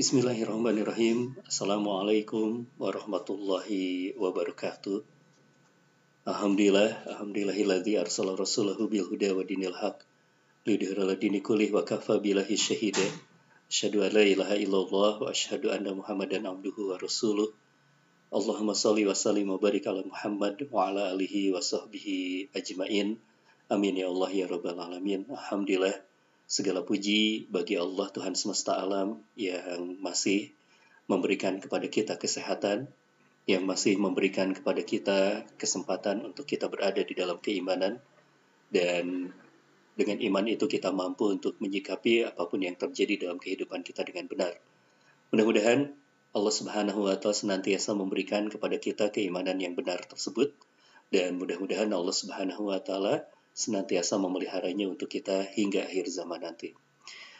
Bismillahirrahmanirrahim. Assalamualaikum warahmatullahi wabarakatuh. Alhamdulillah, alhamdulillahilladzi arsala rasulahu bil huda wa dinil haq lidhira dini kulih wa kafa billahi syahida. Asyhadu an la ilaha illallah wa asyhadu anna Muhammadan abduhu wa rasuluh. Allahumma salli wa sallim wa barik ala Muhammad wa ala alihi wa sahbihi ajmain. Amin ya Allah ya rabbal alamin. Alhamdulillah Segala puji bagi Allah Tuhan semesta alam yang masih memberikan kepada kita kesehatan, yang masih memberikan kepada kita kesempatan untuk kita berada di dalam keimanan, dan dengan iman itu kita mampu untuk menyikapi apa pun yang terjadi dalam kehidupan kita dengan benar. Mudah-mudahan Allah Subhanahu wa taala senantiasa memberikan kepada kita keimanan yang benar tersebut dan mudah-mudahan Allah Subhanahu wa taala senantiasa memeliharanya untuk kita hingga akhir zaman nanti.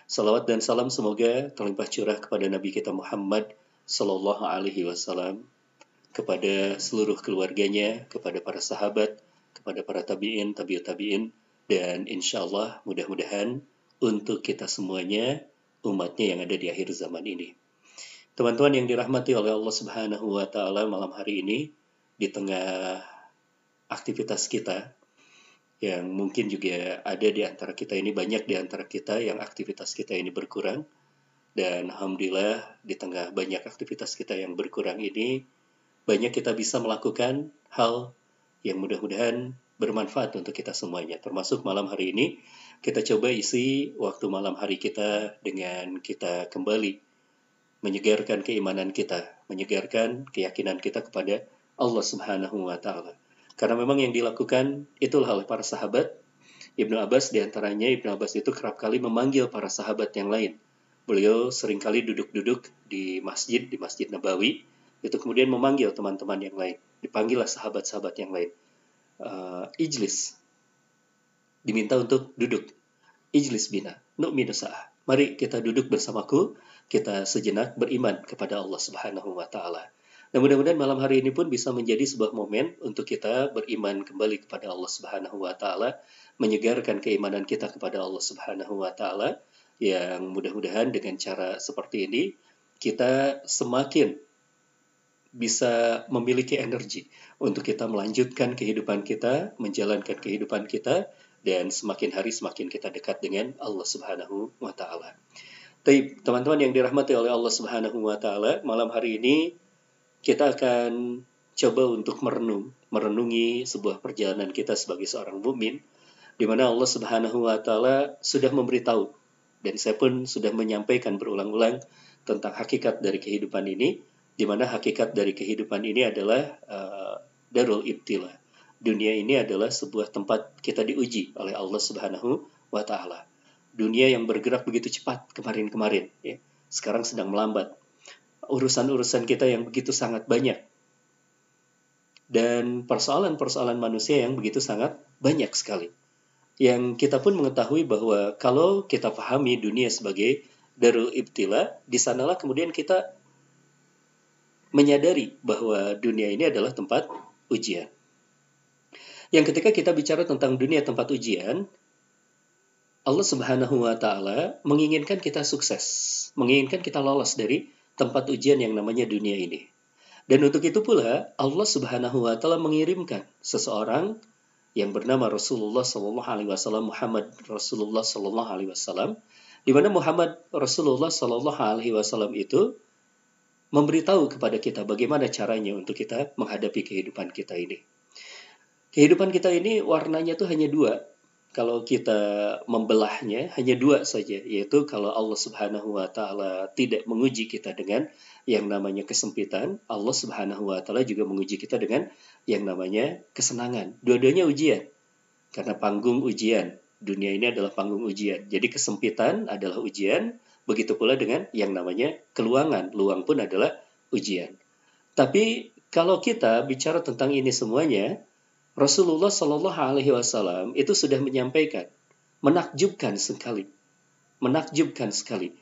Salawat dan salam semoga terlimpah curah kepada Nabi kita Muhammad Sallallahu Alaihi Wasallam, kepada seluruh keluarganya, kepada para sahabat, kepada para tabiin, tabiut tabiin, dan insya Allah mudah-mudahan untuk kita semuanya umatnya yang ada di akhir zaman ini. Teman-teman yang dirahmati oleh Allah Subhanahu wa taala malam hari ini di tengah aktivitas kita yang mungkin juga ada di antara kita ini banyak di antara kita yang aktivitas kita ini berkurang. Dan alhamdulillah di tengah banyak aktivitas kita yang berkurang ini banyak kita bisa melakukan hal yang mudah-mudahan bermanfaat untuk kita semuanya. Termasuk malam hari ini kita coba isi waktu malam hari kita dengan kita kembali menyegarkan keimanan kita menyegarkan keyakinan kita kepada Allah Subhanahu wa taala karena memang yang dilakukan itulah oleh para sahabat. Ibnu Abbas di antaranya, Ibnu Abbas itu kerap kali memanggil para sahabat yang lain. Beliau sering kali duduk-duduk di masjid, di Masjid Nabawi, itu kemudian memanggil teman-teman yang lain. Dipanggillah sahabat-sahabat yang lain. Uh, ijlis. Diminta untuk duduk. Ijlis bina. Nu'minu sa'ah. Mari kita duduk bersamaku, kita sejenak beriman kepada Allah Subhanahu wa taala. Nah, mudah-mudahan malam hari ini pun bisa menjadi sebuah momen untuk kita beriman kembali kepada Allah Subhanahu wa taala, menyegarkan keimanan kita kepada Allah Subhanahu wa taala yang mudah-mudahan dengan cara seperti ini kita semakin bisa memiliki energi untuk kita melanjutkan kehidupan kita, menjalankan kehidupan kita dan semakin hari semakin kita dekat dengan Allah Subhanahu wa taala. teman-teman yang dirahmati oleh Allah Subhanahu wa taala, malam hari ini kita akan coba untuk merenung, merenungi sebuah perjalanan kita sebagai seorang mukmin di mana Allah Subhanahu wa taala sudah memberitahu dan saya pun sudah menyampaikan berulang-ulang tentang hakikat dari kehidupan ini di mana hakikat dari kehidupan ini adalah uh, darul ibtila. Dunia ini adalah sebuah tempat kita diuji oleh Allah Subhanahu wa taala. Dunia yang bergerak begitu cepat kemarin-kemarin ya, sekarang sedang melambat urusan-urusan kita yang begitu sangat banyak. Dan persoalan-persoalan manusia yang begitu sangat banyak sekali. Yang kita pun mengetahui bahwa kalau kita pahami dunia sebagai darul ibtila, di sanalah kemudian kita menyadari bahwa dunia ini adalah tempat ujian. Yang ketika kita bicara tentang dunia tempat ujian, Allah Subhanahu wa taala menginginkan kita sukses, menginginkan kita lolos dari tempat ujian yang namanya dunia ini. Dan untuk itu pula Allah Subhanahu wa taala mengirimkan seseorang yang bernama Rasulullah Sallallahu alaihi wasallam Muhammad Rasulullah Sallallahu alaihi wasallam di mana Muhammad Rasulullah Sallallahu alaihi wasallam itu memberitahu kepada kita bagaimana caranya untuk kita menghadapi kehidupan kita ini. Kehidupan kita ini warnanya tuh hanya dua, kalau kita membelahnya hanya dua saja, yaitu kalau Allah Subhanahu wa taala tidak menguji kita dengan yang namanya kesempitan, Allah Subhanahu wa taala juga menguji kita dengan yang namanya kesenangan. Dua-duanya ujian. Karena panggung ujian. Dunia ini adalah panggung ujian. Jadi kesempitan adalah ujian, begitu pula dengan yang namanya keluangan. Luang pun adalah ujian. Tapi kalau kita bicara tentang ini semuanya, Rasulullah Shallallahu Alaihi Wasallam itu sudah menyampaikan menakjubkan sekali, menakjubkan sekali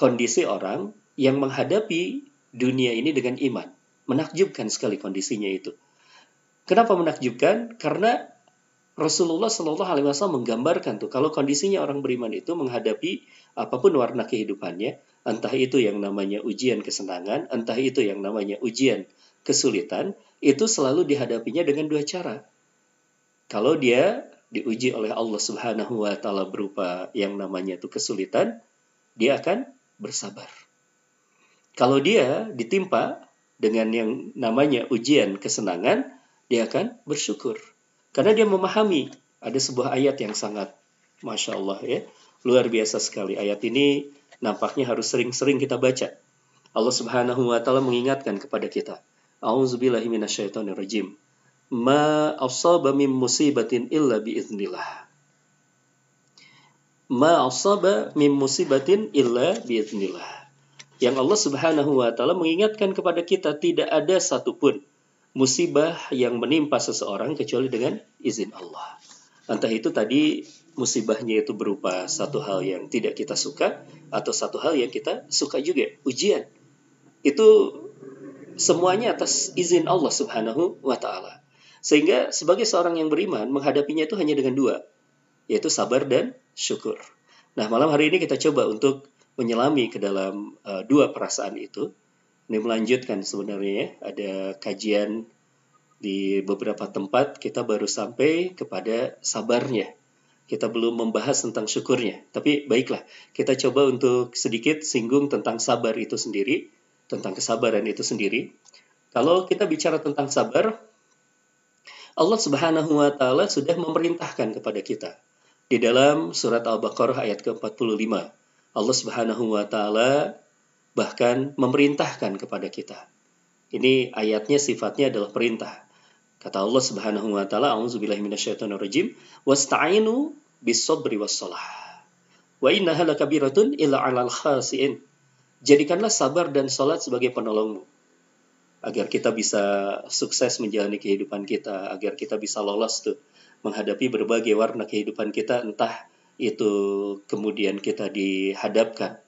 kondisi orang yang menghadapi dunia ini dengan iman. Menakjubkan sekali kondisinya itu. Kenapa menakjubkan? Karena Rasulullah Shallallahu Alaihi Wasallam menggambarkan tuh kalau kondisinya orang beriman itu menghadapi apa pun warna kehidupannya, entah itu yang namanya ujian kesenangan, entah itu yang namanya ujian kesulitan, itu selalu dihadapinya dengan dua cara. Kalau dia diuji oleh Allah Subhanahu wa taala berupa yang namanya itu kesulitan, dia akan bersabar. Kalau dia ditimpa dengan yang namanya ujian kesenangan, dia akan bersyukur. Karena dia memahami ada sebuah ayat yang sangat Masya Allah ya, luar biasa sekali. Ayat ini nampaknya harus sering-sering kita baca. Allah Subhanahu wa taala mengingatkan kepada kita. Ma asaba min musibatin illa biiznillah. Ma asaba min musibatin illa biiznillah. Yang Allah Subhanahu wa taala mengingatkan kepada kita tidak ada satupun musibah yang menimpa seseorang kecuali dengan izin Allah. Entah itu tadi musibahnya itu berupa satu hal yang tidak kita suka atau satu hal yang kita suka juga, ujian. Itu semuanya atas izin Allah Subhanahu wa taala. Sehingga sebagai seorang yang beriman menghadapinya itu hanya dengan dua, yaitu sabar dan syukur. Nah, malam hari ini kita coba untuk menyelami ke dalam uh, dua perasaan itu. Ini melanjutkan sebenarnya ya, ada kajian di beberapa tempat kita baru sampai kepada sabarnya. Kita belum membahas tentang syukurnya. Tapi baiklah, kita coba untuk sedikit singgung tentang sabar itu sendiri, tentang kesabaran itu sendiri. Kalau kita bicara tentang sabar, Allah Subhanahu wa taala sudah memerintahkan kepada kita di dalam surat Al-Baqarah ayat ke-45. Allah Subhanahu wa taala bahkan memerintahkan kepada kita. Ini ayatnya sifatnya adalah perintah. Kata Allah Subhanahu wa taala, "A'udzubillahi minasyaitonirrajim, wasta'inu bis-sabri was-shalah. Wa innaha lakabiratun illa 'alal khasiin." Jadikanlah sabar dan salat sebagai penolongmu agar kita bisa sukses menjalani kehidupan kita, agar kita bisa lolos tuh menghadapi berbagai warna kehidupan kita entah itu kemudian kita dihadapkan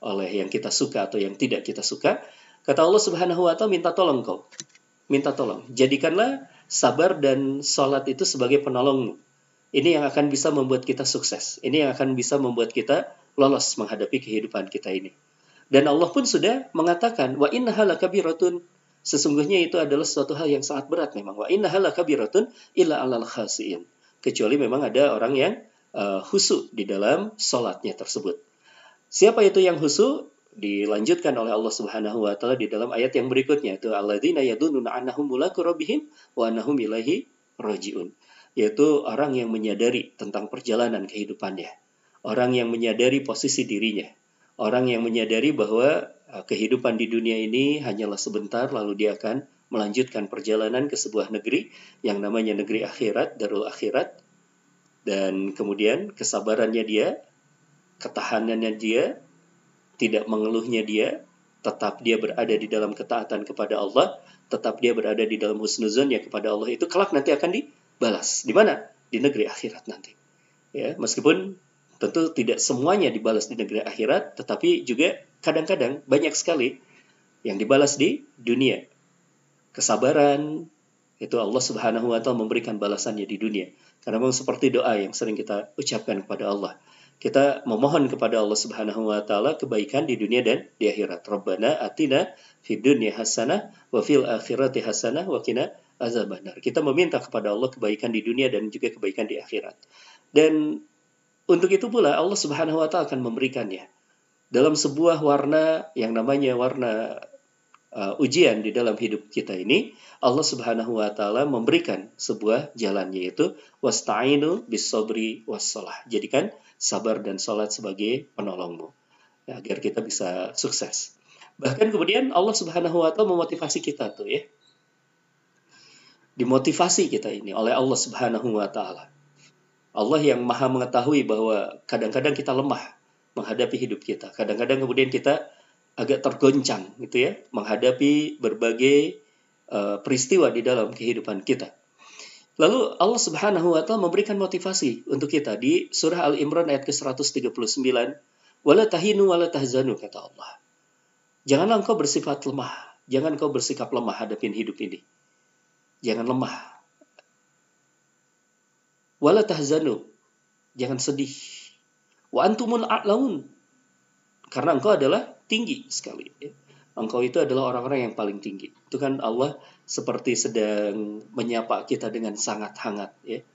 oleh yang kita suka atau yang tidak kita suka. Kata Allah Subhanahu wa taala minta tolong kau. Minta tolong. Jadikanlah sabar dan sholat itu sebagai penolongmu. Ini yang akan bisa membuat kita sukses. Ini yang akan bisa membuat kita lolos menghadapi kehidupan kita ini. Dan Allah pun sudah mengatakan, wa innaha lakabiratun. Sesungguhnya itu adalah suatu hal yang sangat berat memang. Wa innaha lakabiratun illa alal khasiin. Kecuali memang ada orang yang uh, husu di dalam sholatnya tersebut. Siapa itu yang husu? dilanjutkan oleh Allah Subhanahu wa taala di dalam ayat yang berikutnya itu alladzina yadununa annahum mulaku rabbihim wa annahum ilaihi rajiun yaitu orang yang menyadari tentang perjalanan kehidupannya orang yang menyadari posisi dirinya orang yang menyadari bahwa kehidupan di dunia ini hanyalah sebentar lalu dia akan melanjutkan perjalanan ke sebuah negeri yang namanya negeri akhirat darul akhirat dan kemudian kesabarannya dia ketahanannya dia tidak mengeluhnya dia, tetap dia berada di dalam ketaatan kepada Allah, tetap dia berada di dalam husnuzon ya kepada Allah itu kelak nanti akan dibalas. Di mana? Di negeri akhirat nanti. Ya, meskipun tentu tidak semuanya dibalas di negeri akhirat, tetapi juga kadang-kadang banyak sekali yang dibalas di dunia. Kesabaran itu Allah Subhanahu wa taala memberikan balasannya di dunia. Karena memang seperti doa yang sering kita ucapkan kepada Allah kita memohon kepada Allah Subhanahu wa taala kebaikan di dunia dan di akhirat. Rabbana atina fid dunya hasanah wa fil akhirati hasanah wa qina azabannar. Kita meminta kepada Allah kebaikan di dunia dan juga kebaikan di akhirat. Dan untuk itu pula Allah Subhanahu wa taala akan memberikannya dalam sebuah warna yang namanya warna uh, ujian di dalam hidup kita ini, Allah Subhanahu wa taala memberikan sebuah jalan yaitu wasta'inu bis sabri was Jadikan sabar dan salat sebagai penolongmu ya, agar kita bisa sukses. Bahkan kemudian Allah Subhanahu wa taala memotivasi kita tuh ya. Dimotivasi kita ini oleh Allah Subhanahu wa taala. Allah yang Maha mengetahui bahwa kadang-kadang kita lemah menghadapi hidup kita. Kadang-kadang kemudian kita agak tergoncang gitu ya menghadapi berbagai uh, peristiwa di dalam kehidupan kita. Lalu Allah Subhanahu wa taala memberikan motivasi untuk kita di surah Al-Imran ayat ke-139, "Wala tahinu wala tahzanu," kata Allah. Janganlah engkau bersifat lemah, jangan engkau bersikap lemah hadapin hidup ini. Jangan lemah. Wala tahzanu, jangan sedih. Wa antumul a'laun. Karena engkau adalah tinggi sekali. Ya. Engkau itu adalah orang-orang yang paling tinggi. Itu kan Allah seperti sedang menyapa kita dengan sangat hangat. Ya.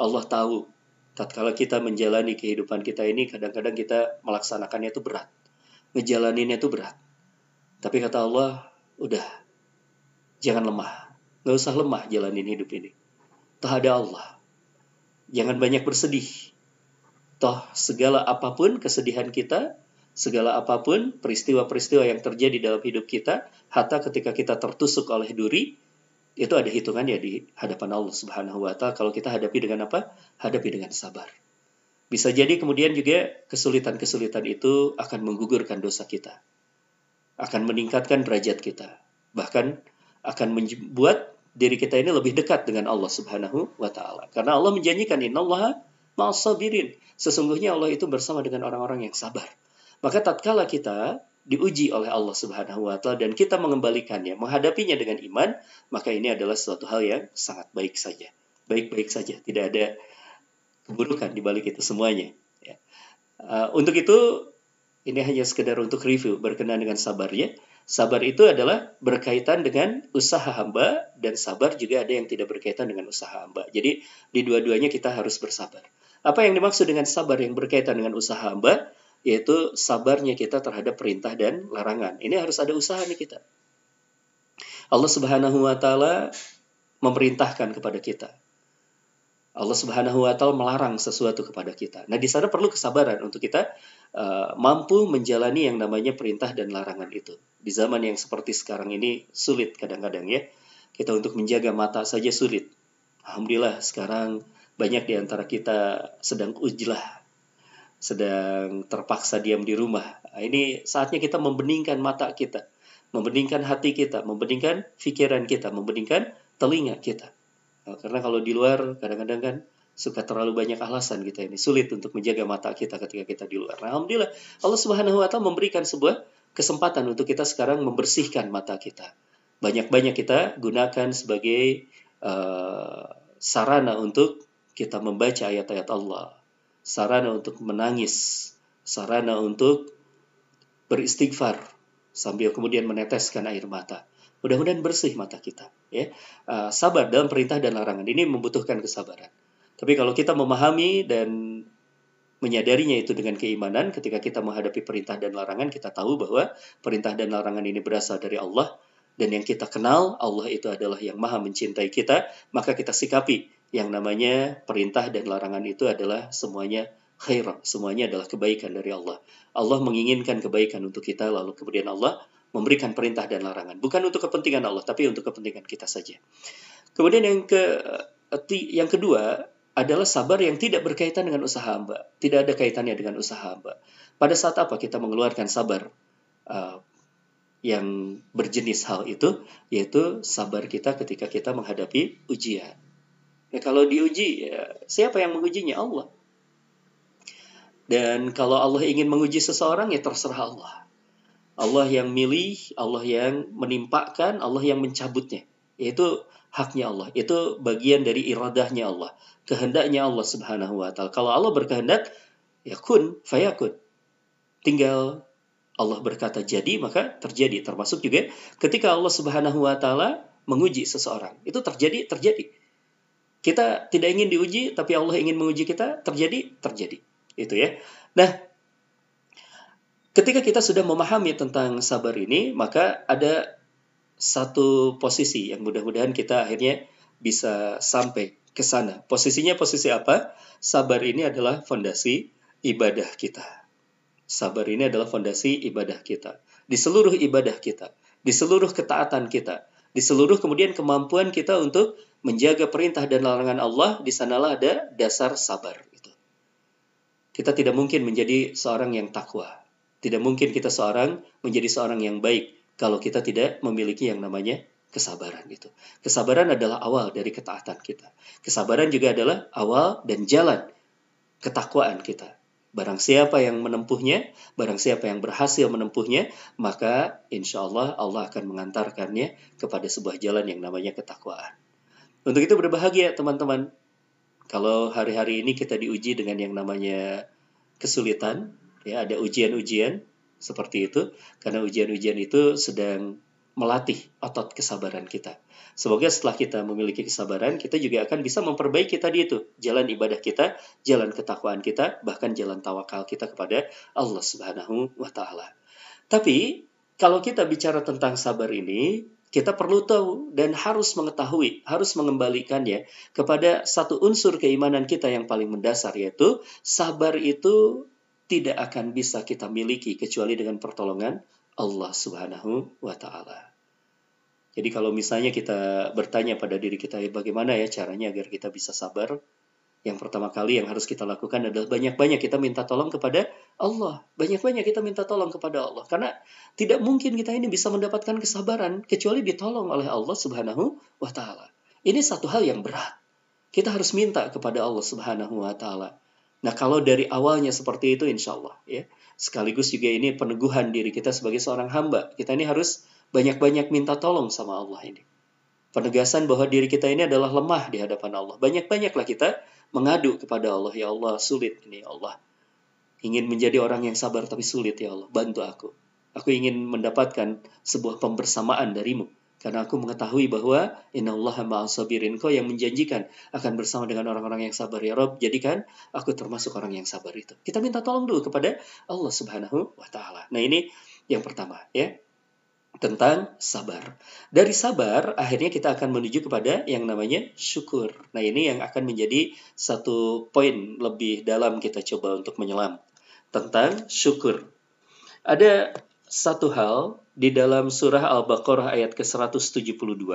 Allah tahu tatkala kita menjalani kehidupan kita ini kadang-kadang kita melaksanakannya itu berat. Ngejalaninnya itu berat. Tapi kata Allah, udah jangan lemah. Nggak usah lemah jalanin hidup ini. Toh ada Allah. Jangan banyak bersedih. Toh segala apa pun kesedihan kita, segala apa pun peristiwa-peristiwa yang terjadi dalam hidup kita, hatta ketika kita tertusuk oleh duri, itu ada hitungannya di hadapan Allah Subhanahu wa taala kalau kita hadapi dengan apa? Hadapi dengan sabar. Bisa jadi kemudian juga kesulitan-kesulitan itu akan menggugurkan dosa kita. Akan meningkatkan derajat kita. Bahkan akan membuat diri kita ini lebih dekat dengan Allah Subhanahu wa taala. Karena Allah menjanjikan innallaha ma'as-sabirin. Sesungguhnya Allah itu bersama dengan orang-orang yang sabar. Maka tatkala kita diuji oleh Allah Subhanahu wa taala dan kita mengembalikannya, menghadapinya dengan iman, maka ini adalah suatu hal yang sangat baik saja. Baik-baik saja, tidak ada keburukan di balik itu semuanya. Ya. Uh, untuk itu ini hanya sekedar untuk review berkenaan dengan sabar ya. Sabar itu adalah berkaitan dengan usaha hamba dan sabar juga ada yang tidak berkaitan dengan usaha hamba. Jadi di dua-duanya kita harus bersabar. Apa yang dimaksud dengan sabar yang berkaitan dengan usaha hamba? Yaitu sabarnya kita terhadap perintah dan larangan. Ini harus ada usaha nih kita. Allah Subhanahu wa taala memerintahkan kepada kita Allah Subhanahu wa taala melarang sesuatu kepada kita. Nah, di sana perlu kesabaran untuk kita uh, mampu menjalani yang namanya perintah dan larangan itu. Di zaman yang seperti sekarang ini sulit kadang-kadang ya. Kita untuk menjaga mata saja sulit. Alhamdulillah sekarang banyak di antara kita sedang ujlah, sedang terpaksa diam di rumah. Nah, ini saatnya kita membeningkan mata kita, membeningkan hati kita, membeningkan pikiran kita, membeningkan telinga kita Nah, karena kalau di luar kadang-kadang kan suka terlalu banyak alasan kita ini sulit untuk menjaga mata kita ketika kita di luar. Nah, alhamdulillah Allah Subhanahu wa taala memberikan sebuah kesempatan untuk kita sekarang membersihkan mata kita. Banyak-banyak kita gunakan sebagai uh, sarana untuk kita membaca ayat-ayat Allah, sarana untuk menangis, sarana untuk beristighfar sambil kemudian meneteskan air mata. Mudah-mudahan bersih mata kita. Ya, uh, sabar dalam perintah dan larangan ini membutuhkan kesabaran. Tapi kalau kita memahami dan menyadarinya itu dengan keimanan, ketika kita menghadapi perintah dan larangan, kita tahu bahwa perintah dan larangan ini berasal dari Allah dan yang kita kenal Allah itu adalah yang maha mencintai kita, maka kita sikapi yang namanya perintah dan larangan itu adalah semuanya khair, semuanya adalah kebaikan dari Allah. Allah menginginkan kebaikan untuk kita, lalu kemudian Allah memberikan perintah dan larangan. Bukan untuk kepentingan Allah, tapi untuk kepentingan kita saja. Kemudian yang ke yang kedua adalah sabar yang tidak berkaitan dengan usaha hamba. Tidak ada kaitannya dengan usaha hamba. Pada saat apa kita mengeluarkan sabar uh, yang berjenis hal itu, yaitu sabar kita ketika kita menghadapi ujian. Nah, kalau diuji, ya, siapa yang mengujinya? Allah. Dan kalau Allah ingin menguji seseorang, ya terserah Allah. Allah yang milih, Allah yang menimpakan, Allah yang mencabutnya. Yaitu haknya Allah. Itu bagian dari iradahnya Allah. Kehendaknya Allah subhanahu wa ta'ala. Kalau Allah berkehendak, ya kun, fayakun. Tinggal Allah berkata jadi, maka terjadi. Termasuk juga ketika Allah subhanahu wa ta'ala menguji seseorang. Itu terjadi, terjadi. Kita tidak ingin diuji, tapi Allah ingin menguji kita, terjadi, terjadi. Itu ya. Nah, Ketika kita sudah memahami tentang sabar ini, maka ada satu posisi yang mudah-mudahan kita akhirnya bisa sampai ke sana. Posisinya posisi apa? Sabar ini adalah fondasi ibadah kita. Sabar ini adalah fondasi ibadah kita. Di seluruh ibadah kita, di seluruh ketaatan kita, di seluruh kemudian kemampuan kita untuk menjaga perintah dan larangan Allah, di sanalah ada dasar sabar itu. Kita tidak mungkin menjadi seorang yang takwa tidak mungkin kita seorang menjadi seorang yang baik kalau kita tidak memiliki yang namanya kesabaran itu. Kesabaran adalah awal dari ketaatan kita. Kesabaran juga adalah awal dan jalan ketakwaan kita. Barang siapa yang menempuhnya, barang siapa yang berhasil menempuhnya, maka insya Allah Allah akan mengantarkannya kepada sebuah jalan yang namanya ketakwaan. Untuk itu berbahagia teman-teman. Kalau hari-hari ini kita diuji dengan yang namanya kesulitan, ya ada ujian-ujian seperti itu karena ujian-ujian itu sedang melatih otot kesabaran kita. Semoga setelah kita memiliki kesabaran, kita juga akan bisa memperbaiki tadi itu jalan ibadah kita, jalan ketakwaan kita, bahkan jalan tawakal kita kepada Allah Subhanahu wa taala. Tapi kalau kita bicara tentang sabar ini, kita perlu tahu dan harus mengetahui, harus mengembalikannya kepada satu unsur keimanan kita yang paling mendasar yaitu sabar itu tidak akan bisa kita miliki kecuali dengan pertolongan Allah Subhanahu wa taala. Jadi kalau misalnya kita bertanya pada diri kita bagaimana ya caranya agar kita bisa sabar, yang pertama kali yang harus kita lakukan adalah banyak-banyak kita minta tolong kepada Allah. Banyak-banyak kita minta tolong kepada Allah. Karena tidak mungkin kita ini bisa mendapatkan kesabaran kecuali ditolong oleh Allah Subhanahu wa taala. Ini satu hal yang berat. Kita harus minta kepada Allah Subhanahu wa taala. Nah, kalau dari awalnya seperti itu insya Allah ya. Sekaligus juga ini peneguhan diri kita sebagai seorang hamba. Kita ini harus banyak-banyak minta tolong sama Allah ini. Penegasan bahwa diri kita ini adalah lemah di hadapan Allah. Banyak-banyaklah kita mengadu kepada Allah. Ya Allah, sulit ini ya Allah. Ingin menjadi orang yang sabar tapi sulit ya Allah. Bantu aku. Aku ingin mendapatkan sebuah pembersamaan darimu. Karena aku mengetahui bahwa Inna Allah ma'asabirin. Kau yang menjanjikan akan bersama dengan orang-orang yang sabar. Ya Rob, jadikan aku termasuk orang yang sabar itu. Kita minta tolong dulu kepada Allah subhanahu wa ta'ala. Nah ini yang pertama ya tentang sabar. Dari sabar, akhirnya kita akan menuju kepada yang namanya syukur. Nah, ini yang akan menjadi satu poin lebih dalam kita coba untuk menyelam tentang syukur. Ada satu hal di dalam surah Al-Baqarah ayat ke-172,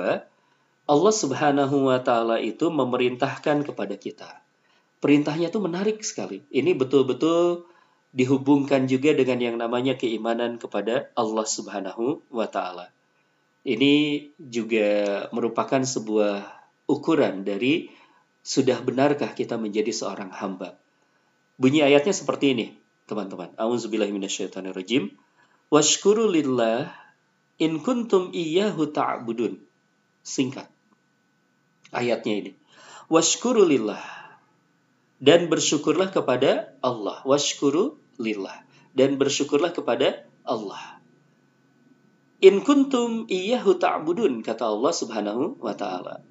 Allah Subhanahu wa taala itu memerintahkan kepada kita. Perintahnya itu menarik sekali. Ini betul-betul dihubungkan juga dengan yang namanya keimanan kepada Allah Subhanahu wa taala. Ini juga merupakan sebuah ukuran dari sudah benarkah kita menjadi seorang hamba. Bunyi ayatnya seperti ini, teman-teman. Auzubillahi minasyaitonirrajim. Washkuru lillah in kuntum iyyahu ta'budun. Singkat. Ayatnya ini. Washkuru lillah dan bersyukurlah kepada Allah. Washkuru lillah. Dan bersyukurlah kepada Allah. In kuntum iyyahu ta'budun, kata Allah subhanahu wa ta'ala.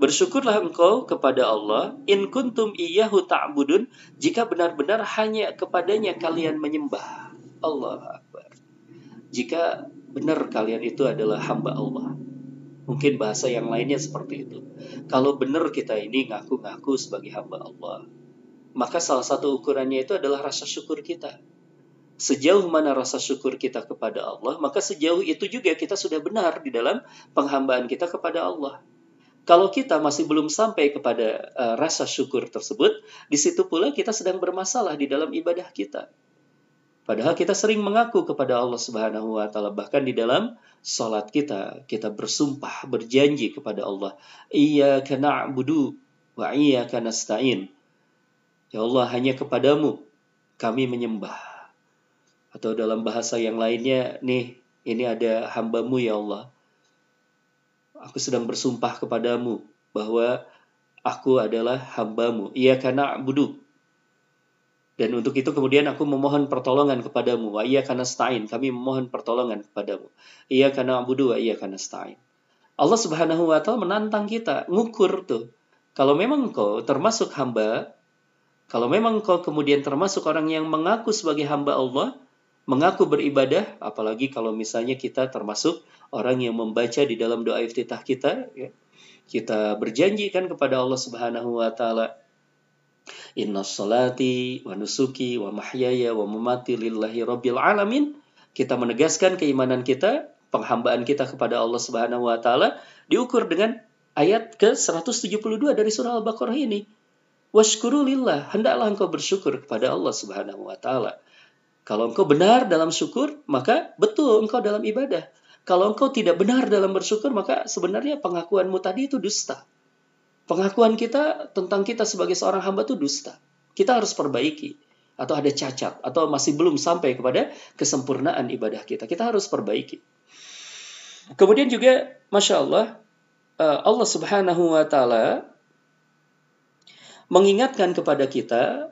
Bersyukurlah engkau kepada Allah, in kuntum iyyahu ta'budun, jika benar-benar hanya kepadanya kalian menyembah. Allah Akbar. Jika benar kalian itu adalah hamba Allah. Mungkin bahasa yang lainnya seperti itu. Kalau benar kita ini ngaku-ngaku sebagai hamba Allah, maka salah satu ukurannya itu adalah rasa syukur kita. Sejauh mana rasa syukur kita kepada Allah, maka sejauh itu juga kita sudah benar di dalam penghambaan kita kepada Allah. Kalau kita masih belum sampai kepada uh, rasa syukur tersebut, di situ pula kita sedang bermasalah di dalam ibadah kita. Padahal kita sering mengaku kepada Allah Subhanahu wa taala bahkan di dalam salat kita kita bersumpah berjanji kepada Allah, "Iyyaka na'budu wa iyyaka nasta'in." Ya Allah, hanya kepadamu kami menyembah. Atau dalam bahasa yang lainnya, nih, ini ada hambamu ya Allah. Aku sedang bersumpah kepadamu bahwa aku adalah hambamu. Iya karena budu. Dan untuk itu kemudian aku memohon pertolongan kepadamu. Wa iya karena stain. Kami memohon pertolongan kepadamu. Iya karena abudu wa iya karena stain. Allah subhanahu wa ta'ala menantang kita. Ngukur tuh. Kalau memang kau termasuk hamba, kalau memang kau kemudian termasuk orang yang mengaku sebagai hamba Allah, mengaku beribadah, apalagi kalau misalnya kita termasuk orang yang membaca di dalam doa iftitah kita, ya, kita berjanji kan kepada Allah Subhanahu wa taala Inna salati wa nusuki wa mahyaya wa mamati lillahi rabbil alamin. Kita menegaskan keimanan kita, penghambaan kita kepada Allah Subhanahu wa taala diukur dengan ayat ke-172 dari surah Al-Baqarah ini. Washkuru lillah, hendaklah engkau bersyukur kepada Allah Subhanahu wa taala. Kalau engkau benar dalam syukur, maka betul engkau dalam ibadah. Kalau engkau tidak benar dalam bersyukur, maka sebenarnya pengakuanmu tadi itu dusta. Pengakuan kita tentang kita sebagai seorang hamba itu dusta. Kita harus perbaiki atau ada cacat atau masih belum sampai kepada kesempurnaan ibadah kita. Kita harus perbaiki. Kemudian juga, masya Allah, eh, Allah Subhanahu wa Ta'ala mengingatkan kepada kita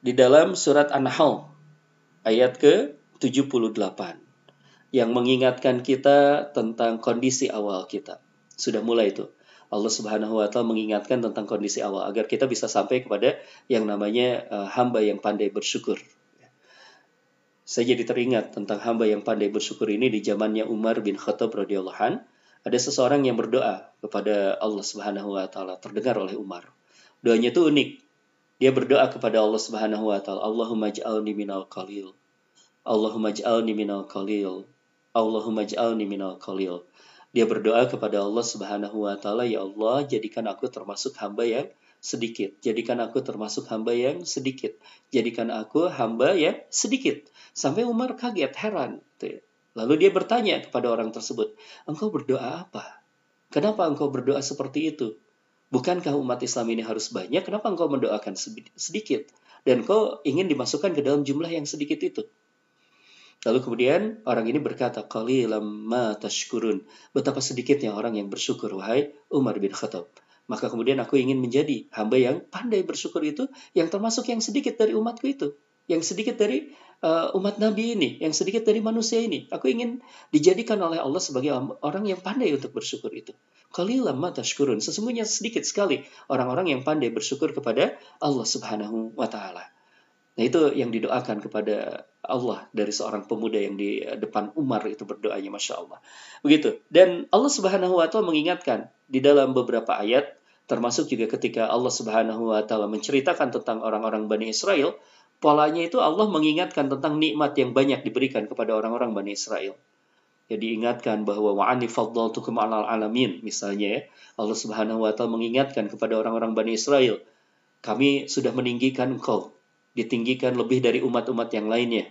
di dalam surat An-Nahl ayat ke 78 yang mengingatkan kita tentang kondisi awal kita. Sudah mulai itu. Allah Subhanahu wa taala mengingatkan tentang kondisi awal agar kita bisa sampai kepada yang namanya uh, hamba yang pandai bersyukur. Saya jadi teringat tentang hamba yang pandai bersyukur ini di zamannya Umar bin Khattab radhiyallahu an. Ada seseorang yang berdoa kepada Allah Subhanahu wa taala terdengar oleh Umar. Doanya itu unik. Dia berdoa kepada Allah Subhanahu wa taala, Allahumma ij'alni minal qalil. Allahumma ij'alni minal qalil. Allahumma ij'alni minal qalil. Dia berdoa kepada Allah Subhanahu wa taala, "Ya Allah, jadikan aku termasuk hamba yang sedikit. Jadikan aku termasuk hamba yang sedikit. Jadikan aku hamba yang sedikit." Sampai Umar kaget, heran. Lalu dia bertanya kepada orang tersebut, "Engkau berdoa apa? Kenapa engkau berdoa seperti itu? Bukankah umat Islam ini harus banyak? Kenapa engkau mendoakan sedikit? Dan kau ingin dimasukkan ke dalam jumlah yang sedikit itu?" Lalu kemudian orang ini berkata, Qalilam ma tashkurun. Betapa sedikitnya orang yang bersyukur, wahai Umar bin Khattab. Maka kemudian aku ingin menjadi hamba yang pandai bersyukur itu, yang termasuk yang sedikit dari umatku itu. Yang sedikit dari uh, umat Nabi ini, yang sedikit dari manusia ini. Aku ingin dijadikan oleh Allah sebagai orang yang pandai untuk bersyukur itu. Qalilam ma tashkurun. Sesungguhnya sedikit sekali orang-orang yang pandai bersyukur kepada Allah subhanahu wa ta'ala. Nah itu yang didoakan kepada Allah dari seorang pemuda yang di depan Umar itu berdoanya Masya Allah. Begitu. Dan Allah Subhanahu wa taala mengingatkan di dalam beberapa ayat termasuk juga ketika Allah Subhanahu wa taala menceritakan tentang orang-orang Bani Israel, polanya itu Allah mengingatkan tentang nikmat yang banyak diberikan kepada orang-orang Bani Israel. Ya diingatkan bahwa wa'ani faddaltukum 'alal alamin misalnya ya. Allah Subhanahu wa taala mengingatkan kepada orang-orang Bani Israel, kami sudah meninggikan engkau ditinggikan lebih dari umat-umat yang lainnya.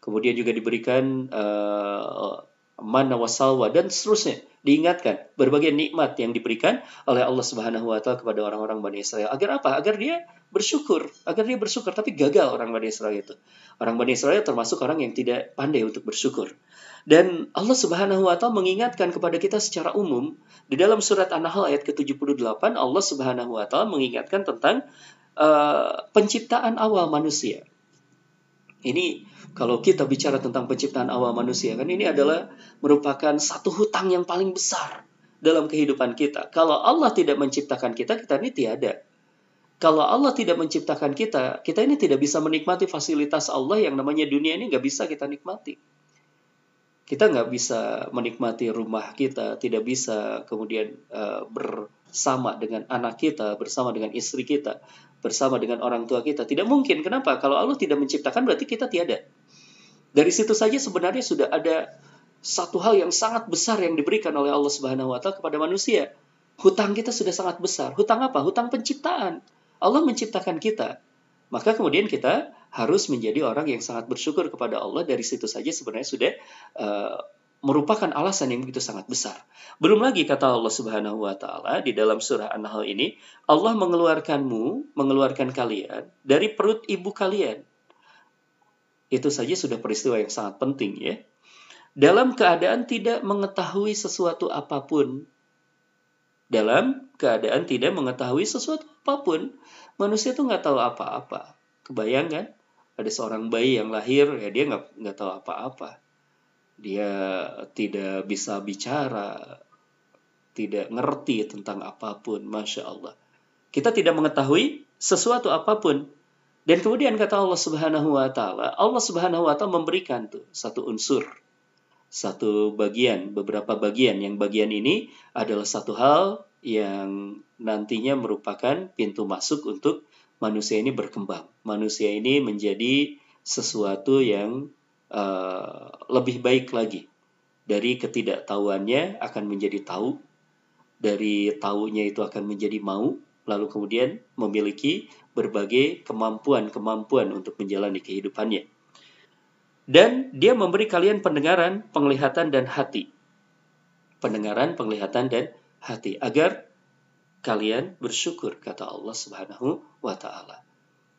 Kemudian juga diberikan uh, mana wasalwa dan seterusnya diingatkan berbagai nikmat yang diberikan oleh Allah Subhanahu wa taala kepada orang-orang Bani Israel. Agar apa? Agar dia bersyukur, agar dia bersyukur tapi gagal orang Bani Israel itu. Orang Bani Israel termasuk orang yang tidak pandai untuk bersyukur. Dan Allah Subhanahu wa taala mengingatkan kepada kita secara umum di dalam surat An-Nahl ayat ke-78 Allah Subhanahu wa taala mengingatkan tentang uh, penciptaan awal manusia. Ini kalau kita bicara tentang penciptaan awal manusia kan ini adalah merupakan satu hutang yang paling besar dalam kehidupan kita. Kalau Allah tidak menciptakan kita, kita ini tiada. Kalau Allah tidak menciptakan kita, kita ini tidak bisa menikmati fasilitas Allah yang namanya dunia ini nggak bisa kita nikmati. Kita nggak bisa menikmati rumah kita, tidak bisa kemudian uh, bersama dengan anak kita, bersama dengan istri kita, bersama dengan orang tua kita. Tidak mungkin. Kenapa? Kalau Allah tidak menciptakan berarti kita tiada. Dari situ saja sebenarnya sudah ada satu hal yang sangat besar yang diberikan oleh Allah Subhanahu wa taala kepada manusia. Hutang kita sudah sangat besar. Hutang apa? Hutang penciptaan. Allah menciptakan kita. Maka kemudian kita harus menjadi orang yang sangat bersyukur kepada Allah. Dari situ saja sebenarnya sudah uh, merupakan alasan yang begitu sangat besar. Belum lagi kata Allah Subhanahu wa taala di dalam surah An-Nahl ini, Allah mengeluarkanmu, mengeluarkan kalian dari perut ibu kalian. Itu saja sudah peristiwa yang sangat penting ya. Dalam keadaan tidak mengetahui sesuatu apa pun. Dalam keadaan tidak mengetahui sesuatu apa pun. Manusia itu nggak tahu apa-apa. Kebayang Ada seorang bayi yang lahir, ya dia nggak nggak tahu apa-apa dia tidak bisa bicara, tidak ngerti tentang apa pun, masya Allah. Kita tidak mengetahui sesuatu apa pun. Dan kemudian kata Allah Subhanahu wa taala, Allah Subhanahu wa taala memberikan tuh satu unsur, satu bagian, beberapa bagian. Yang bagian ini adalah satu hal yang nantinya merupakan pintu masuk untuk manusia ini berkembang. Manusia ini menjadi sesuatu yang uh, lebih baik lagi. Dari ketidaktahuannya akan menjadi tahu, dari tahunya itu akan menjadi mau, lalu kemudian memiliki berbagai kemampuan-kemampuan untuk menjalani kehidupannya. Dan dia memberi kalian pendengaran, penglihatan, dan hati. Pendengaran, penglihatan, dan hati. Agar kalian bersyukur, kata Allah subhanahu wa ta'ala.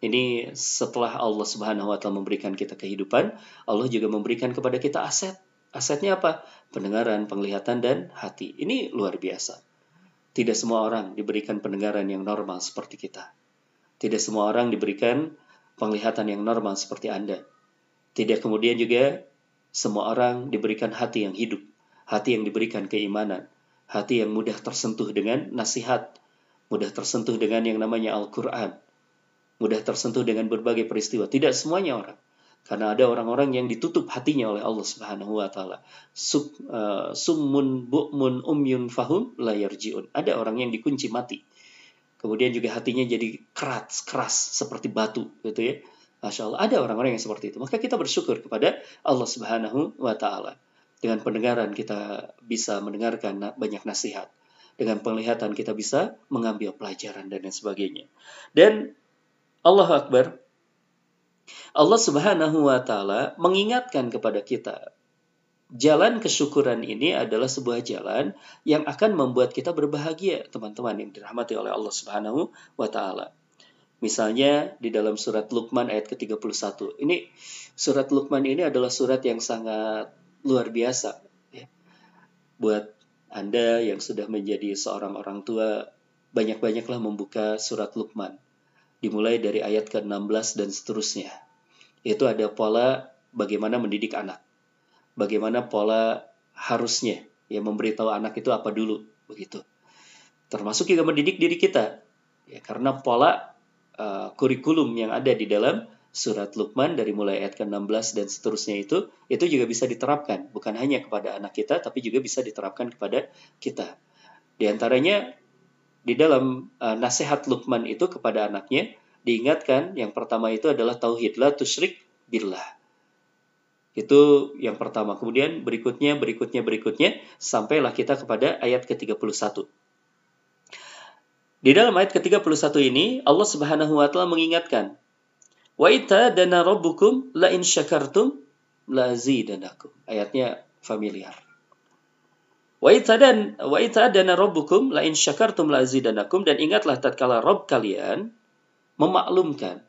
Ini setelah Allah Subhanahu wa taala memberikan kita kehidupan, Allah juga memberikan kepada kita aset. Asetnya apa? Pendengaran, penglihatan dan hati. Ini luar biasa. Tidak semua orang diberikan pendengaran yang normal seperti kita. Tidak semua orang diberikan penglihatan yang normal seperti Anda. Tidak kemudian juga Semua orang diberikan hati yang hidup, hati yang diberikan keimanan, hati yang mudah tersentuh dengan nasihat, mudah tersentuh dengan yang namanya Al-Quran, mudah tersentuh dengan berbagai peristiwa. Tidak semuanya orang. Karena ada orang-orang yang ditutup hatinya oleh Allah Subhanahu wa taala. Sub, uh, summun bu'mun umyun fahum la yarji'un. Ada orang yang dikunci mati. Kemudian juga hatinya jadi keras, keras seperti batu gitu ya. Masya Allah, ada orang-orang yang seperti itu. Maka kita bersyukur kepada Allah Subhanahu wa taala. Dengan pendengaran kita bisa mendengarkan banyak nasihat. Dengan penglihatan kita bisa mengambil pelajaran dan lain sebagainya. Dan Allah Akbar, Allah Subhanahu wa taala mengingatkan kepada kita jalan kesyukuran ini adalah sebuah jalan yang akan membuat kita berbahagia, teman-teman yang dirahmati oleh Allah Subhanahu wa taala. Misalnya di dalam surat Luqman ayat ke-31. Ini surat Luqman ini adalah surat yang sangat luar biasa ya. Buat Anda yang sudah menjadi seorang orang tua, banyak-banyaklah membuka surat Luqman. Dimulai dari ayat ke-16 dan seterusnya itu ada pola bagaimana mendidik anak. Bagaimana pola harusnya ya memberitahu anak itu apa dulu begitu. Termasuk juga mendidik diri kita. Ya, karena pola uh, kurikulum yang ada di dalam surat Luqman dari mulai ayat ke-16 dan seterusnya itu itu juga bisa diterapkan bukan hanya kepada anak kita tapi juga bisa diterapkan kepada kita. Di antaranya di dalam uh, nasihat Luqman itu kepada anaknya diingatkan yang pertama itu adalah tauhid la tusyrik billah. Itu yang pertama. Kemudian berikutnya, berikutnya, berikutnya sampailah kita kepada ayat ke-31. Di dalam ayat ke-31 ini Allah Subhanahu wa taala mengingatkan, "Wa dana rabbukum la in syakartum la zidanakum." Ayatnya familiar. Wa itadan wa itadana rabbukum la in syakartum la zidanakum dan ingatlah tatkala Rabb kalian memaklumkan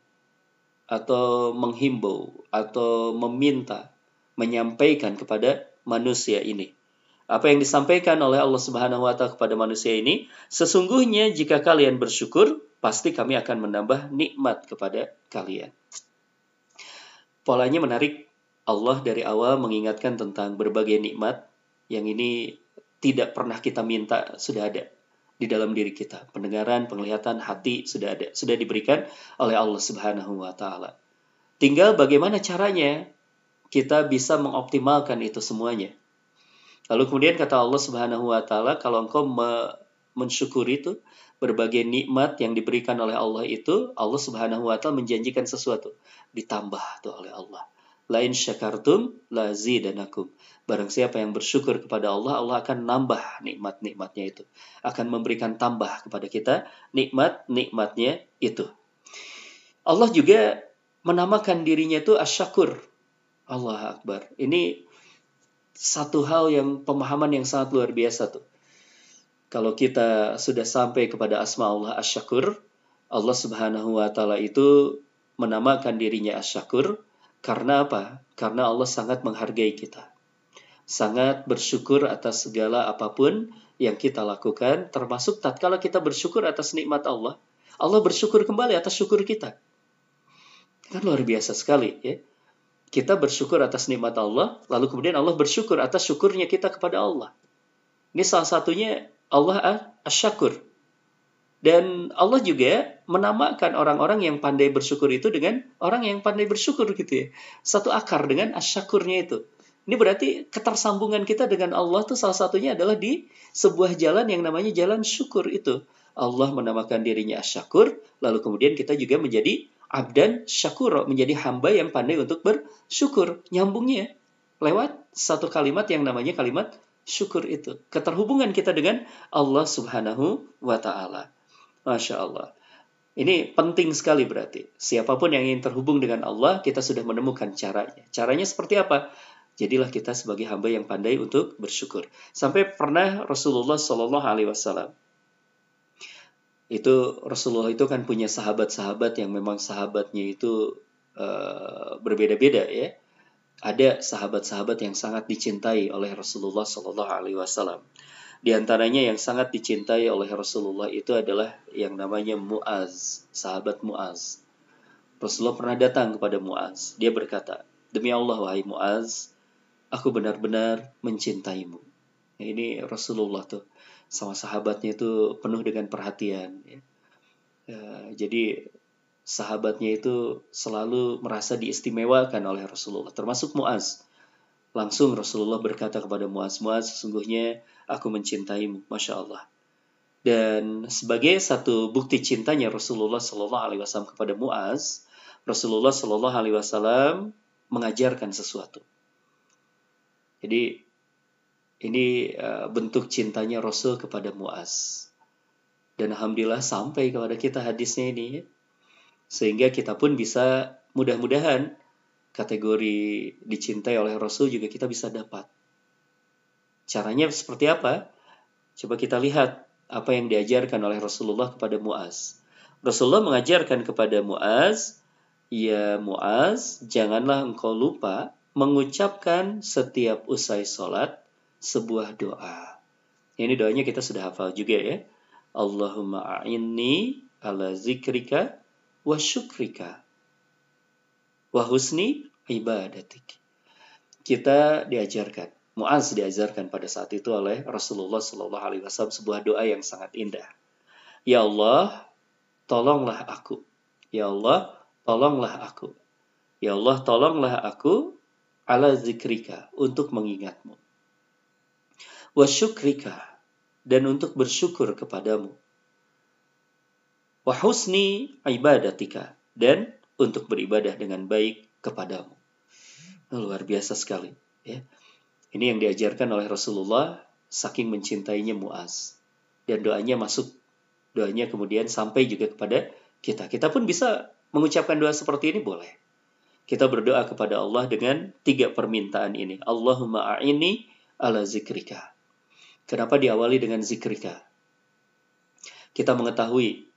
atau menghimbau atau meminta menyampaikan kepada manusia ini. Apa yang disampaikan oleh Allah Subhanahu wa taala kepada manusia ini, sesungguhnya jika kalian bersyukur, pasti kami akan menambah nikmat kepada kalian. Polanya menarik. Allah dari awal mengingatkan tentang berbagai nikmat yang ini tidak pernah kita minta sudah ada di dalam diri kita. Pendengaran, penglihatan, hati sudah ada, sudah diberikan oleh Allah Subhanahu wa taala. Tinggal bagaimana caranya kita bisa mengoptimalkan itu semuanya. Lalu kemudian kata Allah Subhanahu wa taala, kalau engkau me mensyukuri itu berbagai nikmat yang diberikan oleh Allah itu, Allah Subhanahu wa taala menjanjikan sesuatu, ditambah tuh oleh Allah. Lain syakartum lazidanakum. Barang siapa yang bersyukur kepada Allah, Allah akan nambah nikmat-nikmatnya itu. Akan memberikan tambah kepada kita nikmat-nikmatnya itu. Allah juga menamakan dirinya itu asyakur. Allah Akbar. Ini satu hal yang pemahaman yang sangat luar biasa tuh. Kalau kita sudah sampai kepada asma Allah asyakur, Allah Subhanahu wa taala itu menamakan dirinya asyakur karena apa? Karena Allah sangat menghargai kita sangat bersyukur atas segala apa pun yang kita lakukan, termasuk tatkala kita bersyukur atas nikmat Allah, Allah bersyukur kembali atas syukur kita. Kan luar biasa sekali ya. Kita bersyukur atas nikmat Allah, lalu kemudian Allah bersyukur atas syukurnya kita kepada Allah. Ini salah satunya Allah asyakur. Dan Allah juga menamakan orang-orang yang pandai bersyukur itu dengan orang yang pandai bersyukur gitu ya. Satu akar dengan asyakurnya itu. Ini berarti ketersambungan kita dengan Allah itu salah satunya adalah di sebuah jalan yang namanya jalan syukur itu. Allah menamakan dirinya syakur, lalu kemudian kita juga menjadi abdan syakur, menjadi hamba yang pandai untuk bersyukur. Nyambungnya lewat satu kalimat yang namanya kalimat syukur itu. Keterhubungan kita dengan Allah subhanahu wa ta'ala. Masya Allah. Ini penting sekali berarti. Siapa pun yang ingin terhubung dengan Allah, kita sudah menemukan caranya. Caranya seperti apa? Jadilah kita sebagai hamba yang pandai untuk bersyukur. Sampai pernah Rasulullah Shallallahu Alaihi Wasallam itu Rasulullah itu kan punya sahabat-sahabat yang memang sahabatnya itu uh, berbeda-beda ya. Ada sahabat-sahabat yang sangat dicintai oleh Rasulullah Shallallahu Alaihi Wasallam. Di antaranya yang sangat dicintai oleh Rasulullah itu adalah yang namanya Muaz, sahabat Muaz. Rasulullah pernah datang kepada Muaz. Dia berkata, Demi Allah, wahai Muaz, aku benar-benar mencintaimu. Nah, ini Rasulullah tuh sama sahabatnya itu penuh dengan perhatian. Ya. Ya, jadi sahabatnya itu selalu merasa diistimewakan oleh Rasulullah, termasuk Muaz. Langsung Rasulullah berkata kepada Muaz, Muaz sesungguhnya aku mencintaimu, masya Allah. Dan sebagai satu bukti cintanya Rasulullah Shallallahu Alaihi Wasallam kepada Muaz, Rasulullah Shallallahu Alaihi Wasallam mengajarkan sesuatu. Jadi ini uh, bentuk cintanya Rasul kepada Muaz. Dan Alhamdulillah sampai kepada kita hadisnya ini. Ya. Sehingga kita pun bisa mudah-mudahan kategori dicintai oleh Rasul juga kita bisa dapat. Caranya seperti apa? Coba kita lihat apa yang diajarkan oleh Rasulullah kepada Muaz. Rasulullah mengajarkan kepada Muaz, "Ya Muaz, janganlah engkau lupa mengucapkan setiap usai sholat sebuah doa." Ini doanya kita sudah hafal juga ya. Allahumma a'inni ala zikrika wa syukrika wa husni ibadatik. Kita diajarkan Muaz diajarkan pada saat itu oleh Rasulullah Shallallahu Alaihi Wasallam sebuah doa yang sangat indah. Ya Allah, tolonglah aku. Ya Allah, tolonglah aku. Ya Allah, tolonglah aku ala zikrika untuk mengingatmu. Wa syukrika dan untuk bersyukur kepadamu. Wa husni ibadatika dan untuk beribadah dengan baik kepadamu. Luar biasa sekali. Ya. Ini yang diajarkan oleh Rasulullah saking mencintainya Muaz. Dan doanya masuk, doanya kemudian sampai juga kepada kita. Kita pun bisa mengucapkan doa seperti ini boleh. Kita berdoa kepada Allah dengan tiga permintaan ini. Allahumma a'ini ala zikrika. Kenapa diawali dengan zikrika? Kita mengetahui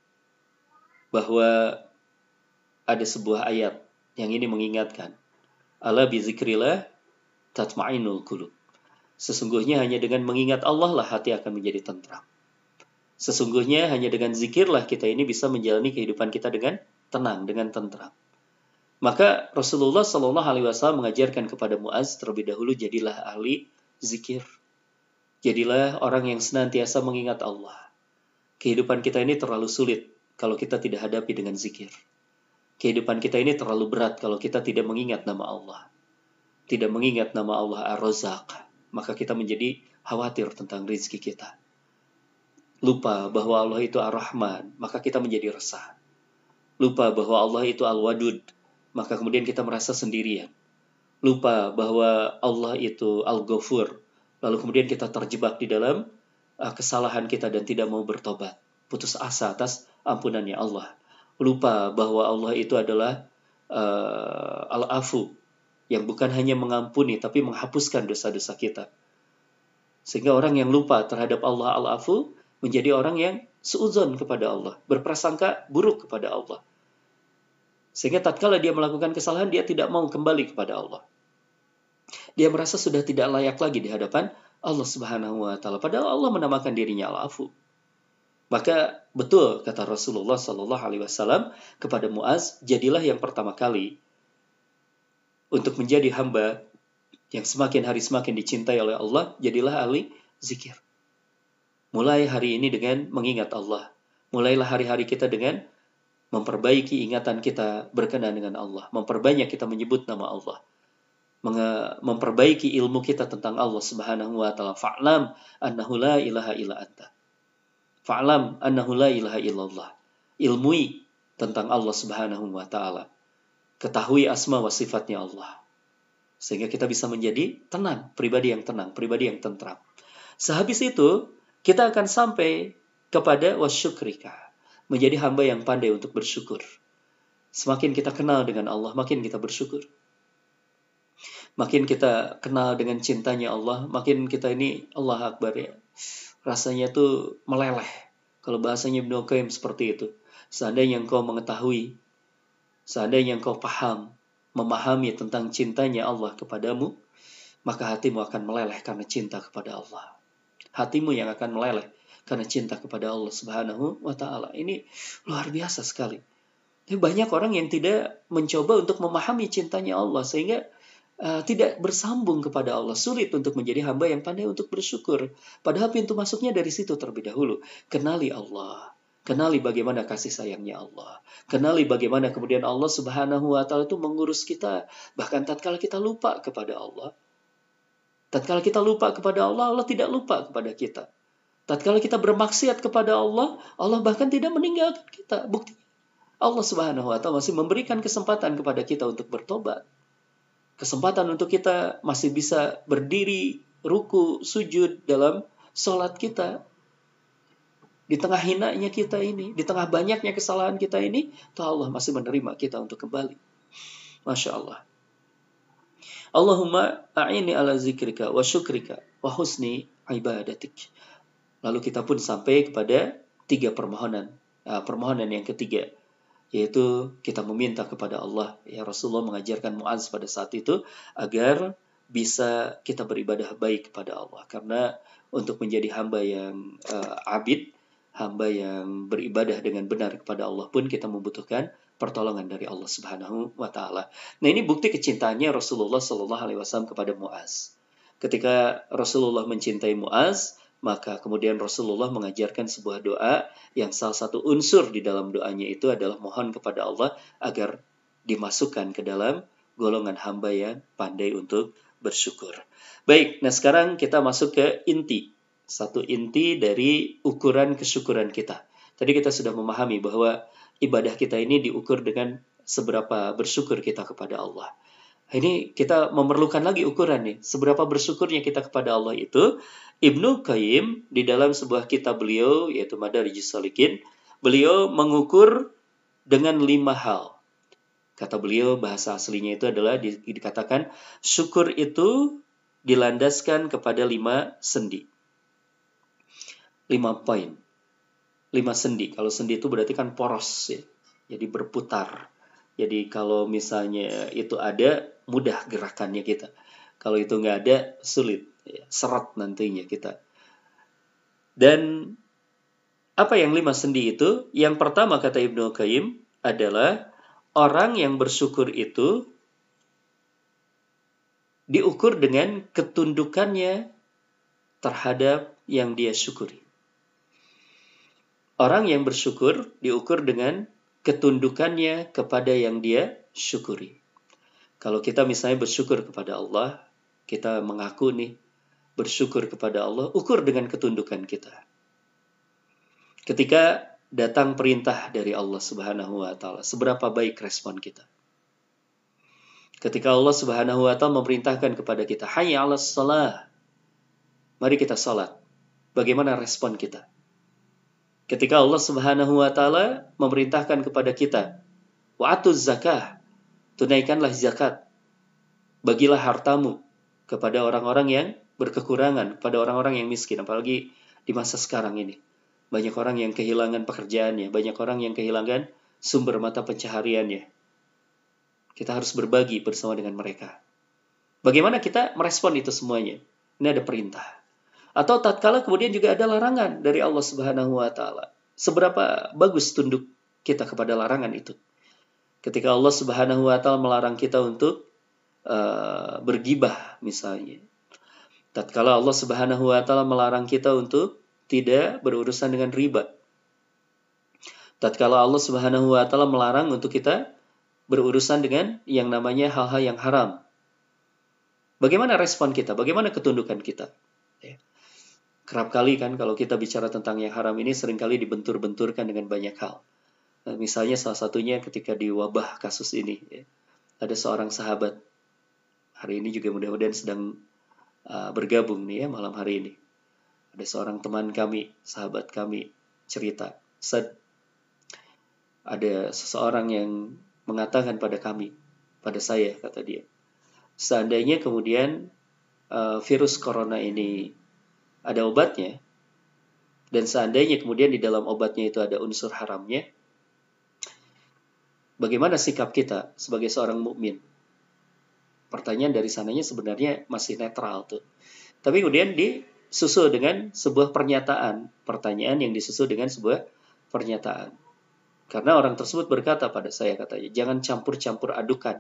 bahwa ada sebuah ayat yang ini mengingatkan. Ala bizikrillah tatma'inul qulub. Sesungguhnya hanya dengan mengingat Allah lah hati akan menjadi tentram. Sesungguhnya hanya dengan zikirlah kita ini bisa menjalani kehidupan kita dengan tenang, dengan tentram. Maka Rasulullah Shallallahu Alaihi Wasallam mengajarkan kepada Muaz terlebih dahulu jadilah ahli zikir. Jadilah orang yang senantiasa mengingat Allah. Kehidupan kita ini terlalu sulit kalau kita tidak hadapi dengan zikir. Kehidupan kita ini terlalu berat kalau kita tidak mengingat nama Allah tidak mengingat nama Allah Ar-Razak, maka kita menjadi khawatir tentang rizki kita. Lupa bahwa Allah itu Ar-Rahman, maka kita menjadi resah. Lupa bahwa Allah itu Al-Wadud, maka kemudian kita merasa sendirian. Lupa bahwa Allah itu Al-Ghafur, lalu kemudian kita terjebak di dalam uh, kesalahan kita dan tidak mau bertobat. Putus asa atas ampunannya Allah. Lupa bahwa Allah itu adalah uh, Al-Afu, yang bukan hanya mengampuni tapi menghapuskan dosa-dosa kita. Sehingga orang yang lupa terhadap Allah Al-Afu menjadi orang yang seuzon kepada Allah, berprasangka buruk kepada Allah. Sehingga tatkala dia melakukan kesalahan dia tidak mau kembali kepada Allah. Dia merasa sudah tidak layak lagi di hadapan Allah Subhanahu wa taala padahal Allah menamakan dirinya Al-Afu. Maka betul kata Rasulullah Shallallahu alaihi wasallam kepada Muaz, jadilah yang pertama kali untuk menjadi hamba yang semakin hari semakin dicintai oleh Allah, jadilah ahli zikir. Mulai hari ini dengan mengingat Allah. Mulailah hari-hari kita dengan memperbaiki ingatan kita berkenan dengan Allah. Memperbanyak kita menyebut nama Allah. Memperbaiki ilmu kita tentang Allah subhanahu wa ta'ala. Fa'lam annahu la ilaha illa anta. Fa'lam annahu la ilaha illallah. Ilmui tentang Allah subhanahu wa ta'ala ketahui asma wa sifatnya Allah. Sehingga kita bisa menjadi tenang, pribadi yang tenang, pribadi yang tentram. Sehabis itu, kita akan sampai kepada wasyukrika. Menjadi hamba yang pandai untuk bersyukur. Semakin kita kenal dengan Allah, makin kita bersyukur. Makin kita kenal dengan cintanya Allah, makin kita ini Allah Akbar ya. Rasanya tuh meleleh. Kalau bahasanya Ibnu Qayyim seperti itu. Seandainya engkau mengetahui Seandainya engkau paham, memahami tentang cintanya Allah kepadamu, maka hatimu akan meleleh karena cinta kepada Allah. Hatimu yang akan meleleh karena cinta kepada Allah Subhanahu wa taala. Ini luar biasa sekali. Tapi banyak orang yang tidak mencoba untuk memahami cintanya Allah sehingga uh, tidak bersambung kepada Allah, sulit untuk menjadi hamba yang pandai untuk bersyukur. Padahal pintu masuknya dari situ terlebih dahulu. Kenali Allah. Kenali bagaimana kasih sayangnya Allah. Kenali bagaimana kemudian Allah Subhanahu wa taala itu mengurus kita bahkan tatkala kita lupa kepada Allah. Tatkala kita lupa kepada Allah, Allah tidak lupa kepada kita. Tatkala kita bermaksiat kepada Allah, Allah bahkan tidak meninggalkan kita. Bukti Allah Subhanahu wa taala masih memberikan kesempatan kepada kita untuk bertobat. Kesempatan untuk kita masih bisa berdiri, ruku, sujud dalam sholat kita. Di tengah hinanya kita ini, di tengah banyaknya kesalahan kita ini, tuh Allah masih menerima kita untuk kembali. Masya Allah. Allahumma a'ini ala zikrika wa syukrika wa husni ibadatik. Lalu kita pun sampai kepada tiga permohonan. Nah, permohonan yang ketiga yaitu kita meminta kepada Allah. Ya Rasulullah mengajarkan Muaz pada saat itu agar bisa kita beribadah baik kepada Allah karena untuk menjadi hamba yang uh, abid, hamba yang beribadah dengan benar kepada Allah pun kita membutuhkan pertolongan dari Allah Subhanahu wa taala. Nah, ini bukti kecintaannya Rasulullah Shallallahu alaihi wasallam kepada Muaz. Ketika Rasulullah mencintai Muaz, maka kemudian Rasulullah mengajarkan sebuah doa yang salah satu unsur di dalam doanya itu adalah mohon kepada Allah agar dimasukkan ke dalam golongan hamba yang pandai untuk bersyukur. Baik, nah sekarang kita masuk ke inti. Satu inti dari ukuran kesyukuran kita. Tadi kita sudah memahami bahwa ibadah kita ini diukur dengan seberapa bersyukur kita kepada Allah. Ini kita memerlukan lagi ukuran nih, seberapa bersyukurnya kita kepada Allah itu. Ibnu Qayyim di dalam sebuah kitab beliau yaitu Madarijus Salikin, beliau mengukur dengan lima hal. Kata beliau bahasa aslinya itu adalah di, dikatakan syukur itu dilandaskan kepada lima sendi. Lima poin. Lima sendi. Kalau sendi itu berarti kan poros ya. Jadi berputar. Jadi kalau misalnya itu ada, mudah gerakannya kita. Kalau itu nggak ada, sulit. Ya, seret nantinya kita. Dan apa yang lima sendi itu? Yang pertama kata Ibnu Qayyim adalah orang yang bersyukur itu diukur dengan ketundukannya terhadap yang dia syukuri. Orang yang bersyukur diukur dengan ketundukannya kepada yang dia syukuri. Kalau kita misalnya bersyukur kepada Allah, kita mengaku nih bersyukur kepada Allah, ukur dengan ketundukan kita. Ketika datang perintah dari Allah Subhanahu wa taala, seberapa baik respon kita? Ketika Allah Subhanahu wa taala memerintahkan kepada kita, "Hayya 'alas shalah." Mari kita salat. Bagaimana respon kita? Ketika Allah Subhanahu wa taala memerintahkan kepada kita, "Wa'atuz zakah." Tunaikanlah zakat. Bagilah hartamu kepada orang-orang yang berkekurangan, kepada orang-orang yang miskin, apalagi di masa sekarang ini. Banyak orang yang kehilangan pekerjaannya, banyak orang yang kehilangan sumber mata pencahariannya. Kita harus berbagi bersama dengan mereka. Bagaimana kita merespon itu semuanya? Ini ada perintah. Atau tatkala kemudian juga ada larangan dari Allah Subhanahu wa taala. Seberapa bagus tunduk kita kepada larangan itu? Ketika Allah Subhanahu wa taala melarang kita untuk uh, bergibah misalnya. Tatkala Allah Subhanahu wa taala melarang kita untuk tidak berurusan dengan riba. Tatkala Allah Subhanahu wa taala melarang untuk kita berurusan dengan yang namanya hal-hal yang haram. Bagaimana respon kita? Bagaimana ketundukan kita? Ya kerap kali kan kalau kita bicara tentang yang haram ini sering kali dibentur-benturkan dengan banyak hal. Nah, misalnya salah satunya ketika di wabah kasus ini, ya, ada seorang sahabat hari ini juga mudah-mudahan sedang uh, bergabung nih ya malam hari ini. Ada seorang teman kami, sahabat kami cerita, Sad, ada seseorang yang mengatakan pada kami, pada saya kata dia, seandainya kemudian uh, virus corona ini ada obatnya, dan seandainya kemudian di dalam obatnya itu ada unsur haramnya, bagaimana sikap kita sebagai seorang mukmin? Pertanyaan dari sananya sebenarnya masih netral tuh. Tapi kemudian disusul dengan sebuah pernyataan, pertanyaan yang disusul dengan sebuah pernyataan. Karena orang tersebut berkata pada saya katanya, jangan campur-campur adukan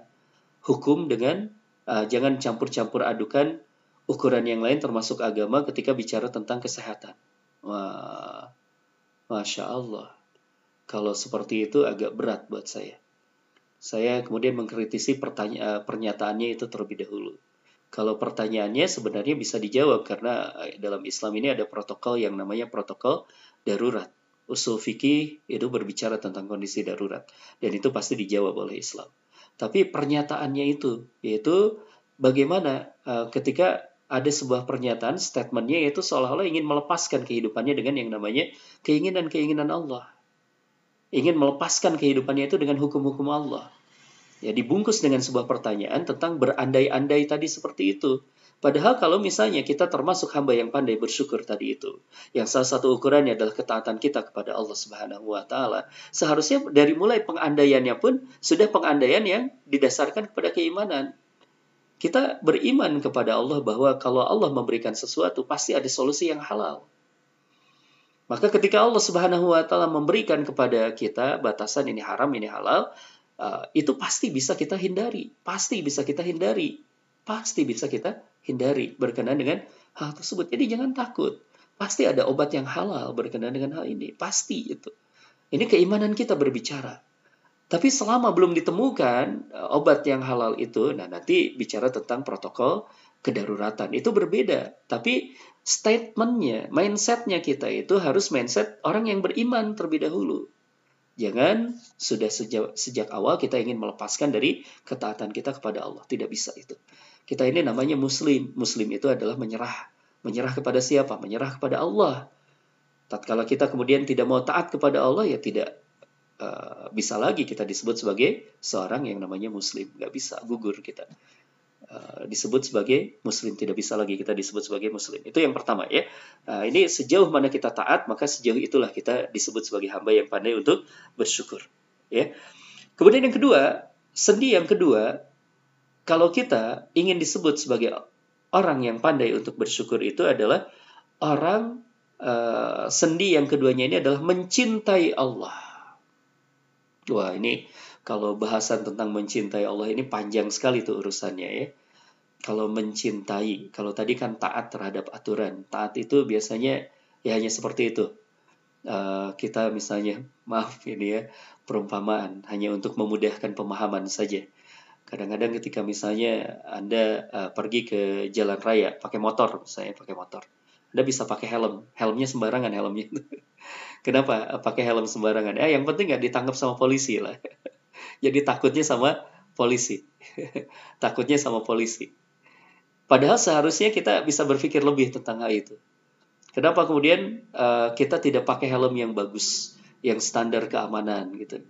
hukum dengan uh, jangan campur-campur adukan ukuran yang lain termasuk agama ketika bicara tentang kesehatan. Wah, masya Allah. Kalau seperti itu agak berat buat saya. Saya kemudian mengkritisi pertanya pernyataannya itu terlebih dahulu. Kalau pertanyaannya sebenarnya bisa dijawab karena eh, dalam Islam ini ada protokol yang namanya protokol darurat. Usul fikih itu berbicara tentang kondisi darurat dan itu pasti dijawab oleh Islam. Tapi pernyataannya itu yaitu bagaimana uh, ketika ada sebuah pernyataan statementnya yaitu seolah-olah ingin melepaskan kehidupannya dengan yang namanya keinginan-keinginan Allah ingin melepaskan kehidupannya itu dengan hukum-hukum Allah. Ya dibungkus dengan sebuah pertanyaan tentang berandai-andai tadi seperti itu. Padahal kalau misalnya kita termasuk hamba yang pandai bersyukur tadi itu, yang salah satu ukurannya adalah ketaatan kita kepada Allah Subhanahu wa taala, seharusnya dari mulai pengandaiannya pun sudah pengandaian yang didasarkan kepada keimanan. Kita beriman kepada Allah bahwa kalau Allah memberikan sesuatu pasti ada solusi yang halal. Maka ketika Allah Subhanahu wa taala memberikan kepada kita batasan ini haram, ini halal, uh, itu pasti bisa kita hindari, pasti bisa kita hindari, pasti bisa kita hindari berkenaan dengan hal tersebut. Jadi jangan takut. Pasti ada obat yang halal berkenaan dengan hal ini, pasti itu. Ini keimanan kita berbicara. Tapi selama belum ditemukan uh, obat yang halal itu, nah nanti bicara tentang protokol kedaruratan itu berbeda. Tapi statementnya, mindsetnya kita itu harus mindset orang yang beriman terlebih dahulu. Jangan sudah sejak, sejak awal kita ingin melepaskan dari ketaatan kita kepada Allah. Tidak bisa itu. Kita ini namanya muslim. Muslim itu adalah menyerah. Menyerah kepada siapa? Menyerah kepada Allah. Tatkala kita kemudian tidak mau taat kepada Allah, ya tidak uh, bisa lagi kita disebut sebagai seorang yang namanya muslim. Gak bisa, gugur kita. Uh, disebut sebagai muslim. Tidak bisa lagi kita disebut sebagai muslim. Itu yang pertama ya. Uh, ini sejauh mana kita taat maka sejauh itulah kita disebut sebagai hamba yang pandai untuk bersyukur ya. Kemudian yang kedua sendi yang kedua kalau kita ingin disebut sebagai orang yang pandai untuk bersyukur itu adalah orang uh, sendi yang keduanya ini adalah mencintai Allah. Wah ini kalau bahasan tentang mencintai Allah ini panjang sekali tuh urusannya ya. Kalau mencintai, kalau tadi kan taat terhadap aturan. Taat itu biasanya ya hanya seperti itu. Uh, kita misalnya, maaf ini ya, perumpamaan hanya untuk memudahkan pemahaman saja. Kadang-kadang ketika misalnya Anda uh, pergi ke jalan raya pakai motor, saya pakai motor. Anda bisa pakai helm, helmnya sembarangan helmnya. Kenapa pakai helm sembarangan? Eh, yang penting nggak ditangkap sama polisi lah. Jadi takutnya sama polisi. takutnya sama polisi. Padahal seharusnya kita bisa berpikir lebih tentang hal itu. Kenapa kemudian uh, kita tidak pakai helm yang bagus, yang standar keamanan gitu?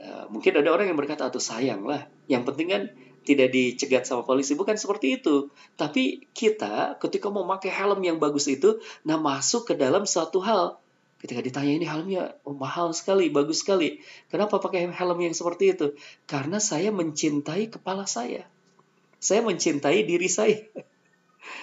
Uh, mungkin ada orang yang berkata, "Atau sayang lah, yang penting kan tidak dicegat sama polisi." Bukan seperti itu. Tapi kita ketika mau pakai helm yang bagus itu, nah masuk ke dalam suatu hal Ketika ditanya ini helmnya oh, mahal sekali, bagus sekali. Kenapa pakai helm yang seperti itu? Karena saya mencintai kepala saya. Saya mencintai diri saya.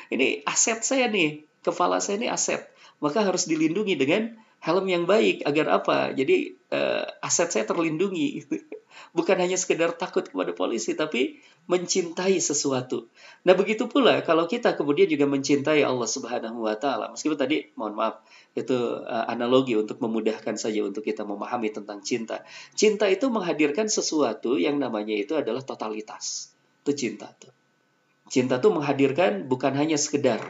Ini aset saya nih. Kepala saya ini aset. Maka harus dilindungi dengan helm yang baik. Agar apa? Jadi uh, aset saya terlindungi. Bukan hanya sekedar takut kepada polisi, tapi mencintai sesuatu. Nah begitu pula kalau kita kemudian juga mencintai Allah Subhanahu Wa Taala. Meskipun tadi, mohon maaf, itu uh, analogi untuk memudahkan saja untuk kita memahami tentang cinta. Cinta itu menghadirkan sesuatu yang namanya itu adalah totalitas. Itu cinta tuh. Cinta tuh menghadirkan bukan hanya sekedar,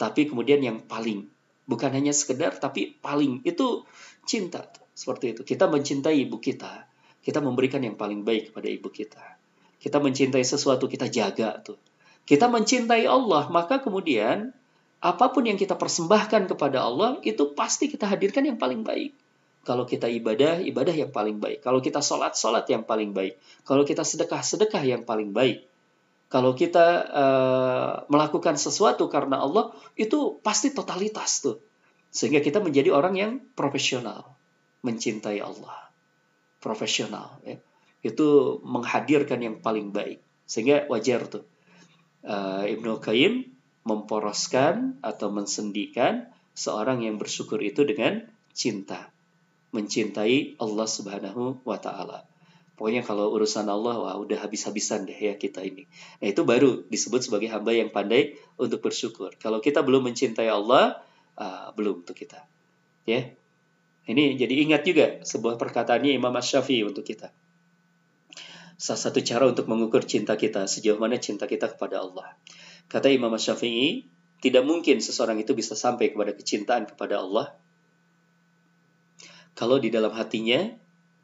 tapi kemudian yang paling. Bukan hanya sekedar, tapi paling. Itu cinta. Tuh. Seperti itu. Kita mencintai ibu kita. Kita memberikan yang paling baik kepada ibu kita. Kita mencintai sesuatu, kita jaga tuh. Kita mencintai Allah, maka kemudian apa pun yang kita persembahkan kepada Allah itu pasti kita hadirkan yang paling baik. Kalau kita ibadah, ibadah yang paling baik. Kalau kita sholat, sholat yang paling baik. Kalau kita sedekah, sedekah yang paling baik. Kalau kita uh, melakukan sesuatu karena Allah, itu pasti totalitas tuh. Sehingga kita menjadi orang yang profesional. Mencintai Allah. Profesional. Ya. Itu menghadirkan yang paling baik. Sehingga wajar tuh. Uh, Ibnu Qayyim memporoskan atau mensendikan seorang yang bersyukur itu dengan cinta. Mencintai Allah Subhanahu wa taala. Pokoknya kalau urusan Allah, wah udah habis-habisan deh ya kita ini. Nah itu baru disebut sebagai hamba yang pandai untuk bersyukur. Kalau kita belum mencintai Allah, uh, belum untuk kita. Ya, ini jadi ingat juga sebuah perkataannya Imam Syafi'i untuk kita. Salah satu cara untuk mengukur cinta kita, sejauh mana cinta kita kepada Allah. Kata Imam Syafi'i, tidak mungkin seseorang itu bisa sampai kepada kecintaan kepada Allah kalau di dalam hatinya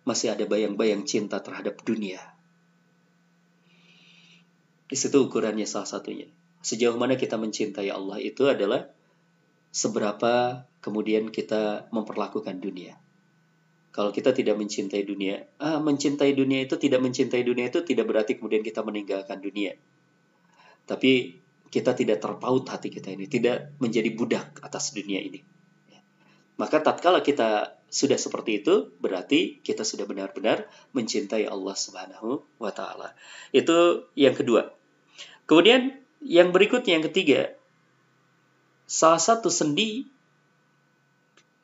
masih ada bayang-bayang cinta terhadap dunia. Di situ ukurannya salah satunya. Sejauh mana kita mencintai Allah itu adalah seberapa kemudian kita memperlakukan dunia. Kalau kita tidak mencintai dunia, ah mencintai dunia itu tidak mencintai dunia itu tidak berarti kemudian kita meninggalkan dunia. Tapi kita tidak terpaut hati kita ini, tidak menjadi budak atas dunia ini. Maka tatkala kita sudah seperti itu, berarti kita sudah benar-benar mencintai Allah Subhanahu wa taala. Itu yang kedua. Kemudian yang berikutnya yang ketiga, salah satu sendi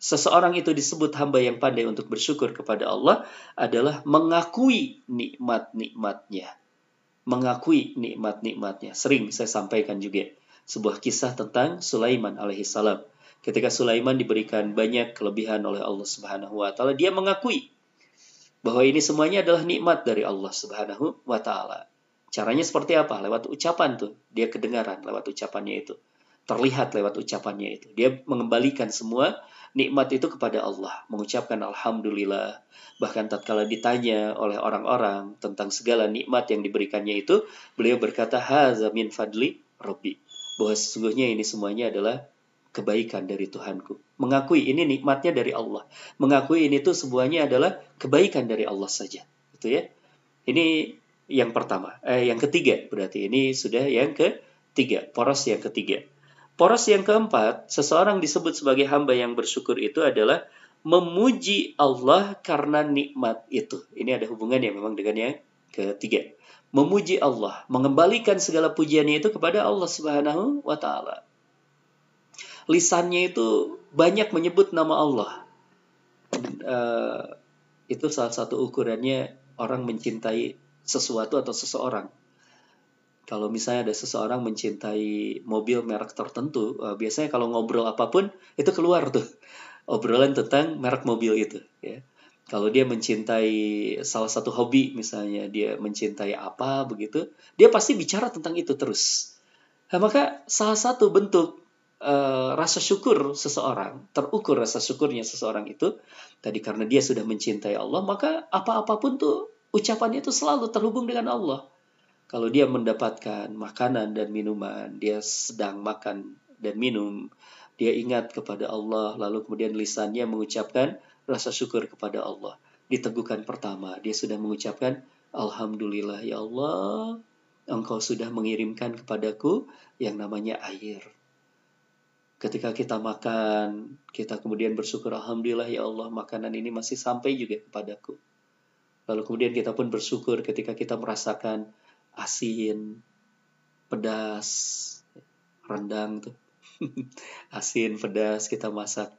seseorang itu disebut hamba yang pandai untuk bersyukur kepada Allah adalah mengakui nikmat-nikmatnya. Mengakui nikmat-nikmatnya. Sering saya sampaikan juga sebuah kisah tentang Sulaiman alaihissalam ketika Sulaiman diberikan banyak kelebihan oleh Allah Subhanahu wa taala, dia mengakui bahwa ini semuanya adalah nikmat dari Allah Subhanahu wa taala. Caranya seperti apa? Lewat ucapan tuh. Dia kedengaran lewat ucapannya itu. Terlihat lewat ucapannya itu. Dia mengembalikan semua nikmat itu kepada Allah, mengucapkan alhamdulillah. Bahkan tatkala ditanya oleh orang-orang tentang segala nikmat yang diberikannya itu, beliau berkata, "Hadza min fadli Rabbi." Bahwa sesungguhnya ini semuanya adalah kebaikan dari Tuhanku. Mengakui ini nikmatnya dari Allah. Mengakui ini tuh semuanya adalah kebaikan dari Allah saja. Gitu ya. Ini yang pertama. Eh, yang ketiga berarti ini sudah yang ketiga. Poros yang ketiga. Poros yang keempat, seseorang disebut sebagai hamba yang bersyukur itu adalah memuji Allah karena nikmat itu. Ini ada hubungannya memang dengan yang ketiga. Memuji Allah, mengembalikan segala pujiannya itu kepada Allah Subhanahu wa taala lisannya itu banyak menyebut nama Allah. Uh, itu salah satu ukurannya orang mencintai sesuatu atau seseorang. Kalau misalnya ada seseorang mencintai mobil merek tertentu, uh, biasanya kalau ngobrol apa pun itu keluar tuh obrolan tentang merek mobil itu. Ya. Kalau dia mencintai salah satu hobi, misalnya dia mencintai apa begitu, dia pasti bicara tentang itu terus. Nah, maka salah satu bentuk uh, rasa syukur seseorang, terukur rasa syukurnya seseorang itu tadi karena dia sudah mencintai Allah, maka apa-apapun tuh ucapannya itu selalu terhubung dengan Allah. Kalau dia mendapatkan makanan dan minuman, dia sedang makan dan minum, dia ingat kepada Allah, lalu kemudian lisannya mengucapkan rasa syukur kepada Allah. Diteguhkan pertama, dia sudah mengucapkan Alhamdulillah ya Allah, Engkau sudah mengirimkan kepadaku yang namanya air ketika kita makan, kita kemudian bersyukur Alhamdulillah ya Allah makanan ini masih sampai juga kepadaku. Lalu kemudian kita pun bersyukur ketika kita merasakan asin, pedas, rendang tuh. asin, pedas kita masak,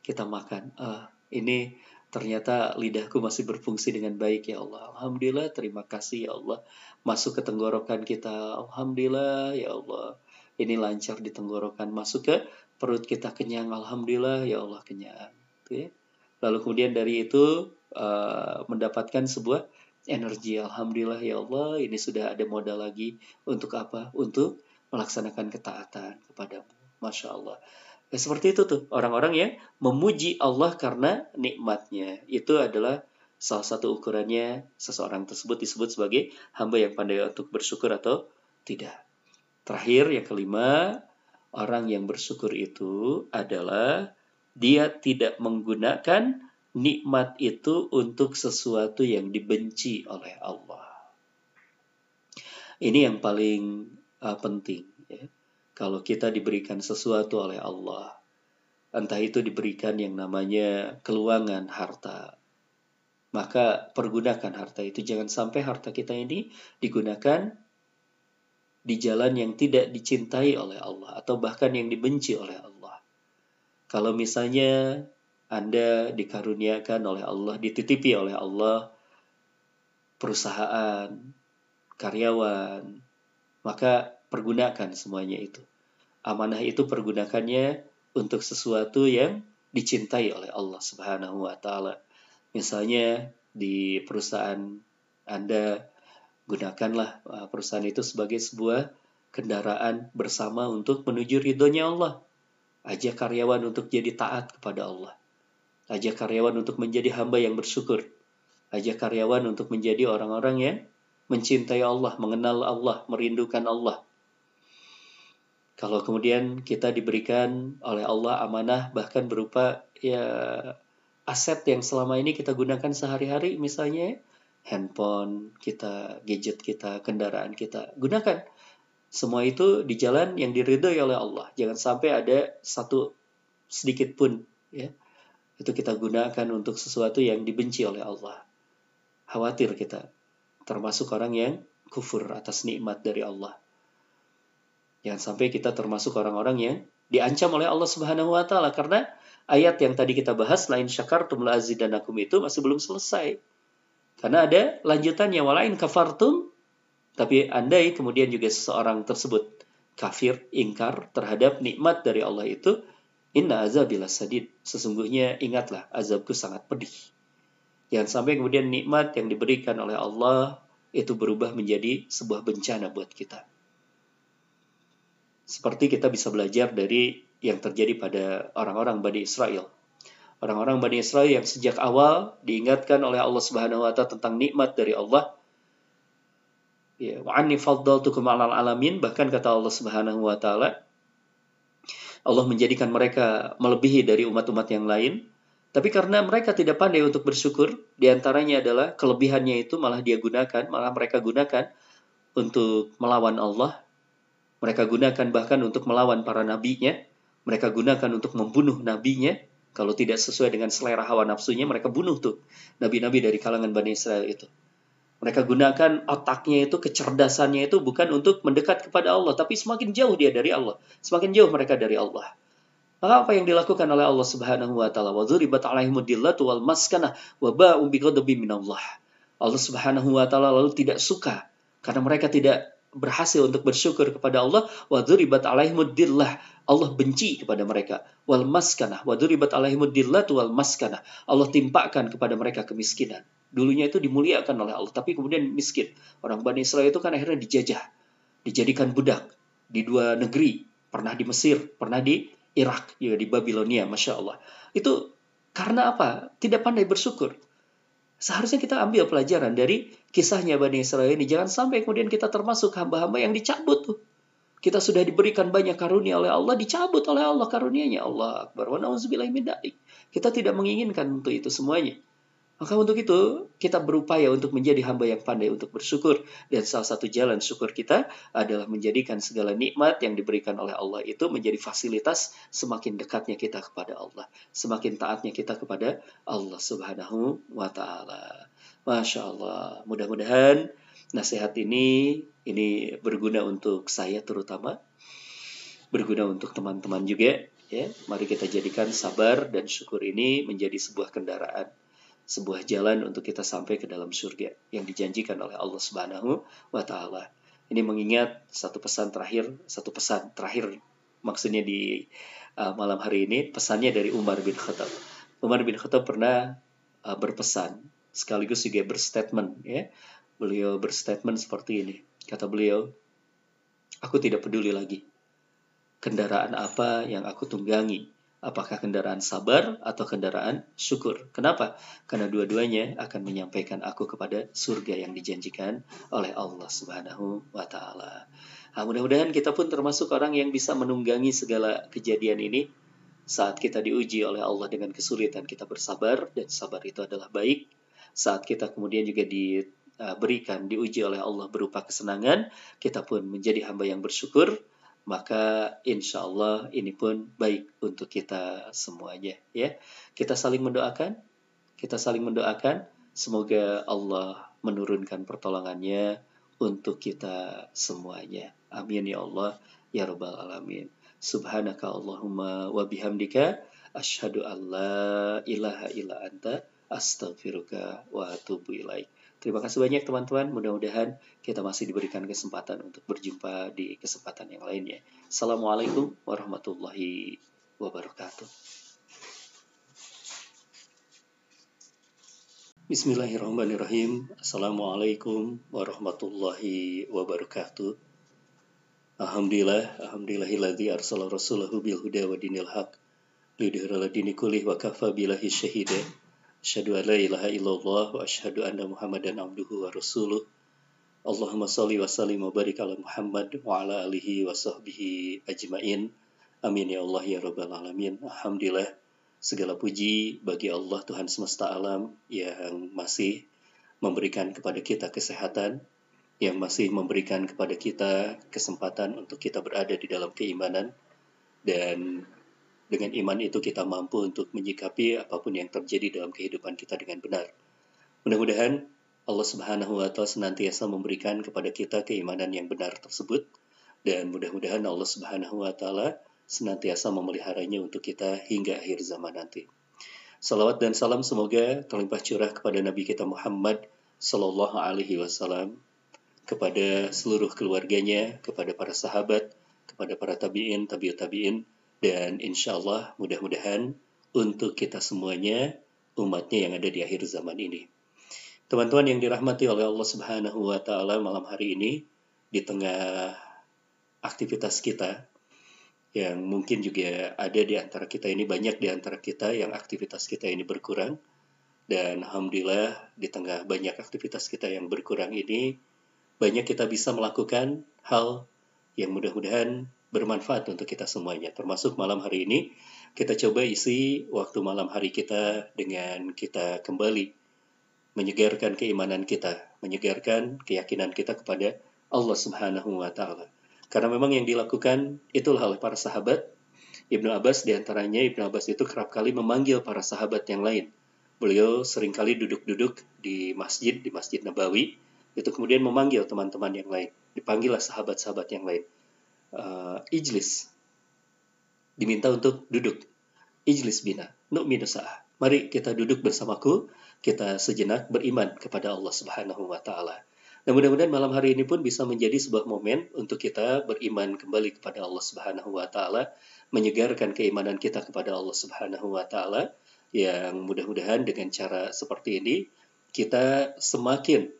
kita makan. Ah, ini ternyata lidahku masih berfungsi dengan baik ya Allah. Alhamdulillah, terima kasih ya Allah. Masuk ke tenggorokan kita. Alhamdulillah ya Allah. Ini lancar di tenggorokan. Masuk ke perut kita kenyang alhamdulillah ya Allah kenyang gitu ya. lalu kemudian dari itu uh, mendapatkan sebuah energi alhamdulillah ya Allah ini sudah ada modal lagi untuk apa? Untuk melaksanakan ketaatan kepadamu masya Allah. Ya, seperti itu tuh orang-orang yang memuji Allah karena nikmatnya. Itu adalah salah satu ukurannya seseorang tersebut disebut sebagai hamba yang pandai untuk bersyukur atau tidak. Terakhir yang kelima orang yang bersyukur itu adalah dia tidak menggunakan nikmat itu untuk sesuatu yang dibenci oleh Allah. Ini yang paling uh, penting. Ya. Kalau kita diberikan sesuatu oleh Allah, entah itu diberikan yang namanya keluangan harta, maka pergunakan harta itu. Jangan sampai harta kita ini digunakan di jalan yang tidak dicintai oleh Allah atau bahkan yang dibenci oleh Allah. Kalau misalnya Anda dikaruniakan oleh Allah, dititipi oleh Allah perusahaan, karyawan, maka pergunakan semuanya itu. Amanah itu pergunakannya untuk sesuatu yang dicintai oleh Allah Subhanahu wa taala. Misalnya di perusahaan Anda gunakanlah uh, perusahaan itu sebagai sebuah kendaraan bersama untuk menuju ridhonya Allah. Ajak karyawan untuk jadi taat kepada Allah. Ajak karyawan untuk menjadi hamba yang bersyukur. Ajak karyawan untuk menjadi orang-orang yang mencintai Allah, mengenal Allah, merindukan Allah. Kalau kemudian kita diberikan oleh Allah amanah bahkan berupa ya aset yang selama ini kita gunakan sehari-hari misalnya handphone kita, gadget kita, kendaraan kita. Gunakan. Semua itu di jalan yang diridhoi oleh Allah. Jangan sampai ada satu sedikit pun ya itu kita gunakan untuk sesuatu yang dibenci oleh Allah. Khawatir kita termasuk orang yang kufur atas nikmat dari Allah. Jangan sampai kita termasuk orang-orang yang diancam oleh Allah Subhanahu wa taala karena ayat yang tadi kita bahas lain syakartum la azidanakum itu masih belum selesai. Karena ada lanjutannya walain kafartum tapi andai kemudian juga seseorang tersebut kafir, ingkar terhadap nikmat dari Allah itu, inna azabila sadid. Sesungguhnya ingatlah azabku sangat pedih. Jangan sampai kemudian nikmat yang diberikan oleh Allah itu berubah menjadi sebuah bencana buat kita. Seperti kita bisa belajar dari yang terjadi pada orang-orang Bani Israel orang-orang Bani Israel yang sejak awal diingatkan oleh Allah Subhanahu wa taala tentang nikmat dari Allah. Ya, faddaltukum alamin bahkan kata Allah Subhanahu wa taala Allah menjadikan mereka melebihi dari umat-umat yang lain. Tapi karena mereka tidak pandai untuk bersyukur, di antaranya adalah kelebihannya itu malah dia gunakan, malah mereka gunakan untuk melawan Allah. Mereka gunakan bahkan untuk melawan para nabinya. Mereka gunakan untuk membunuh nabinya kalau tidak sesuai dengan selera hawa nafsunya, mereka bunuh tuh nabi-nabi dari kalangan Bani Israel itu. Mereka gunakan otaknya itu, kecerdasannya itu bukan untuk mendekat kepada Allah, tapi semakin jauh dia dari Allah. Semakin jauh mereka dari Allah. Maka apa yang dilakukan oleh Allah Subhanahu wa taala? Wa dzuribat alaihimudillatu wal maskana wa ba'u minallah. Allah Subhanahu wa taala lalu tidak suka karena mereka tidak berhasil untuk bersyukur kepada Allah wa dzuribat alaihimudillah Allah benci kepada mereka. Wal maskanah wa dzuribat alaihimudillah wal maskanah. Allah timpakan kepada mereka kemiskinan. Dulunya itu dimuliakan oleh Allah tapi kemudian miskin. Orang Bani Israel itu kan akhirnya dijajah dijadikan budak di dua negeri. Pernah di Mesir pernah di Irak ya di Babilonia masya Allah. Itu karena apa? Tidak pandai bersyukur. Seharusnya kita ambil pelajaran dari kisahnya Bani Israel ini. Jangan sampai kemudian kita termasuk hamba-hamba yang dicabut tuh. Kita sudah diberikan banyak karunia oleh Allah, dicabut oleh Allah karunianya. Allah Akbar. Wa Kita tidak menginginkan untuk itu semuanya. Maka untuk itu, kita berupaya untuk menjadi hamba yang pandai untuk bersyukur. Dan salah satu jalan syukur kita adalah menjadikan segala nikmat yang diberikan oleh Allah itu menjadi fasilitas semakin dekatnya kita kepada Allah. Semakin taatnya kita kepada Allah subhanahu wa ta'ala. Masya Allah. Mudah-mudahan nasihat ini ini berguna untuk saya terutama. Berguna untuk teman-teman juga. Ya, mari kita jadikan sabar dan syukur ini menjadi sebuah kendaraan sebuah jalan untuk kita sampai ke dalam surga yang dijanjikan oleh Allah Subhanahu wa taala. Ini mengingat satu pesan terakhir, satu pesan terakhir maksudnya di uh, malam hari ini pesannya dari Umar bin Khattab. Umar bin Khattab pernah uh, berpesan sekaligus juga berstatement ya. Beliau berstatement seperti ini. Kata beliau, aku tidak peduli lagi kendaraan apa yang aku tunggangi apakah kendaraan sabar atau kendaraan syukur. Kenapa? Karena dua-duanya akan menyampaikan aku kepada surga yang dijanjikan oleh Allah Subhanahu wa taala. Nah, mudah-mudahan kita pun termasuk orang yang bisa menunggangi segala kejadian ini saat kita diuji oleh Allah dengan kesulitan kita bersabar dan sabar itu adalah baik. Saat kita kemudian juga diberikan diuji oleh Allah berupa kesenangan, kita pun menjadi hamba yang bersyukur maka insya Allah ini pun baik untuk kita semuanya ya. Kita saling mendoakan kita saling mendoakan. Semoga Allah menurunkan pertolongannya untuk kita semuanya. Amin ya Allah ya rabbal alamin. Subhanaka Allahumma wa bihamdika asyhadu an la ilaha illa anta astaghfiruka wa atubu Terima kasih banyak teman-teman. Mudah-mudahan kita masih diberikan kesempatan untuk berjumpa di kesempatan yang lainnya. Assalamualaikum warahmatullahi wabarakatuh. Bismillahirrahmanirrahim. Assalamualaikum warahmatullahi wabarakatuh. Alhamdulillah, alhamdulillahilladzi arsala rasulahu bil huda wa dinil haq lidhira dini wa kafa billahi. Asyhadu an la ilaha illallah wa asyhadu anna Muhammadan abduhu wa rasuluh. Allahumma salli wa sallim wa barik ala Muhammad wa ala alihi wa sahbihi ajmain. Amin ya Allah ya rabbal alamin. Alhamdulillah segala puji bagi Allah Tuhan semesta alam yang masih memberikan kepada kita kesehatan, yang masih memberikan kepada kita kesempatan untuk kita berada di dalam keimanan dan dengan iman itu kita mampu untuk menyikapi apa pun yang terjadi dalam kehidupan kita dengan benar. Mudah-mudahan Allah Subhanahu wa taala senantiasa memberikan kepada kita keimanan yang benar tersebut dan mudah-mudahan Allah Subhanahu wa taala senantiasa memeliharanya untuk kita hingga akhir zaman nanti. Salawat dan salam semoga terlimpah curah kepada Nabi kita Muhammad Sallallahu Alaihi Wasallam, kepada seluruh keluarganya, kepada para sahabat, kepada para tabiin, tabiut tabiin, dan insya Allah mudah-mudahan untuk kita semuanya, umatnya yang ada di akhir zaman ini. Teman-teman yang dirahmati oleh Allah Subhanahu wa Ta'ala malam hari ini, di tengah aktivitas kita, yang mungkin juga ada di antara kita ini, banyak di antara kita yang aktivitas kita ini berkurang, dan Alhamdulillah di tengah banyak aktivitas kita yang berkurang ini, banyak kita bisa melakukan hal yang mudah-mudahan bermanfaat untuk kita semuanya. Termasuk malam hari ini, kita coba isi waktu malam hari kita dengan kita kembali menyegarkan keimanan kita, menyegarkan keyakinan kita kepada Allah Subhanahu wa taala. Karena memang yang dilakukan itulah oleh para sahabat. Ibnu Abbas di antaranya, Ibnu Abbas itu kerap kali memanggil para sahabat yang lain. Beliau sering kali duduk-duduk di masjid, di Masjid Nabawi, itu kemudian memanggil teman-teman yang lain. Dipanggillah sahabat-sahabat yang lain uh, ijlis. Diminta untuk duduk. Ijlis bina. Nu'minu sa'ah. Mari kita duduk bersamaku, kita sejenak beriman kepada Allah Subhanahu wa taala. Dan mudah-mudahan malam hari ini pun bisa menjadi sebuah momen untuk kita beriman kembali kepada Allah Subhanahu wa taala, menyegarkan keimanan kita kepada Allah Subhanahu wa taala yang mudah-mudahan dengan cara seperti ini kita semakin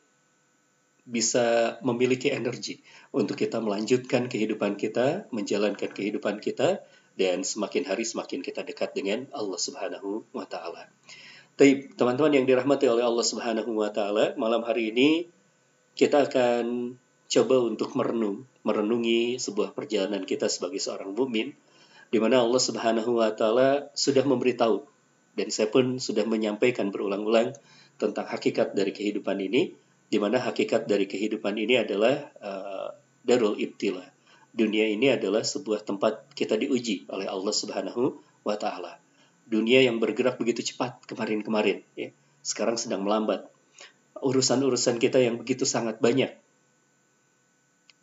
bisa memiliki energi untuk kita melanjutkan kehidupan kita, menjalankan kehidupan kita, dan semakin hari semakin kita dekat dengan Allah Subhanahu wa Ta'ala. Teman-teman yang dirahmati oleh Allah Subhanahu wa Ta'ala, malam hari ini kita akan coba untuk merenung, merenungi sebuah perjalanan kita sebagai seorang mukmin, di mana Allah Subhanahu wa Ta'ala sudah memberitahu, dan saya pun sudah menyampaikan berulang-ulang tentang hakikat dari kehidupan ini di mana hakikat dari kehidupan ini adalah uh, darul ibtila. Dunia ini adalah sebuah tempat kita diuji oleh Allah Subhanahu wa taala. Dunia yang bergerak begitu cepat kemarin-kemarin ya. Sekarang sedang melambat. Urusan-urusan kita yang begitu sangat banyak.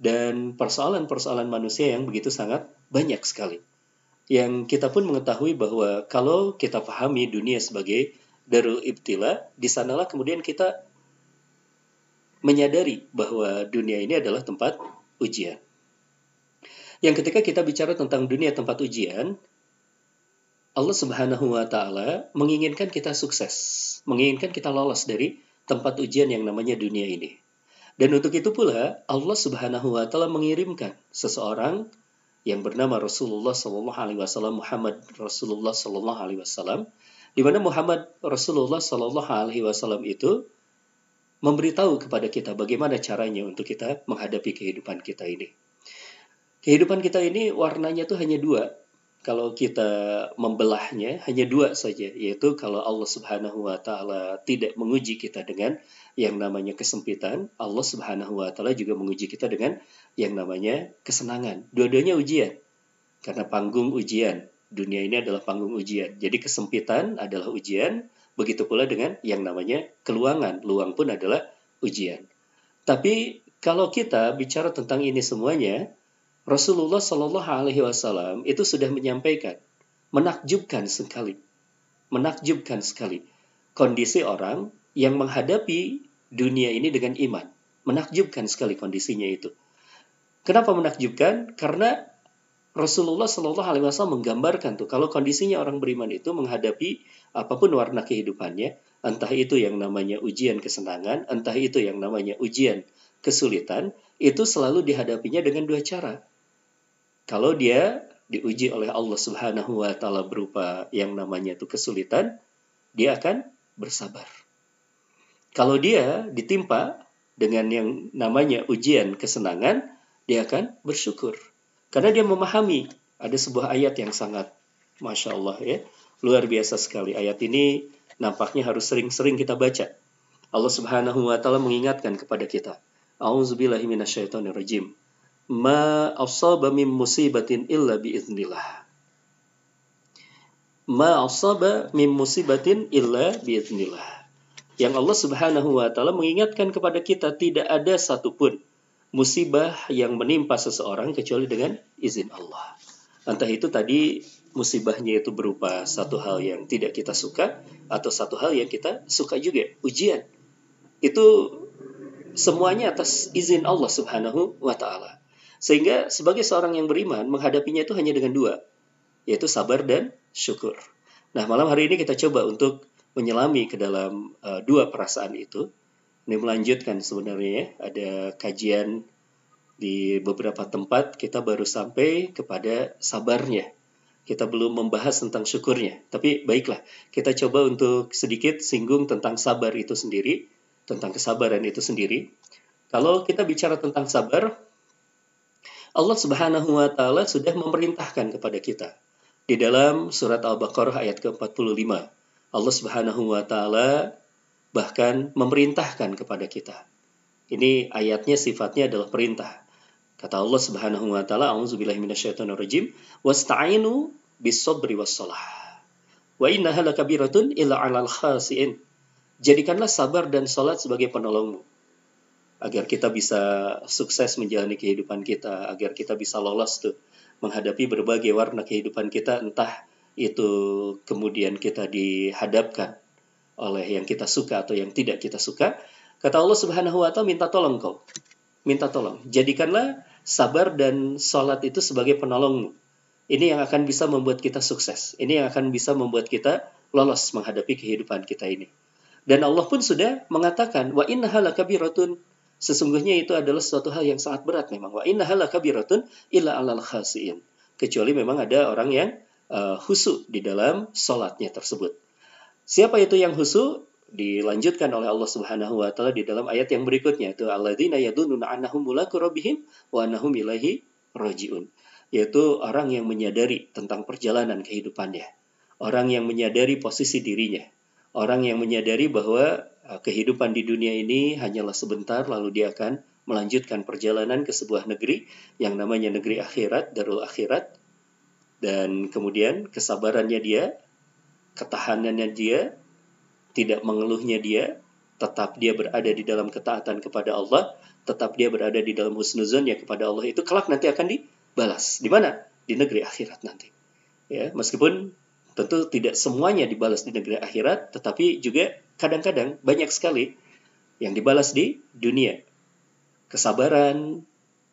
Dan persoalan-persoalan manusia yang begitu sangat banyak sekali. Yang kita pun mengetahui bahwa kalau kita pahami dunia sebagai darul ibtila, di sanalah kemudian kita menyadari bahwa dunia ini adalah tempat ujian. Yang ketika kita bicara tentang dunia tempat ujian, Allah Subhanahu wa taala menginginkan kita sukses, menginginkan kita lolos dari tempat ujian yang namanya dunia ini. Dan untuk itu pula Allah Subhanahu wa taala mengirimkan seseorang yang bernama Rasulullah Sallallahu Alaihi Wasallam Muhammad Rasulullah Sallallahu Alaihi Wasallam, di mana Muhammad Rasulullah Sallallahu Alaihi Wasallam itu memberitahu kepada kita bagaimana caranya untuk kita menghadapi kehidupan kita ini. Kehidupan kita ini warnanya tuh hanya dua. Kalau kita membelahnya hanya dua saja, yaitu kalau Allah Subhanahu wa taala tidak menguji kita dengan yang namanya kesempitan, Allah Subhanahu wa taala juga menguji kita dengan yang namanya kesenangan. Dua-duanya ujian. Karena panggung ujian. Dunia ini adalah panggung ujian. Jadi kesempitan adalah ujian, Begitu pula dengan yang namanya keluangan. Luang pun adalah ujian. Tapi kalau kita bicara tentang ini semuanya, Rasulullah Shallallahu Alaihi Wasallam itu sudah menyampaikan, menakjubkan sekali, menakjubkan sekali kondisi orang yang menghadapi dunia ini dengan iman. Menakjubkan sekali kondisinya itu. Kenapa menakjubkan? Karena Rasulullah Shallallahu Alaihi Wasallam menggambarkan tuh kalau kondisinya orang beriman itu menghadapi apa pun warna kehidupannya, entah itu yang namanya ujian kesenangan, entah itu yang namanya ujian kesulitan, itu selalu dihadapinya dengan dua cara. Kalau dia diuji oleh Allah Subhanahu wa taala berupa yang namanya itu kesulitan, dia akan bersabar. Kalau dia ditimpa dengan yang namanya ujian kesenangan, dia akan bersyukur. Karena dia memahami ada sebuah ayat yang sangat Masya Allah ya, luar biasa sekali. Ayat ini nampaknya harus sering-sering kita baca. Allah Subhanahu wa taala mengingatkan kepada kita. A'udzubillahi minasyaitonirrajim. Ma asaba min musibatin illa biiznillah. Ma asaba min musibatin illa biiznillah. Yang Allah Subhanahu wa taala mengingatkan kepada kita tidak ada satupun musibah yang menimpa seseorang kecuali dengan izin Allah. Entah itu tadi musibahnya itu berupa satu hal yang tidak kita suka atau satu hal yang kita suka juga, ujian. Itu semuanya atas izin Allah Subhanahu wa taala. Sehingga sebagai seorang yang beriman menghadapinya itu hanya dengan dua, yaitu sabar dan syukur. Nah, malam hari ini kita coba untuk menyelami ke dalam uh, dua perasaan itu ini melanjutkan sebenarnya ya, ada kajian di beberapa tempat kita baru sampai kepada sabarnya. Kita belum membahas tentang syukurnya. Tapi baiklah, kita coba untuk sedikit singgung tentang sabar itu sendiri, tentang kesabaran itu sendiri. Kalau kita bicara tentang sabar, Allah Subhanahu wa taala sudah memerintahkan kepada kita di dalam surat Al-Baqarah ayat ke-45. Allah Subhanahu wa taala bahkan memerintahkan kepada kita. Ini ayatnya sifatnya adalah perintah. Kata Allah Subhanahu wa taala, "A'udzubillahi minasyaitonirrajim, wasta'inu bis-sabri was-shalah. Wa innaha lakabiratun illa 'alal khasiin." Jadikanlah sabar dan salat sebagai penolongmu agar kita bisa sukses menjalani kehidupan kita, agar kita bisa lolos tuh menghadapi berbagai warna kehidupan kita entah itu kemudian kita dihadapkan oleh yang kita suka atau yang tidak kita suka, kata Allah Subhanahu wa taala minta tolong kau. Minta tolong. Jadikanlah sabar dan sholat itu sebagai penolongmu. Ini yang akan bisa membuat kita sukses. Ini yang akan bisa membuat kita lolos menghadapi kehidupan kita ini. Dan Allah pun sudah mengatakan, wa innaha lakabiratun. Sesungguhnya itu adalah suatu hal yang sangat berat memang. Wa innaha lakabiratun illa alal khasiin. Kecuali memang ada orang yang uh, khusyuk di dalam sholatnya tersebut. Siapa itu yang husu? Dilanjutkan oleh Allah Subhanahu wa taala di dalam ayat yang berikutnya itu alladzina yadununa annahum mulaku rabbihim wa annahum ilaihi. Yaitu orang yang menyadari tentang perjalanan kehidupannya. Orang yang menyadari posisi dirinya. Orang yang menyadari bahwa uh, kehidupan di dunia ini hanyalah sebentar lalu dia akan melanjutkan perjalanan ke sebuah negeri yang namanya negeri akhirat, darul akhirat. Dan kemudian kesabarannya dia ketahanannya dia, tidak mengeluhnya dia, tetap dia berada di dalam ketaatan kepada Allah, tetap dia berada di dalam husnuzonnya kepada Allah itu kelak nanti akan dibalas. Di mana? Di negeri akhirat nanti. Ya, meskipun tentu tidak semuanya dibalas di negeri akhirat, tetapi juga kadang-kadang banyak sekali yang dibalas di dunia. Kesabaran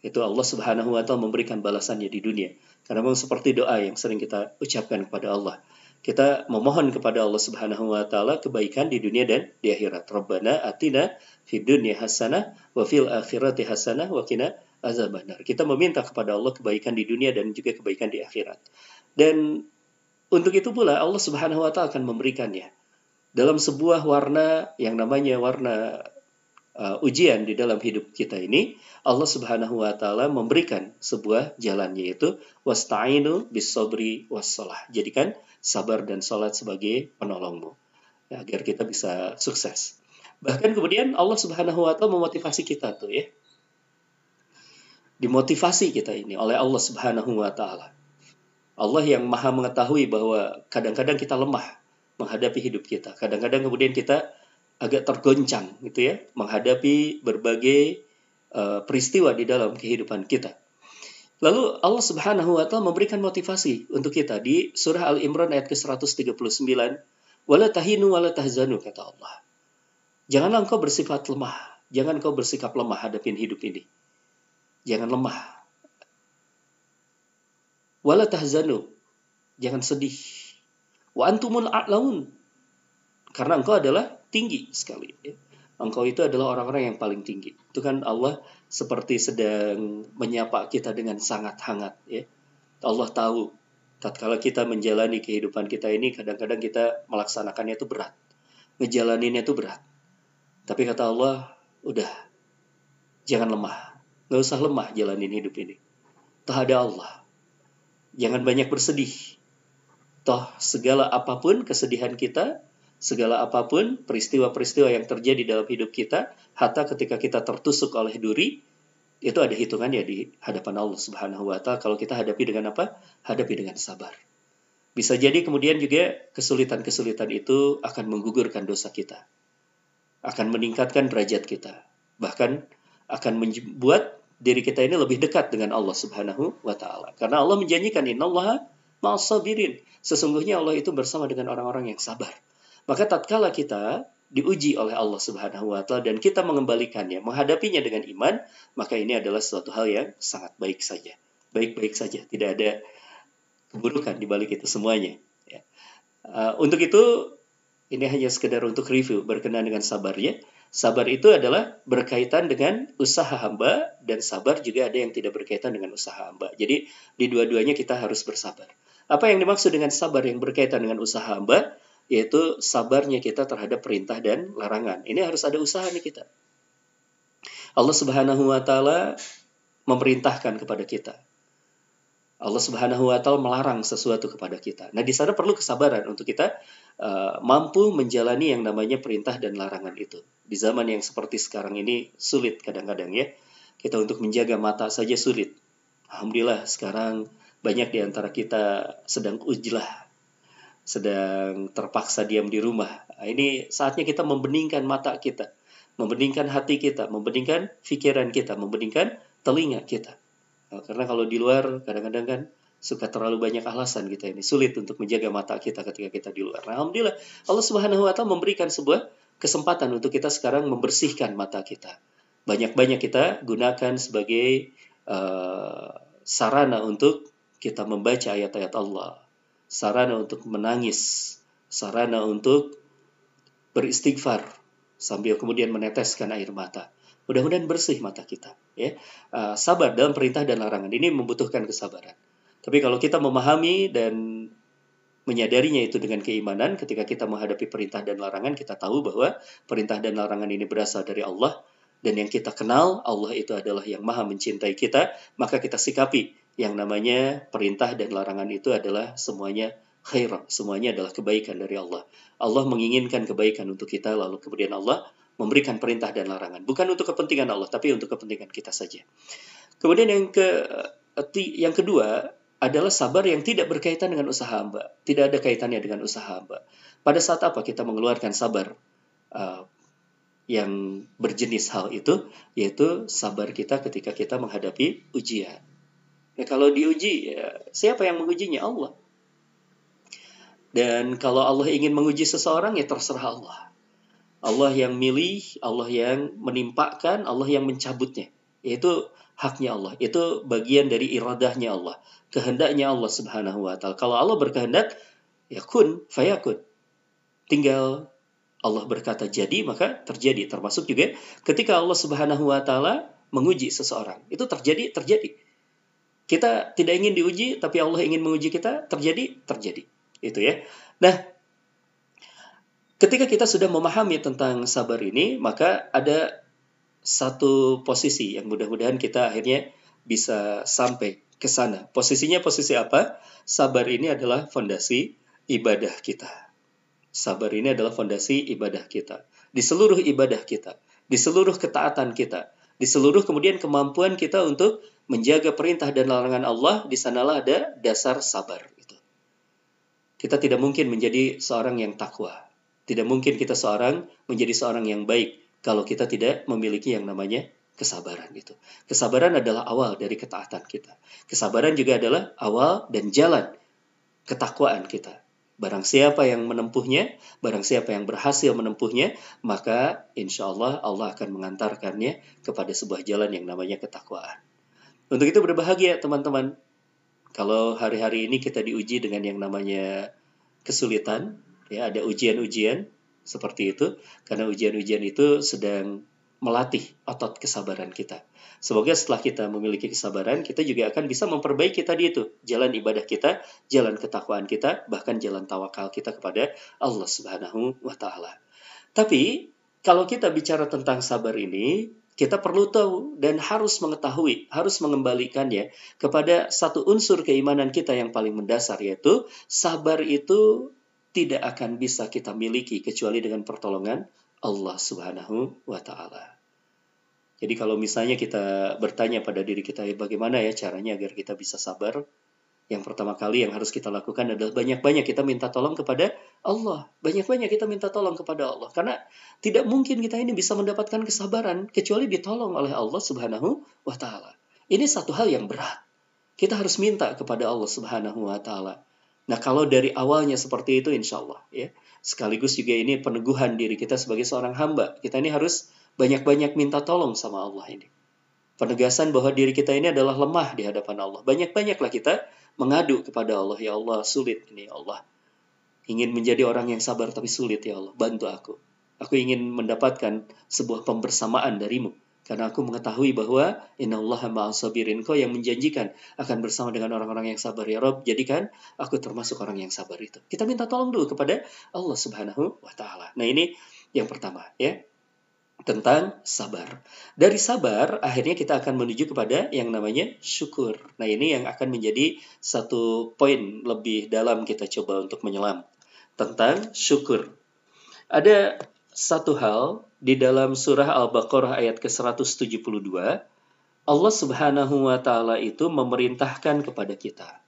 itu Allah Subhanahu wa taala memberikan balasannya di dunia. Karena memang seperti doa yang sering kita ucapkan kepada Allah kita memohon kepada Allah Subhanahu wa taala kebaikan di dunia dan di akhirat. Rabbana atina fid dunya hasanah wa fil akhirati hasanah wa qina azabannar. Kita meminta kepada Allah kebaikan di dunia dan juga kebaikan di akhirat. Dan untuk itu pula Allah Subhanahu wa taala akan memberikannya dalam sebuah warna yang namanya warna uh, ujian di dalam hidup kita ini, Allah Subhanahu wa taala memberikan sebuah jalan yaitu wasta'inu bis sabri was Jadikan sabar dan sholat sebagai penolongmu ya, agar kita bisa sukses. Bahkan kemudian Allah Subhanahu wa taala memotivasi kita tuh ya. Dimotivasi kita ini oleh Allah Subhanahu wa taala. Allah yang Maha mengetahui bahwa kadang-kadang kita lemah menghadapi hidup kita. Kadang-kadang kemudian kita agak tergoncang gitu ya menghadapi berbagai uh, peristiwa di dalam kehidupan kita. Lalu Allah Subhanahu wa taala memberikan motivasi untuk kita di surah Al Imran ayat ke-139, "Wala tahinu wala tahzanu," kata Allah. Janganlah engkau bersifat lemah. Jangan engkau bersikap lemah hadapin hidup ini. Jangan lemah. Wala tahzanu. Jangan sedih. Wa antumul a'laun. Karena engkau adalah tinggi sekali. Ya. Engkau itu adalah orang-orang yang paling tinggi. Itu kan Allah seperti sedang menyapa kita dengan sangat hangat. Ya. Allah tahu tatkala kita menjalani kehidupan kita ini kadang-kadang kita melaksanakannya itu berat. Ngejalaninnya itu berat. Tapi kata Allah, udah jangan lemah. Nggak usah lemah jalanin hidup ini. Toh ada Allah. Jangan banyak bersedih. Toh segala apa pun kesedihan kita, segala apa pun peristiwa-peristiwa yang terjadi dalam hidup kita, hatta ketika kita tertusuk oleh duri, itu ada hitungannya di hadapan Allah Subhanahu wa taala kalau kita hadapi dengan apa? Hadapi dengan sabar. Bisa jadi kemudian juga kesulitan-kesulitan itu akan menggugurkan dosa kita. Akan meningkatkan derajat kita. Bahkan akan membuat diri kita ini lebih dekat dengan Allah Subhanahu wa taala. Karena Allah menjanjikan innallaha ma'as sabirin. Sesungguhnya Allah itu bersama dengan orang-orang yang sabar. Maka tatkala kita diuji oleh Allah Subhanahu wa taala dan kita mengembalikannya, menghadapinya dengan iman, maka ini adalah suatu hal yang sangat baik saja. Baik-baik saja, tidak ada keburukan di balik itu semuanya. Ya. Uh, untuk itu ini hanya sekedar untuk review berkenaan dengan sabar ya. Sabar itu adalah berkaitan dengan usaha hamba dan sabar juga ada yang tidak berkaitan dengan usaha hamba. Jadi di dua-duanya kita harus bersabar. Apa yang dimaksud dengan sabar yang berkaitan dengan usaha hamba? yaitu sabarnya kita terhadap perintah dan larangan. Ini harus ada usaha nih kita. Allah Subhanahu wa taala memerintahkan kepada kita. Allah Subhanahu wa taala melarang sesuatu kepada kita. Nah, di sana perlu kesabaran untuk kita uh, mampu menjalani yang namanya perintah dan larangan itu. Di zaman yang seperti sekarang ini sulit kadang-kadang ya. Kita untuk menjaga mata saja sulit. Alhamdulillah sekarang banyak di antara kita sedang ujlah sedang terpaksa diam di rumah. Nah, ini saatnya kita membeningkan mata kita, membeningkan hati kita, membeningkan pikiran kita, membeningkan telinga kita. Nah, karena kalau di luar kadang-kadang kan suka terlalu banyak alasan kita ini sulit untuk menjaga mata kita ketika kita di luar. Nah, Alhamdulillah Allah Subhanahu wa taala memberikan sebuah kesempatan untuk kita sekarang membersihkan mata kita. Banyak-banyak kita gunakan sebagai uh, sarana untuk kita membaca ayat-ayat Allah, sarana untuk menangis, sarana untuk beristighfar sambil kemudian meneteskan air mata. Mudah-mudahan bersih mata kita. Ya, uh, sabar dalam perintah dan larangan ini membutuhkan kesabaran. Tapi kalau kita memahami dan menyadarinya itu dengan keimanan, ketika kita menghadapi perintah dan larangan, kita tahu bahwa perintah dan larangan ini berasal dari Allah dan yang kita kenal Allah itu adalah yang maha mencintai kita, maka kita sikapi yang namanya perintah dan larangan itu adalah semuanya khair, semuanya adalah kebaikan dari Allah. Allah menginginkan kebaikan untuk kita, lalu kemudian Allah memberikan perintah dan larangan. Bukan untuk kepentingan Allah, tapi untuk kepentingan kita saja. Kemudian yang ke yang kedua adalah sabar yang tidak berkaitan dengan usaha hamba. Tidak ada kaitannya dengan usaha hamba. Pada saat apa kita mengeluarkan sabar uh, yang berjenis hal itu, yaitu sabar kita ketika kita menghadapi ujian. Ya, kalau diuji, ya, siapa yang mengujinya? Allah. Dan kalau Allah ingin menguji seseorang, ya terserah Allah. Allah yang milih, Allah yang menimpakan, Allah yang mencabutnya. Itu haknya Allah. Itu bagian dari iradahnya Allah. Kehendaknya Allah subhanahu wa ta'ala. Kalau Allah berkehendak, ya kun, fayakun. Tinggal Allah berkata jadi, maka terjadi. Termasuk juga ketika Allah subhanahu wa ta'ala menguji seseorang. Itu terjadi, terjadi. Kita tidak ingin diuji, tapi Allah ingin menguji kita, terjadi, terjadi. Itu ya. Nah, ketika kita sudah memahami tentang sabar ini, maka ada satu posisi yang mudah-mudahan kita akhirnya bisa sampai ke sana. Posisinya posisi apa? Sabar ini adalah fondasi ibadah kita. Sabar ini adalah fondasi ibadah kita. Di seluruh ibadah kita, di seluruh ketaatan kita, di seluruh kemudian kemampuan kita untuk menjaga perintah dan larangan Allah, di sanalah ada dasar sabar. Kita tidak mungkin menjadi seorang yang takwa. Tidak mungkin kita seorang menjadi seorang yang baik kalau kita tidak memiliki yang namanya kesabaran itu. Kesabaran adalah awal dari ketaatan kita. Kesabaran juga adalah awal dan jalan ketakwaan kita. Barang siapa yang menempuhnya, barang siapa yang berhasil menempuhnya, maka insya Allah Allah akan mengantarkannya kepada sebuah jalan yang namanya ketakwaan. Untuk itu berbahagia teman-teman. Kalau hari-hari ini kita diuji dengan yang namanya kesulitan, ya ada ujian-ujian seperti itu, karena ujian-ujian itu sedang melatih otot kesabaran kita. Semoga setelah kita memiliki kesabaran, kita juga akan bisa memperbaiki tadi itu jalan ibadah kita, jalan ketakwaan kita, bahkan jalan tawakal kita kepada Allah Subhanahu wa taala. Tapi kalau kita bicara tentang sabar ini, kita perlu tahu dan harus mengetahui, harus mengembalikannya kepada satu unsur keimanan kita yang paling mendasar yaitu sabar itu tidak akan bisa kita miliki kecuali dengan pertolongan Allah Subhanahu wa taala. Jadi kalau misalnya kita bertanya pada diri kita bagaimana ya caranya agar kita bisa sabar, yang pertama kali yang harus kita lakukan adalah banyak-banyak kita minta tolong kepada Allah. Banyak-banyak kita minta tolong kepada Allah. Karena tidak mungkin kita ini bisa mendapatkan kesabaran kecuali ditolong oleh Allah Subhanahu wa taala. Ini satu hal yang berat. Kita harus minta kepada Allah Subhanahu wa taala. Nah, kalau dari awalnya seperti itu insya Allah ya. Sekaligus juga ini peneguhan diri kita sebagai seorang hamba. Kita ini harus banyak-banyak minta tolong sama Allah ini. Penegasan bahwa diri kita ini adalah lemah di hadapan Allah. Banyak-banyaklah kita mengadu kepada Allah. Ya Allah, sulit ini ya Allah. Ingin menjadi orang yang sabar tapi sulit ya Allah. Bantu aku. Aku ingin mendapatkan sebuah pembersamaan darimu. Karena aku mengetahui bahwa Inna Allah ma'asabirin kau yang menjanjikan akan bersama dengan orang-orang yang sabar ya Rob. Jadikan aku termasuk orang yang sabar itu. Kita minta tolong dulu kepada Allah Subhanahu wa taala. Nah, ini yang pertama ya tentang sabar. Dari sabar, akhirnya kita akan menuju kepada yang namanya syukur. Nah, ini yang akan menjadi satu poin lebih dalam kita coba untuk menyelam tentang syukur. Ada satu hal di dalam surah Al-Baqarah ayat ke-172, Allah Subhanahu wa taala itu memerintahkan kepada kita.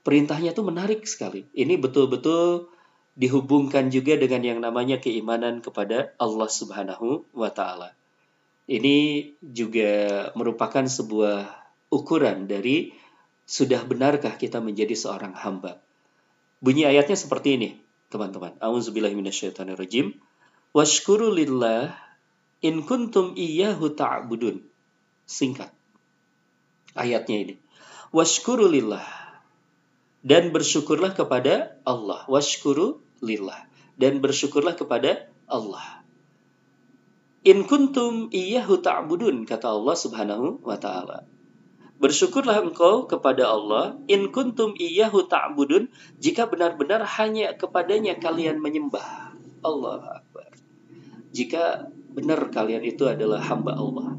Perintahnya itu menarik sekali. Ini betul-betul dihubungkan juga dengan yang namanya keimanan kepada Allah Subhanahu wa taala. Ini juga merupakan sebuah ukuran dari sudah benarkah kita menjadi seorang hamba. Bunyi ayatnya seperti ini, teman-teman. Auzubillahiminasyaitonirrajim. Washkuru lillah in kuntum iyyahu ta'budun. Singkat. Ayatnya ini. Washkuru lillah. Dan bersyukurlah kepada Allah. Washkuru lillah. Dan bersyukurlah kepada Allah. In kuntum iyyahu ta'budun. Kata Allah subhanahu wa ta'ala. Bersyukurlah engkau kepada Allah in kuntum iyyahu ta'budun jika benar-benar hanya kepadanya kalian menyembah. Allah jika benar kalian itu adalah hamba Allah.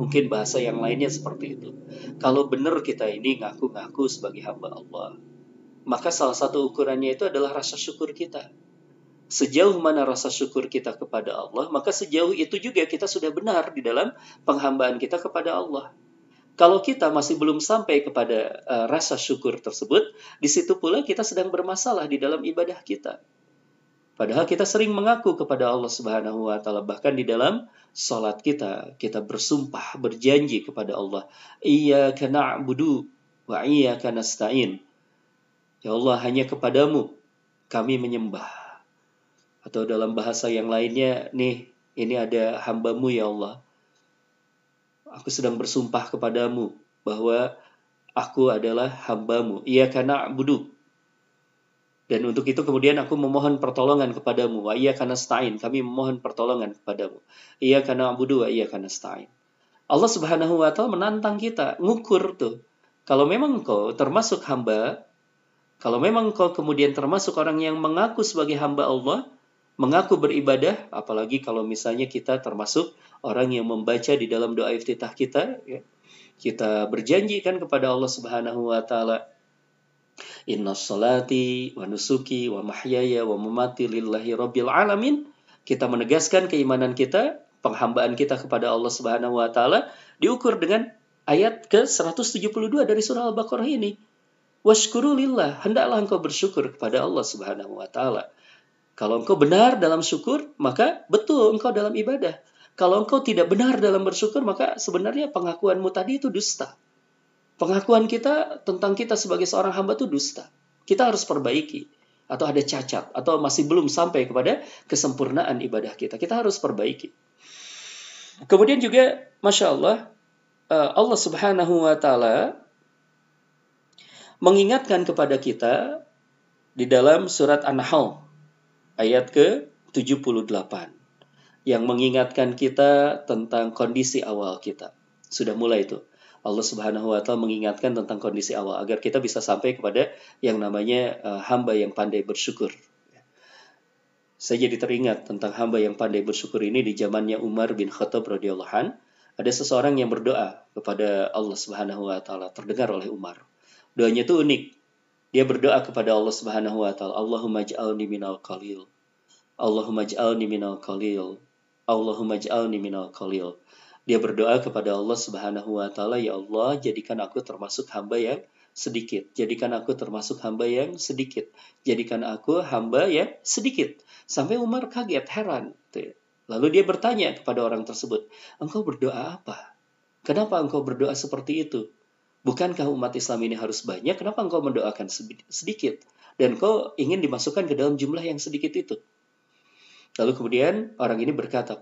Mungkin bahasa yang lainnya seperti itu. Kalau benar kita ini ngaku-ngaku sebagai hamba Allah, maka salah satu ukurannya itu adalah rasa syukur kita. Sejauh mana rasa syukur kita kepada Allah, maka sejauh itu juga kita sudah benar di dalam penghambaan kita kepada Allah. Kalau kita masih belum sampai kepada uh, rasa syukur tersebut, di situ pula kita sedang bermasalah di dalam ibadah kita. Padahal kita sering mengaku kepada Allah Subhanahu wa taala bahkan di dalam salat kita kita bersumpah berjanji kepada Allah, "Iyyaka na'budu wa iyyaka nasta'in." Ya Allah, hanya kepadamu kami menyembah. Atau dalam bahasa yang lainnya, nih, ini ada hambamu ya Allah. Aku sedang bersumpah kepadamu bahwa aku adalah hambamu. Karena budu. Dan untuk itu kemudian aku memohon pertolongan kepadamu. Wa iya karena stain. Kami memohon pertolongan kepadamu. Iya karena abudu wa iya karena stain. Allah subhanahu wa ta'ala menantang kita. Ngukur tuh. Kalau memang kau termasuk hamba. Kalau memang kau kemudian termasuk orang yang mengaku sebagai hamba Allah. Mengaku beribadah. Apalagi kalau misalnya kita termasuk orang yang membaca di dalam doa iftitah kita. Ya. Kita berjanji kan kepada Allah subhanahu wa ta'ala Inna salati wa nusuki wa mahyaya wa mamati lillahi rabbil alamin. Kita menegaskan keimanan kita, penghambaan kita kepada Allah Subhanahu wa taala diukur dengan ayat ke-172 dari surah Al-Baqarah ini. Washkuru lillah, hendaklah engkau bersyukur kepada Allah Subhanahu wa taala. Kalau engkau benar dalam syukur, maka betul engkau dalam ibadah. Kalau engkau tidak benar dalam bersyukur, maka sebenarnya pengakuanmu tadi itu dusta. Pengakuan kita tentang kita sebagai seorang hamba itu dusta. Kita harus perbaiki. atau ada cacat atau masih belum sampai kepada kesempurnaan ibadah kita. Kita harus perbaiki. Kemudian juga, masya Allah, eh, Allah Subhanahu wa Ta'ala mengingatkan kepada kita di dalam surat An-Nahl ayat ke-78 yang mengingatkan kita tentang kondisi awal kita. Sudah mulai itu. Allah Subhanahu wa taala mengingatkan tentang kondisi awal agar kita bisa sampai kepada yang namanya uh, hamba yang pandai bersyukur. Saya jadi teringat tentang hamba yang pandai bersyukur ini di zamannya Umar bin Khattab radhiyallahu an. Ada seseorang yang berdoa kepada Allah Subhanahu wa taala terdengar oleh Umar. Doanya itu unik. Dia berdoa kepada Allah Subhanahu wa taala, Allahumma ij'alni minal qalil. Allahumma ij'alni minal qalil. Allahumma ij'alni minal qalil. Dia berdoa kepada Allah Subhanahu wa taala, "Ya Allah, jadikan aku termasuk hamba yang sedikit. Jadikan aku termasuk hamba yang sedikit. Jadikan aku hamba yang sedikit." Sampai Umar kaget, heran. Lalu dia bertanya kepada orang tersebut, "Engkau berdoa apa? Kenapa engkau berdoa seperti itu? Bukankah umat Islam ini harus banyak? Kenapa engkau mendoakan sedikit? Dan kau ingin dimasukkan ke dalam jumlah yang sedikit itu?" Lalu kemudian orang ini berkata,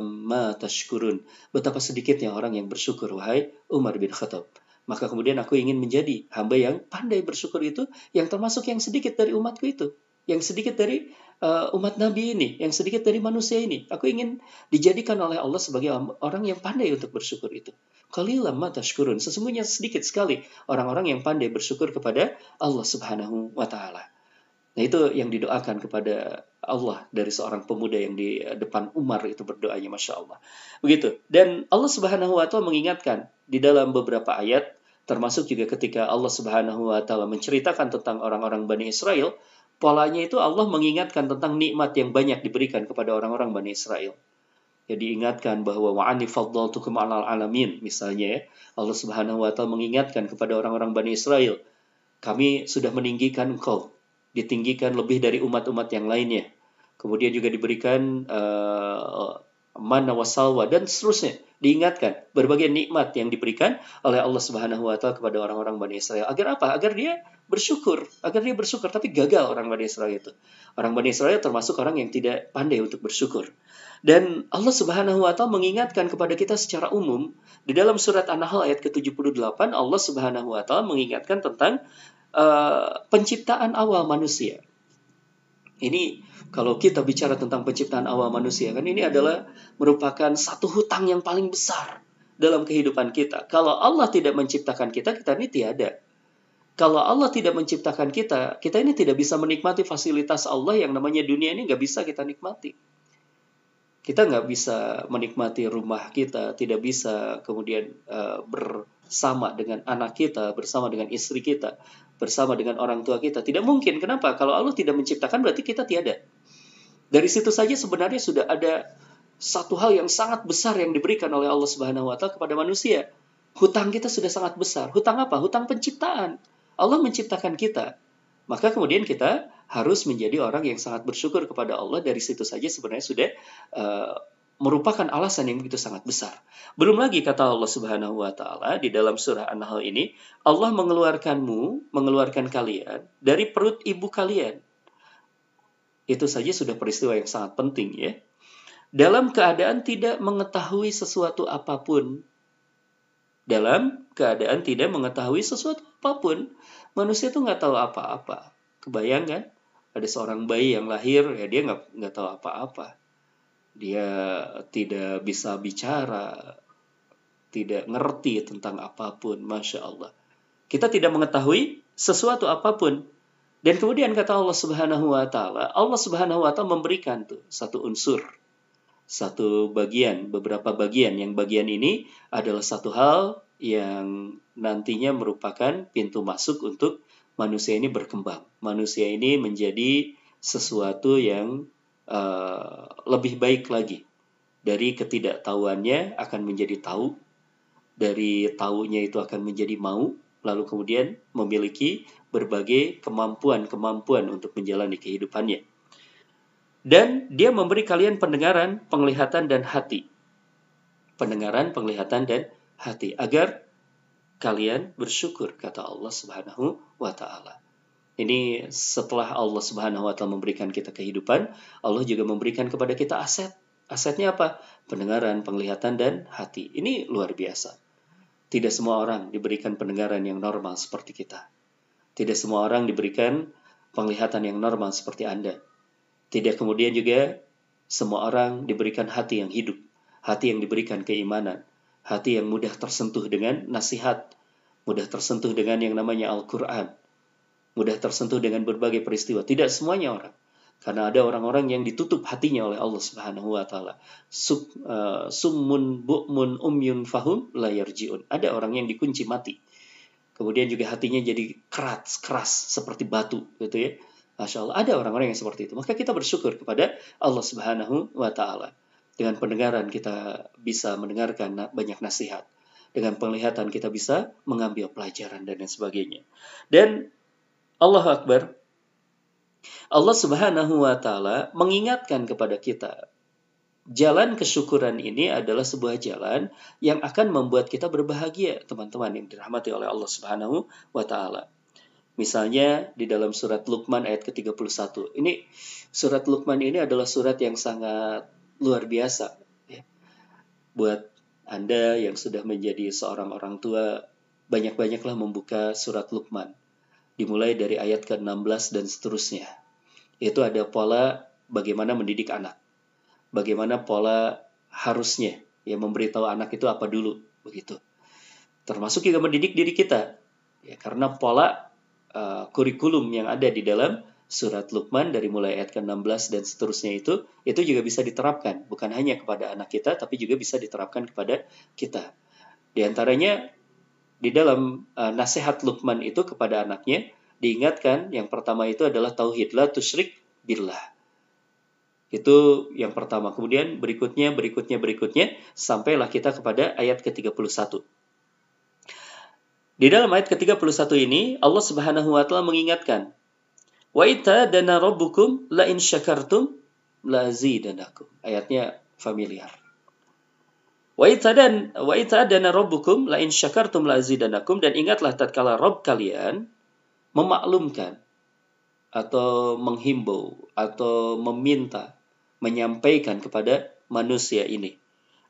ma tashkurun. Betapa sedikitnya orang yang bersyukur, wahai Umar bin Khattab. Maka kemudian aku ingin menjadi hamba yang pandai bersyukur itu, yang termasuk yang sedikit dari umatku itu. Yang sedikit dari uh, umat Nabi ini, yang sedikit dari manusia ini. Aku ingin dijadikan oleh Allah sebagai orang yang pandai untuk bersyukur itu. Ma tashkurun. Sesungguhnya sedikit sekali orang-orang yang pandai bersyukur kepada Allah subhanahu wa ta'ala. Nah itu yang didoakan kepada Allah dari seorang pemuda yang di depan Umar itu berdoanya Masya Allah. Begitu. Dan Allah Subhanahu Wa Taala mengingatkan di dalam beberapa ayat, termasuk juga ketika Allah Subhanahu Wa Taala menceritakan tentang orang-orang Bani Israel, polanya itu Allah mengingatkan tentang nikmat yang banyak diberikan kepada orang-orang Bani Israel. Ya diingatkan bahwa wa'ani faddaltukum alal alamin misalnya ya. Allah Subhanahu wa taala mengingatkan kepada orang-orang Bani Israel, kami sudah meninggikan engkau ditinggikan lebih dari umat-umat yang lainnya. Kemudian juga diberikan uh, mana wasalwa dan seterusnya diingatkan berbagai nikmat yang diberikan oleh Allah Subhanahu wa taala kepada orang-orang Bani Israel. Agar apa? Agar dia bersyukur, agar dia bersyukur tapi gagal orang Bani Israel itu. Orang Bani Israel termasuk orang yang tidak pandai untuk bersyukur. Dan Allah Subhanahu wa taala mengingatkan kepada kita secara umum di dalam surat An-Nahl ayat ke-78 Allah Subhanahu wa taala mengingatkan tentang Eh, penciptaan awal manusia. Ini kalau kita bicara tentang penciptaan awal manusia kan ini adalah merupakan satu hutang yang paling besar dalam kehidupan kita. Kalau Allah tidak menciptakan kita, kita ini tiada. Kalau Allah tidak menciptakan kita, kita ini tidak bisa menikmati fasilitas Allah yang namanya dunia ini nggak bisa kita nikmati. Kita nggak bisa menikmati rumah kita, tidak bisa kemudian uh, bersama dengan anak kita, bersama dengan istri kita, bersama dengan orang tua kita. Tidak mungkin. Kenapa? Kalau Allah tidak menciptakan berarti kita tiada. Dari situ saja sebenarnya sudah ada satu hal yang sangat besar yang diberikan oleh Allah Subhanahu wa taala kepada manusia. Hutang kita sudah sangat besar. Hutang apa? Hutang penciptaan. Allah menciptakan kita. Maka kemudian kita harus menjadi orang yang sangat bersyukur kepada Allah. Dari situ saja sebenarnya sudah uh, merupakan alasan yang begitu sangat besar. Belum lagi kata Allah Subhanahu wa taala di dalam surah An-Nahl ini, Allah mengeluarkanmu, mengeluarkan kalian dari perut ibu kalian. Itu saja sudah peristiwa yang sangat penting ya. Dalam keadaan tidak mengetahui sesuatu apa pun. Dalam keadaan tidak mengetahui sesuatu apa pun. Manusia itu nggak tahu apa-apa. Kebayangkan? Ada seorang bayi yang lahir, ya dia nggak nggak tahu apa-apa dia tidak bisa bicara, tidak ngerti tentang apa pun, masya Allah. Kita tidak mengetahui sesuatu apa pun. Dan kemudian kata Allah Subhanahu wa taala, Allah Subhanahu wa taala memberikan tuh satu unsur, satu bagian, beberapa bagian. Yang bagian ini adalah satu hal yang nantinya merupakan pintu masuk untuk manusia ini berkembang. Manusia ini menjadi sesuatu yang uh, lebih baik lagi. Dari ketidaktahuannya akan menjadi tahu, dari tahunya itu akan menjadi mau, lalu kemudian memiliki berbagai kemampuan-kemampuan untuk menjalani kehidupannya. Dan dia memberi kalian pendengaran, penglihatan, dan hati. Pendengaran, penglihatan, dan hati. Agar kalian bersyukur, kata Allah subhanahu wa ta'ala. Ini setelah Allah Subhanahu wa taala memberikan kita kehidupan, Allah juga memberikan kepada kita aset. Asetnya apa? Pendengaran, penglihatan dan hati. Ini luar biasa. Tidak semua orang diberikan pendengaran yang normal seperti kita. Tidak semua orang diberikan penglihatan yang normal seperti Anda. Tidak kemudian juga semua orang diberikan hati yang hidup, hati yang diberikan keimanan, hati yang mudah tersentuh dengan nasihat, mudah tersentuh dengan yang namanya Al-Quran, mudah tersentuh dengan berbagai peristiwa. Tidak semuanya orang. Karena ada orang-orang yang ditutup hatinya oleh Allah Subhanahu wa taala. Sub, uh, summun bu'mun umyun fahum la yarji'un. Ada orang yang dikunci mati. Kemudian juga hatinya jadi keras, keras seperti batu gitu ya. Masya Allah, ada orang-orang yang seperti itu. Maka kita bersyukur kepada Allah Subhanahu wa taala. Dengan pendengaran kita bisa mendengarkan banyak nasihat. Dengan penglihatan kita bisa mengambil pelajaran dan lain sebagainya. Dan Allah Akbar, Allah Subhanahu wa taala mengingatkan kepada kita jalan kesyukuran ini adalah sebuah jalan yang akan membuat kita berbahagia, teman-teman yang dirahmati oleh Allah Subhanahu wa taala. Misalnya di dalam surat Luqman ayat ke-31. Ini surat Luqman ini adalah surat yang sangat luar biasa ya. Buat Anda yang sudah menjadi seorang orang tua, banyak-banyaklah membuka surat Luqman. Dimulai dari ayat ke-16 dan seterusnya itu ada pola bagaimana mendidik anak. Bagaimana pola harusnya ya memberitahu anak itu apa dulu begitu. Termasuk juga mendidik diri kita. Ya, karena pola uh, kurikulum yang ada di dalam surat Luqman dari mulai ayat ke-16 dan seterusnya itu itu juga bisa diterapkan bukan hanya kepada anak kita tapi juga bisa diterapkan kepada kita. Di antaranya di dalam uh, nasihat Luqman itu kepada anaknya diingatkan yang pertama itu adalah tauhid la tusyrik billah. Itu yang pertama. Kemudian berikutnya, berikutnya, berikutnya sampailah kita kepada ayat ke-31. Di dalam ayat ke-31 ini Allah Subhanahu wa taala mengingatkan, "Wa dana rabbukum la in syakartum la zidanakum." Ayatnya familiar. Wa dan wa dana rabbukum la in syakartum la dan ingatlah tatkala Rabb kalian memaklumkan atau menghimbau atau meminta menyampaikan kepada manusia ini.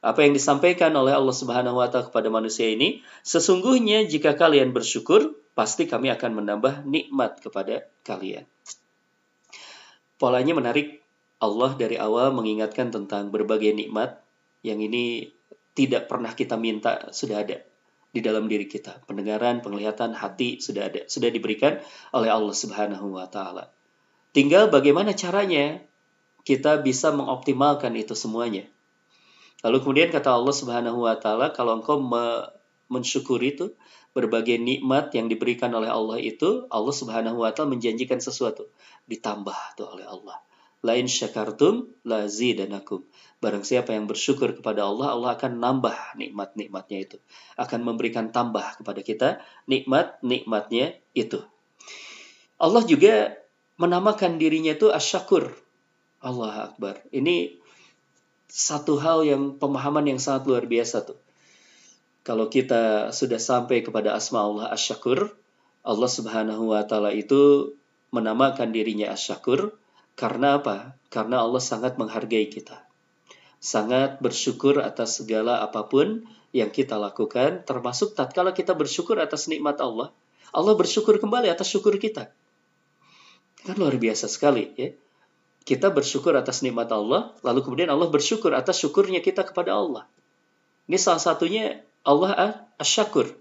Apa yang disampaikan oleh Allah Subhanahu wa taala kepada manusia ini, sesungguhnya jika kalian bersyukur, pasti kami akan menambah nikmat kepada kalian. Polanya menarik. Allah dari awal mengingatkan tentang berbagai nikmat yang ini tidak pernah kita minta sudah ada di dalam diri kita. Pendengaran, penglihatan, hati sudah ada, sudah diberikan oleh Allah Subhanahu wa taala. Tinggal bagaimana caranya kita bisa mengoptimalkan itu semuanya. Lalu kemudian kata Allah Subhanahu wa taala, kalau engkau me mensyukuri itu berbagai nikmat yang diberikan oleh Allah itu, Allah Subhanahu wa taala menjanjikan sesuatu, ditambah tuh oleh Allah. Lain syakartum lazidanakum. Barang siapa yang bersyukur kepada Allah, Allah akan nambah nikmat-nikmatnya itu. Akan memberikan tambah kepada kita nikmat-nikmatnya itu. Allah juga menamakan dirinya itu asyakur. Allah Akbar. Ini satu hal yang pemahaman yang sangat luar biasa tuh. Kalau kita sudah sampai kepada asma Allah asyakur, Allah Subhanahu wa taala itu menamakan dirinya asyakur karena apa? Karena Allah sangat menghargai kita sangat bersyukur atas segala apa pun yang kita lakukan, termasuk tatkala kita bersyukur atas nikmat Allah, Allah bersyukur kembali atas syukur kita. Kan luar biasa sekali ya. Kita bersyukur atas nikmat Allah, lalu kemudian Allah bersyukur atas syukurnya kita kepada Allah. Ini salah satunya Allah asyakur.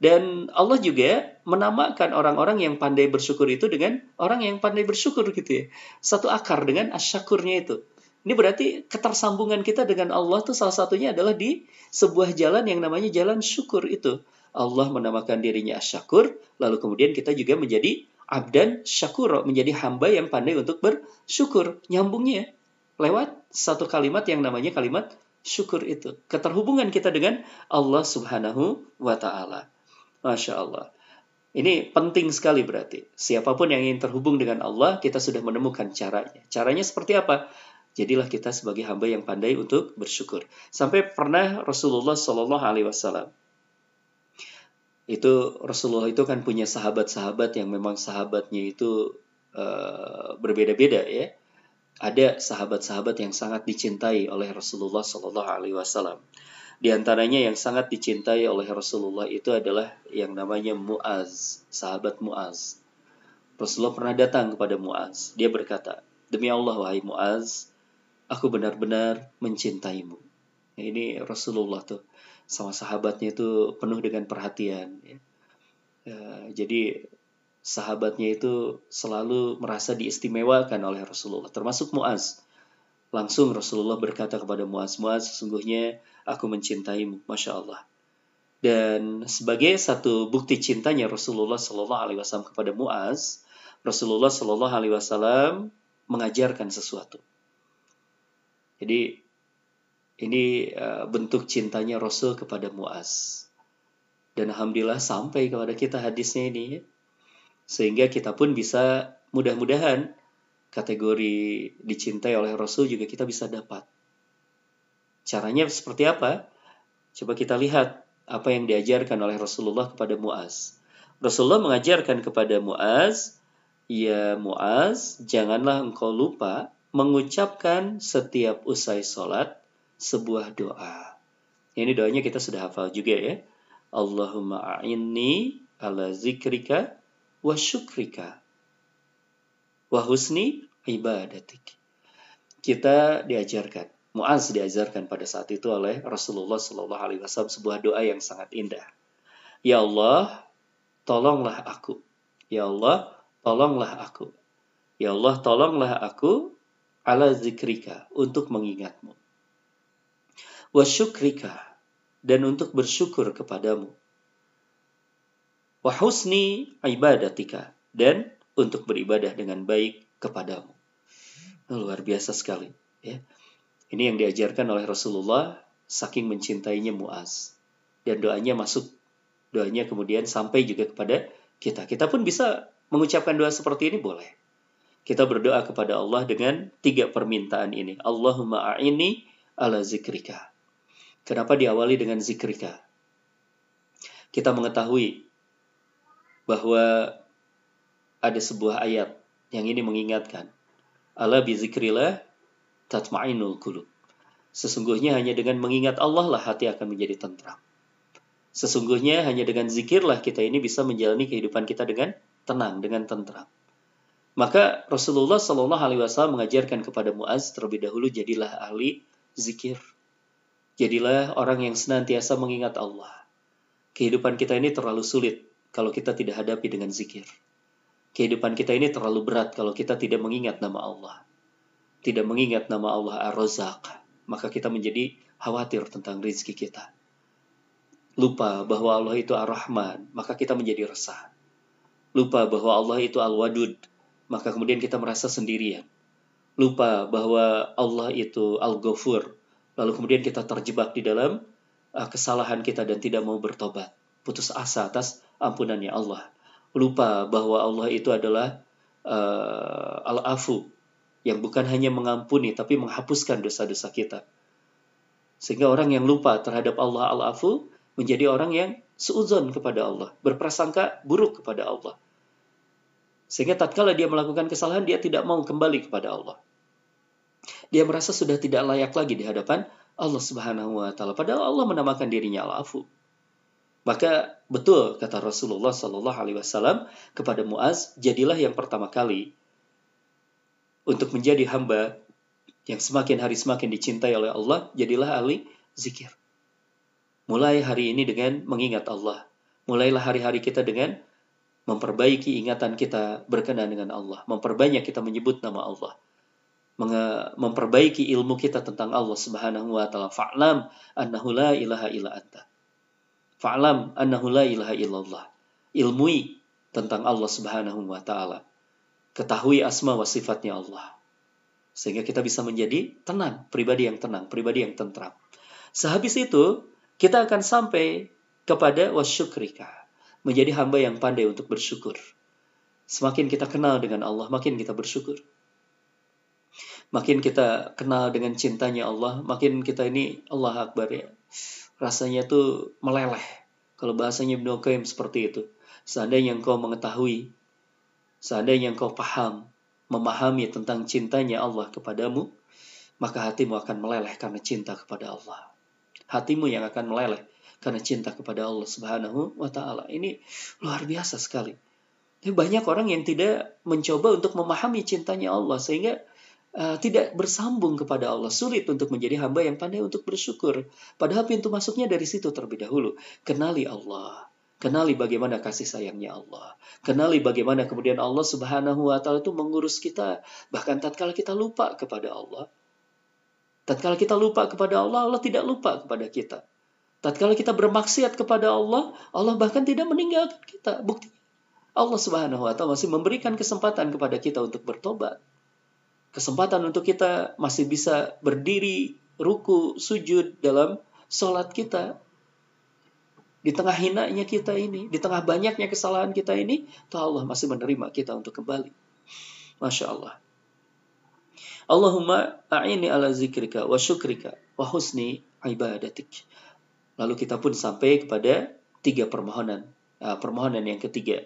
Dan Allah juga menamakan orang-orang yang pandai bersyukur itu dengan orang yang pandai bersyukur gitu ya. Satu akar dengan asyakurnya itu. Ini berarti ketersambungan kita dengan Allah itu salah satunya adalah di sebuah jalan yang namanya jalan syukur itu. Allah menamakan dirinya syakur, lalu kemudian kita juga menjadi abdan syakur, menjadi hamba yang pandai untuk bersyukur. Nyambungnya lewat satu kalimat yang namanya kalimat syukur itu. Keterhubungan kita dengan Allah subhanahu wa ta'ala. Masya Allah. Ini penting sekali berarti. Siapa pun yang ingin terhubung dengan Allah, kita sudah menemukan caranya. Caranya seperti apa? jadilah kita sebagai hamba yang pandai untuk bersyukur. Sampai pernah Rasulullah Shallallahu Alaihi Wasallam itu Rasulullah itu kan punya sahabat-sahabat yang memang sahabatnya itu uh, berbeda-beda ya. Ada sahabat-sahabat yang sangat dicintai oleh Rasulullah Shallallahu Alaihi Wasallam. Di antaranya yang sangat dicintai oleh Rasulullah itu adalah yang namanya Muaz, sahabat Muaz. Rasulullah pernah datang kepada Muaz. Dia berkata, Demi Allah wahai Muaz, aku benar-benar mencintaimu. Ini Rasulullah tuh sama sahabatnya itu penuh dengan perhatian. Ya. Ya, jadi sahabatnya itu selalu merasa diistimewakan oleh Rasulullah, termasuk Muaz. Langsung Rasulullah berkata kepada Muaz, Muaz sesungguhnya aku mencintaimu, masya Allah. Dan sebagai satu bukti cintanya Rasulullah Shallallahu Alaihi Wasallam kepada Muaz, Rasulullah Shallallahu Alaihi Wasallam mengajarkan sesuatu. Jadi ini uh, bentuk cintanya Rasul kepada Muaz. Dan Alhamdulillah sampai kepada kita hadisnya ini. Ya. Sehingga kita pun bisa mudah-mudahan kategori dicintai oleh Rasul juga kita bisa dapat. Caranya seperti apa? Coba kita lihat apa yang diajarkan oleh Rasulullah kepada Muaz. Rasulullah mengajarkan kepada Muaz, "Ya Muaz, janganlah engkau lupa mengucapkan setiap usai sholat sebuah doa. Ini doanya kita sudah hafal juga ya. Allahumma a'inni ala zikrika wa syukrika wa husni ibadatik. Kita diajarkan, Muaz diajarkan pada saat itu oleh Rasulullah Shallallahu Alaihi Wasallam sebuah doa yang sangat indah. Ya Allah, tolonglah aku. Ya Allah, tolonglah aku. Ya Allah, tolonglah aku ala zikrika untuk mengingatmu wa syukrika dan untuk bersyukur kepadamu. Wa husni ibadatika dan untuk beribadah dengan baik kepadamu. Luar biasa sekali. Ya. Ini yang diajarkan oleh Rasulullah saking mencintainya Muaz. Dan doanya masuk, doanya kemudian sampai juga kepada kita. Kita pun bisa mengucapkan doa seperti ini boleh. Kita berdoa kepada Allah dengan tiga permintaan ini. Allahumma a'ini ala zikrika. Kenapa diawali dengan zikrika? Kita mengetahui bahwa ada sebuah ayat yang ini mengingatkan. Ala bizikrillah tatma'inul qulub. Sesungguhnya hanya dengan mengingat Allah lah hati akan menjadi tentram. Sesungguhnya hanya dengan zikirlah kita ini bisa menjalani kehidupan kita dengan tenang, dengan tentram. Maka Rasulullah Shallallahu Alaihi Wasallam mengajarkan kepada Muaz terlebih dahulu jadilah ahli zikir. Jadilah orang yang senantiasa mengingat Allah. Kehidupan kita ini terlalu sulit kalau kita tidak hadapi dengan zikir. Kehidupan kita ini terlalu berat kalau kita tidak mengingat nama Allah. Tidak mengingat nama Allah Ar-Razak, maka kita menjadi khawatir tentang rizki kita. Lupa bahwa Allah itu Ar-Rahman, maka kita menjadi resah. Lupa bahwa Allah itu Al-Wadud, maka kemudian kita merasa sendirian. Lupa bahwa Allah itu Al-Ghafur, lalu kemudian kita terjebak di dalam uh, kesalahan kita dan tidak mau bertobat, putus asa atas ampunannya Allah, lupa bahwa Allah itu adalah uh, al-afu yang bukan hanya mengampuni tapi menghapuskan dosa-dosa kita. Sehingga orang yang lupa terhadap Allah al-afu menjadi orang yang seuzon kepada Allah, berprasangka buruk kepada Allah. Sehingga tatkala dia melakukan kesalahan, dia tidak mau kembali kepada Allah. Dia merasa sudah tidak layak lagi di hadapan Allah Subhanahu wa taala. Padahal Allah menamakan dirinya Al-Afu. Maka betul kata Rasulullah Shallallahu alaihi wasallam kepada Muaz, jadilah yang pertama kali untuk menjadi hamba yang semakin hari semakin dicintai oleh Allah, jadilah ahli zikir. Mulai hari ini dengan mengingat Allah. Mulailah hari-hari kita dengan memperbaiki ingatan kita berkenan dengan Allah. Memperbanyak kita menyebut nama Allah memperbaiki ilmu kita tentang Allah Subhanahu wa taala. Fa'lam annahu la ilaha illa anta. Fa'lam annahu la ilaha illallah. Ilmui tentang Allah Subhanahu wa taala. Ketahui asma wa sifatnya Allah. Sehingga kita bisa menjadi tenang, pribadi yang tenang, pribadi yang tentram. Sehabis itu, kita akan sampai kepada wasyukrika. Menjadi hamba yang pandai untuk bersyukur. Semakin kita kenal dengan Allah, makin kita bersyukur makin kita kenal dengan cintanya Allah, makin kita ini Allah Akbar ya. Rasanya tuh meleleh Kalau bahasanya Ibnu Qayyim seperti itu. Seandainya engkau mengetahui, seandainya engkau paham, memahami tentang cintanya Allah kepadamu, maka hatimu akan meleleh karena cinta kepada Allah. Hatimu yang akan meleleh karena cinta kepada Allah Subhanahu wa taala. Ini luar biasa sekali. Tapi banyak orang yang tidak mencoba untuk memahami cintanya Allah sehingga uh, tidak bersambung kepada Allah. Sulit untuk menjadi hamba yang pandai untuk bersyukur. Padahal pintu masuknya dari situ terlebih dahulu. Kenali Allah. Kenali bagaimana kasih sayangnya Allah. Kenali bagaimana kemudian Allah Subhanahu wa taala itu mengurus kita bahkan tatkala kita lupa kepada Allah. Tatkala kita lupa kepada Allah, Allah tidak lupa kepada kita. Tatkala kita bermaksiat kepada Allah, Allah bahkan tidak meninggalkan kita. Bukti Allah Subhanahu wa taala masih memberikan kesempatan kepada kita untuk bertobat. Kesempatan untuk kita masih bisa berdiri, ruku, sujud dalam sholat kita. Di tengah hinanya kita ini, di tengah banyaknya kesalahan kita ini, tuh Allah masih menerima kita untuk kembali. Masya Allah. Allahumma a'ini ala zikrika wa syukrika wa husni ibadatik. Lalu kita pun sampai kepada tiga permohonan. Nah, permohonan yang ketiga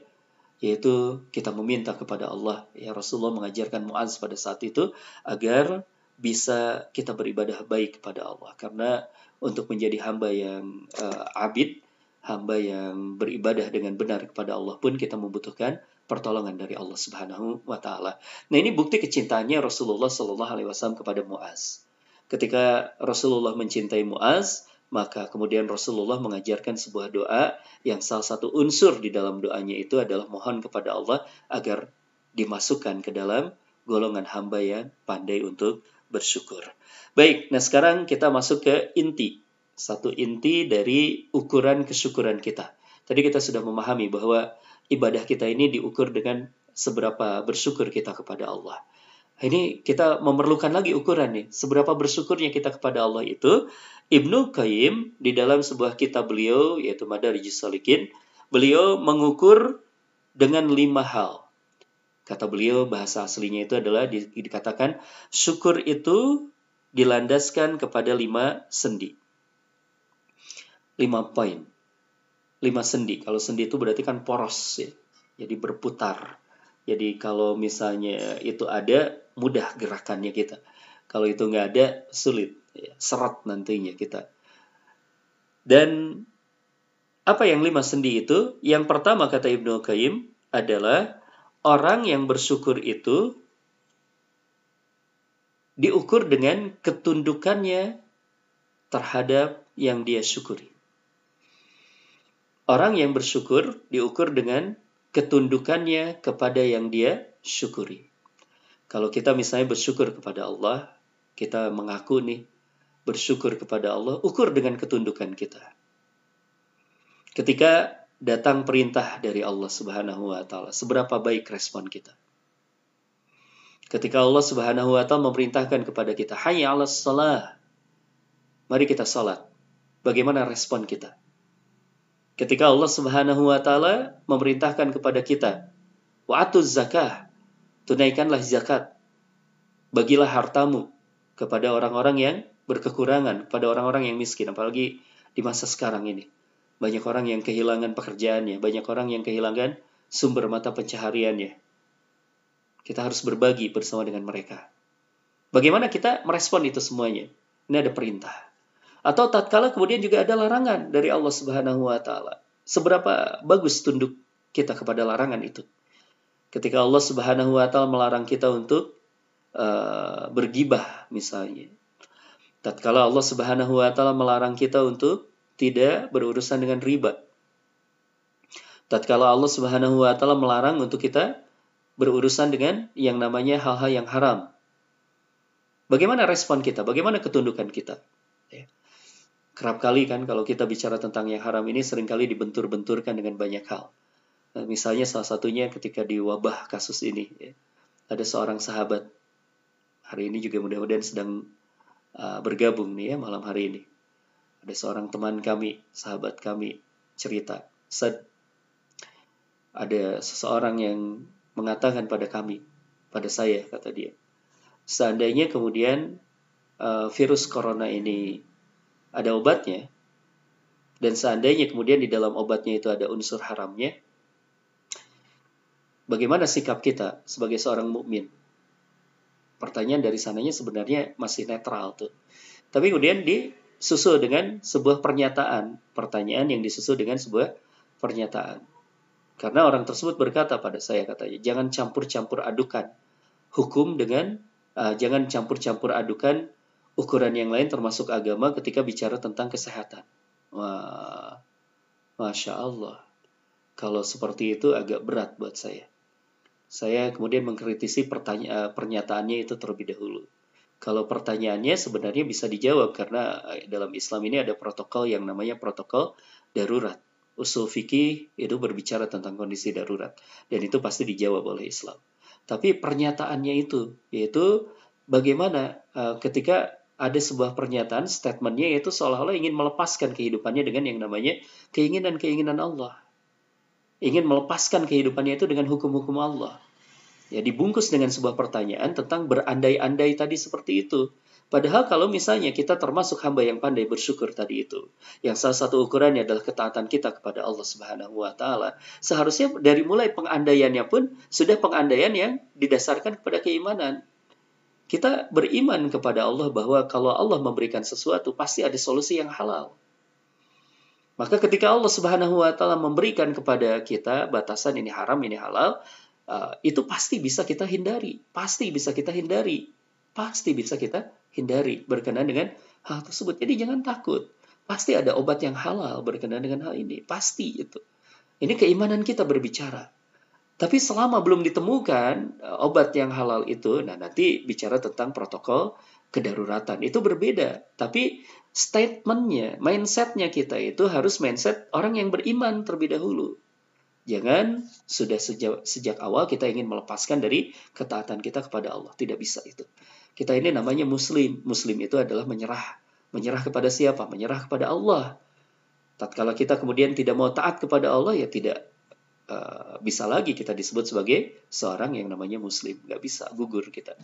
yaitu kita meminta kepada Allah ya Rasulullah mengajarkan Muaz pada saat itu agar bisa kita beribadah baik kepada Allah karena untuk menjadi hamba yang uh, abid hamba yang beribadah dengan benar kepada Allah pun kita membutuhkan pertolongan dari Allah Subhanahu wa taala. Nah, ini bukti kecintaannya Rasulullah Shallallahu alaihi wasallam kepada Muaz. Ketika Rasulullah mencintai Muaz, maka kemudian Rasulullah mengajarkan sebuah doa yang salah satu unsur di dalam doanya itu adalah mohon kepada Allah agar dimasukkan ke dalam golongan hamba yang pandai untuk bersyukur. Baik, nah sekarang kita masuk ke inti. Satu inti dari ukuran kesyukuran kita. Tadi kita sudah memahami bahwa ibadah kita ini diukur dengan seberapa bersyukur kita kepada Allah. Ini kita memerlukan lagi ukuran nih, seberapa bersyukurnya kita kepada Allah itu. Ibnu Qayyim di dalam sebuah kitab beliau yaitu Madarijus Salikin, beliau mengukur dengan lima hal. Kata beliau bahasa aslinya itu adalah di, dikatakan syukur itu dilandaskan kepada lima sendi. Lima poin. Lima sendi. Kalau sendi itu berarti kan poros ya. Jadi berputar. Jadi kalau misalnya itu ada, mudah gerakannya kita. Kalau itu nggak ada, sulit, ya, serat nantinya kita. Dan apa yang lima sendi itu? Yang pertama kata Ibnu Qayyim adalah orang yang bersyukur itu diukur dengan ketundukannya terhadap yang dia syukuri. Orang yang bersyukur diukur dengan ketundukannya kepada yang dia syukuri. Kalau kita misalnya bersyukur kepada Allah, kita mengaku nih bersyukur kepada Allah, ukur dengan ketundukan kita. Ketika datang perintah dari Allah Subhanahu wa taala, seberapa baik respon kita? Ketika Allah Subhanahu wa taala memerintahkan kepada kita, "Hayya 'alas shalah." Mari kita salat. Bagaimana respon kita? Ketika Allah Subhanahu wa taala memerintahkan kepada kita, "Wa'atuz zakah." Tunaikanlah zakat. Bagilah hartamu kepada orang-orang yang berkekurangan, pada orang-orang yang miskin, apalagi di masa sekarang ini. Banyak orang yang kehilangan pekerjaannya, banyak orang yang kehilangan sumber mata pencahariannya. Kita harus berbagi bersama dengan mereka. Bagaimana kita merespon itu semuanya? Ini ada perintah. Atau tatkala kemudian juga ada larangan dari Allah Subhanahu wa taala. Seberapa bagus tunduk kita kepada larangan itu? Ketika Allah Subhanahu wa taala melarang kita untuk uh, bergibah misalnya. Tatkala Allah Subhanahu wa taala melarang kita untuk tidak berurusan dengan riba. Tatkala Allah Subhanahu wa taala melarang untuk kita berurusan dengan yang namanya hal-hal yang haram. Bagaimana respon kita? Bagaimana ketundukan kita? Ya. Kerap kali kan kalau kita bicara tentang yang haram ini sering kali dibentur-benturkan dengan banyak hal. Nah, misalnya salah satunya ketika di wabah kasus ini, ya, ada seorang sahabat hari ini juga mudah-mudahan sedang uh, bergabung nih ya malam hari ini. Ada seorang teman kami, sahabat kami cerita, ada seseorang yang mengatakan pada kami, pada saya kata dia, seandainya kemudian uh, virus corona ini ada obatnya, Dan seandainya kemudian di dalam obatnya itu ada unsur haramnya, bagaimana sikap kita sebagai seorang mukmin? Pertanyaan dari sananya sebenarnya masih netral tuh. Tapi kemudian disusul dengan sebuah pernyataan, pertanyaan yang disusul dengan sebuah pernyataan. Karena orang tersebut berkata pada saya katanya, jangan campur-campur adukan hukum dengan uh, jangan campur-campur adukan ukuran yang lain termasuk agama ketika bicara tentang kesehatan. Wah, masya Allah. Kalau seperti itu agak berat buat saya. Saya kemudian mengkritisi pertanya- pernyataannya itu terlebih dahulu. Kalau pertanyaannya sebenarnya bisa dijawab karena eh, dalam Islam ini ada protokol yang namanya protokol darurat. Usul fikih itu berbicara tentang kondisi darurat dan itu pasti dijawab oleh Islam. Tapi pernyataannya itu yaitu bagaimana uh, ketika ada sebuah pernyataan, statementnya yaitu seolah-olah ingin melepaskan kehidupannya dengan yang namanya keinginan-keinginan Allah. Ingin melepaskan kehidupannya itu dengan hukum-hukum Allah. Ya, dibungkus dengan sebuah pertanyaan tentang berandai-andai tadi seperti itu. Padahal kalau misalnya kita termasuk hamba yang pandai bersyukur tadi itu, yang salah satu ukurannya adalah ketaatan kita kepada Allah Subhanahu wa taala, seharusnya dari mulai pengandaiannya pun sudah pengandaian yang didasarkan kepada keimanan. Kita beriman kepada Allah bahwa kalau Allah memberikan sesuatu pasti ada solusi yang halal. Maka ketika Allah Subhanahu wa taala memberikan kepada kita batasan ini haram, ini halal, uh, itu pasti bisa kita hindari, pasti bisa kita hindari, pasti bisa kita hindari berkenaan dengan hal tersebut. Jadi jangan takut. Pasti ada obat yang halal berkenaan dengan hal ini, pasti itu. Ini keimanan kita berbicara. Tapi selama belum ditemukan eh, obat yang halal itu, nah nanti bicara tentang protokol kedaruratan itu berbeda. Tapi statementnya, mindsetnya kita itu harus mindset orang yang beriman terlebih dahulu. Jangan sudah sejak, sejak awal kita ingin melepaskan dari ketaatan kita kepada Allah. Tidak bisa itu. Kita ini namanya muslim. Muslim itu adalah menyerah. Menyerah kepada siapa? Menyerah kepada Allah. Tatkala kita kemudian tidak mau taat kepada Allah, ya tidak uh, bisa lagi kita disebut sebagai seorang yang namanya muslim nggak bisa gugur kita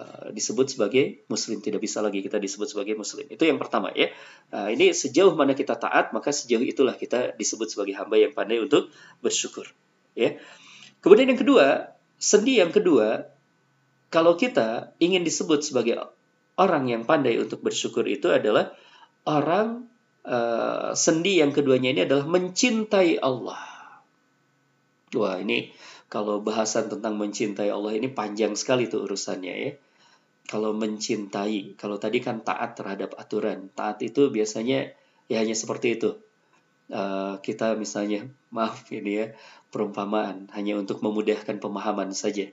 uh, disebut sebagai muslim. Tidak bisa lagi kita disebut sebagai muslim. Itu yang pertama ya. Uh, ini sejauh mana kita taat maka sejauh itulah kita disebut sebagai hamba yang pandai untuk bersyukur ya. Kemudian yang kedua sendi yang kedua kalau kita ingin disebut sebagai orang yang pandai untuk bersyukur itu adalah orang uh, sendi yang keduanya ini adalah mencintai Allah. Wah ini kalau bahasan tentang mencintai Allah ini panjang sekali tuh urusannya ya. Kalau mencintai, kalau tadi kan taat terhadap aturan, taat itu biasanya ya hanya seperti itu. Uh, kita misalnya, maaf ini ya, perumpamaan hanya untuk memudahkan pemahaman saja.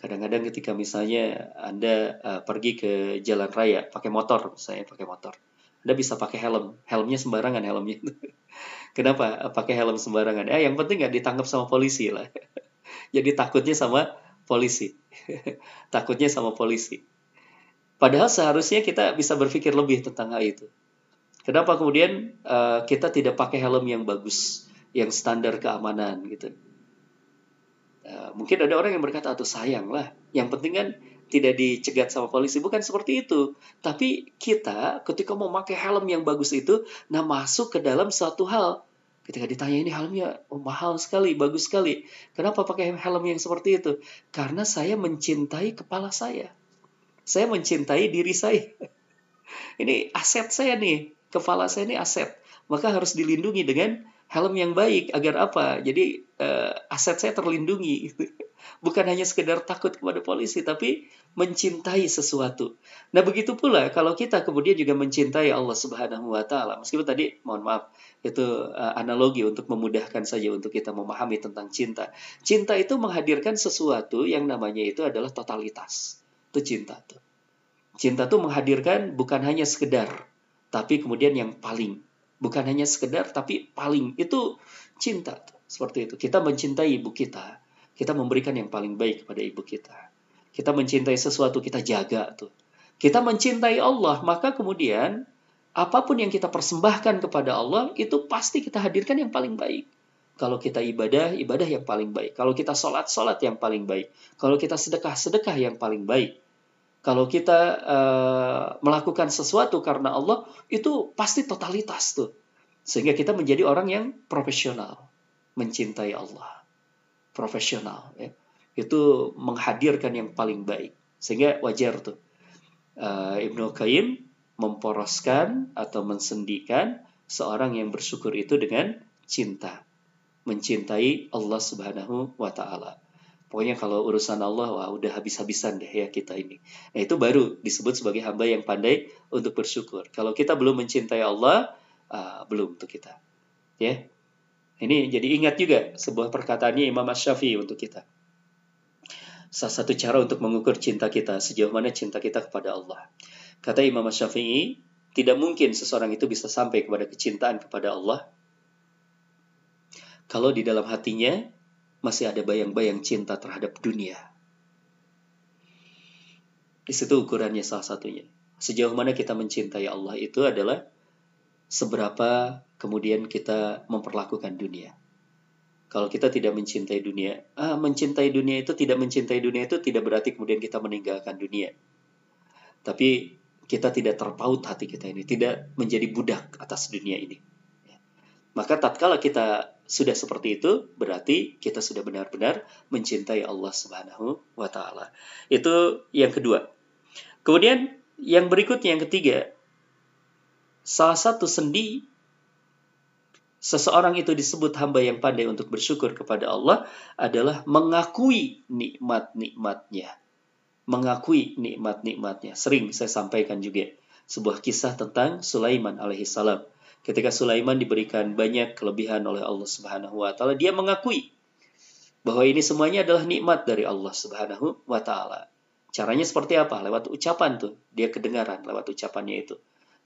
Kadang-kadang ketika misalnya Anda uh, pergi ke jalan raya pakai motor, saya pakai motor. Anda bisa pakai helm, helmnya sembarangan helmnya. Kenapa pakai helm sembarangan? Ya, yang penting nggak ditangkap sama polisi lah. Jadi takutnya sama polisi. takutnya sama polisi. Padahal seharusnya kita bisa berpikir lebih tentang hal itu. Kenapa kemudian uh, kita tidak pakai helm yang bagus, yang standar keamanan gitu? Uh, mungkin ada orang yang berkata, atau sayang lah. Yang penting kan tidak dicegat sama polisi. Bukan seperti itu. Tapi kita ketika mau pakai helm yang bagus itu, nah masuk ke dalam satu hal Ketika ditanya ini helmnya oh, mahal sekali, bagus sekali. Kenapa pakai helm yang seperti itu? Karena saya mencintai kepala saya. Saya mencintai diri saya. Ini aset saya nih. Kepala saya ini aset. Maka harus dilindungi dengan helm yang baik. Agar apa? Jadi uh, aset saya terlindungi. Bukan hanya sekedar takut kepada polisi, tapi mencintai sesuatu. Nah begitu pula kalau kita kemudian juga mencintai Allah Subhanahu Wa Taala. Meskipun tadi mohon maaf itu uh, analogi untuk memudahkan saja untuk kita memahami tentang cinta. Cinta itu menghadirkan sesuatu yang namanya itu adalah totalitas. Itu cinta tuh. Cinta tuh menghadirkan bukan hanya sekedar, tapi kemudian yang paling. Bukan hanya sekedar, tapi paling. Itu cinta. Tuh. Seperti itu. Kita mencintai ibu kita. Kita memberikan yang paling baik kepada ibu kita kita mencintai sesuatu, kita jaga tuh. Kita mencintai Allah, maka kemudian apa pun yang kita persembahkan kepada Allah, itu pasti kita hadirkan yang paling baik. Kalau kita ibadah, ibadah yang paling baik. Kalau kita sholat, sholat yang paling baik. Kalau kita sedekah, sedekah yang paling baik. Kalau kita uh, melakukan sesuatu karena Allah, itu pasti totalitas tuh. Sehingga kita menjadi orang yang profesional, mencintai Allah. Profesional ya. Itu menghadirkan yang paling baik. Sehingga wajar tuh. Uh, Ibnu Qayyim memporoskan atau mensendikan seorang yang bersyukur itu dengan cinta. Mencintai Allah Subhanahu wa taala. Pokoknya kalau urusan Allah, wah udah habis-habisan deh ya kita ini. Nah itu baru disebut sebagai hamba yang pandai untuk bersyukur. Kalau kita belum mencintai Allah, uh, belum untuk kita. Ya, ini jadi ingat juga sebuah perkataannya Imam Syafi'i untuk kita. Salah satu cara untuk mengukur cinta kita, sejauh mana cinta kita kepada Allah. Kata Imam Syafi'i, tidak mungkin seseorang itu bisa sampai kepada kecintaan kepada Allah kalau di dalam hatinya masih ada bayang-bayang cinta terhadap dunia. Di situ ukurannya salah satunya. Sejauh mana kita mencintai Allah itu adalah seberapa kemudian kita memperlakukan dunia. Kalau kita tidak mencintai dunia, ah, mencintai dunia itu tidak mencintai dunia itu tidak berarti kemudian kita meninggalkan dunia. Tapi kita tidak terpaut hati kita ini, tidak menjadi budak atas dunia ini. Maka tatkala kita sudah seperti itu, berarti kita sudah benar-benar mencintai Allah Subhanahu wa taala. Itu yang kedua. Kemudian yang berikutnya yang ketiga, salah satu sendi seseorang itu disebut hamba yang pandai untuk bersyukur kepada Allah adalah mengakui nikmat-nikmatnya. Mengakui nikmat-nikmatnya. Sering saya sampaikan juga sebuah kisah tentang Sulaiman alaihissalam ketika Sulaiman diberikan banyak kelebihan oleh Allah Subhanahu wa taala, dia mengakui bahwa ini semuanya adalah nikmat dari Allah Subhanahu wa taala. Caranya seperti apa? Lewat ucapan tuh. Dia kedengaran lewat ucapannya itu.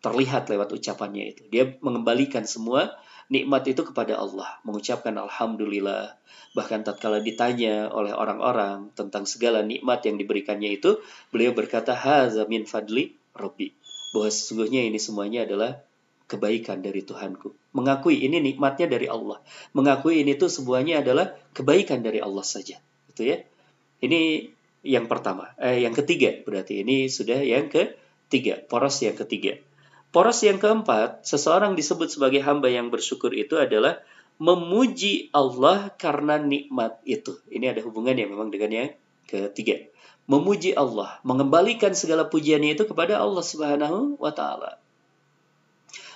Terlihat lewat ucapannya itu. Dia mengembalikan semua nikmat itu kepada Allah, mengucapkan alhamdulillah. Bahkan tatkala ditanya oleh orang-orang tentang segala nikmat yang diberikannya itu, beliau berkata, "Hadza min fadli Rabbi." Bahwa sesungguhnya ini semuanya adalah kebaikan dari Tuhanku. Mengakui ini nikmatnya dari Allah. Mengakui ini tuh semuanya adalah kebaikan dari Allah saja. Gitu ya. Ini yang pertama. Eh, yang ketiga berarti ini sudah yang ketiga. Poros yang ketiga. Poros yang keempat, seseorang disebut sebagai hamba yang bersyukur itu adalah memuji Allah karena nikmat itu. Ini ada hubungannya memang dengan yang ketiga. Memuji Allah, mengembalikan segala pujiannya itu kepada Allah Subhanahu wa taala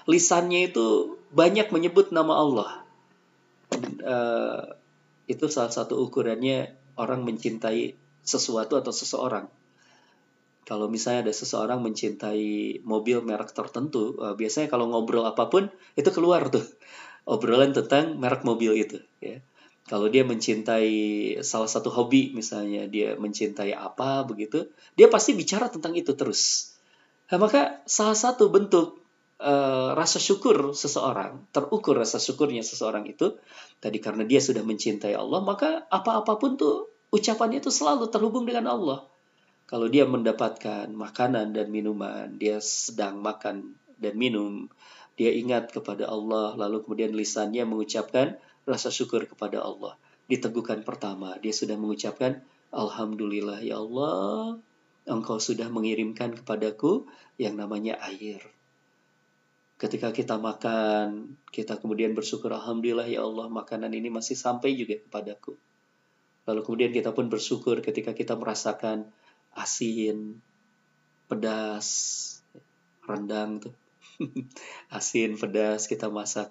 lisannya itu banyak menyebut nama Allah. Uh, itu salah satu ukurannya orang mencintai sesuatu atau seseorang. Kalau misalnya ada seseorang mencintai mobil merek tertentu, uh, biasanya kalau ngobrol apa pun itu keluar tuh obrolan tentang merek mobil itu. Ya. Kalau dia mencintai salah satu hobi, misalnya dia mencintai apa begitu, dia pasti bicara tentang itu terus. Nah, maka salah satu bentuk uh, rasa syukur seseorang, terukur rasa syukurnya seseorang itu tadi karena dia sudah mencintai Allah, maka apa-apapun tuh ucapannya itu selalu terhubung dengan Allah. Kalau dia mendapatkan makanan dan minuman, dia sedang makan dan minum, dia ingat kepada Allah, lalu kemudian lisannya mengucapkan rasa syukur kepada Allah. Diteguhkan pertama, dia sudah mengucapkan Alhamdulillah ya Allah, Engkau sudah mengirimkan kepadaku yang namanya air. Ketika kita makan, kita kemudian bersyukur Alhamdulillah ya Allah makanan ini masih sampai juga kepadaku. Lalu kemudian kita pun bersyukur ketika kita merasakan asin, pedas, rendang tuh. asin, pedas kita masak,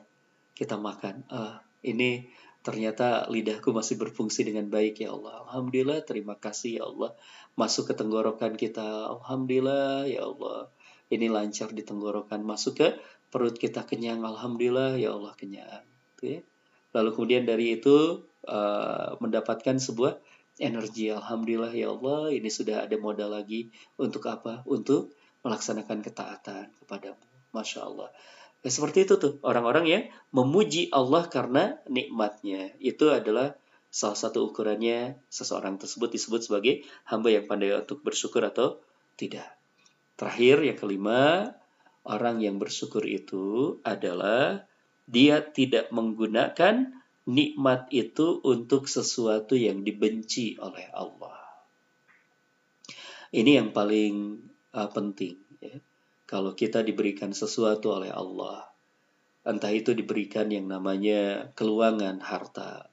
kita makan. Ah, ini ternyata lidahku masih berfungsi dengan baik ya Allah. Alhamdulillah, terima kasih ya Allah. Masuk ke tenggorokan kita. Alhamdulillah ya Allah. Ini lancar di tenggorokan. Masuk ke perut kita kenyang alhamdulillah ya Allah kenyang gitu ya. lalu kemudian dari itu uh, mendapatkan sebuah energi alhamdulillah ya Allah ini sudah ada modal lagi untuk apa? Untuk melaksanakan ketaatan kepadamu masya Allah. Ya, seperti itu tuh orang-orang yang memuji Allah karena nikmatnya. Itu adalah salah satu ukurannya seseorang tersebut disebut sebagai hamba yang pandai untuk bersyukur atau tidak. Terakhir yang kelima Orang yang bersyukur itu adalah dia tidak menggunakan nikmat itu untuk sesuatu yang dibenci oleh Allah. Ini yang paling uh, penting. Ya. Kalau kita diberikan sesuatu oleh Allah, entah itu diberikan yang namanya keluangan harta.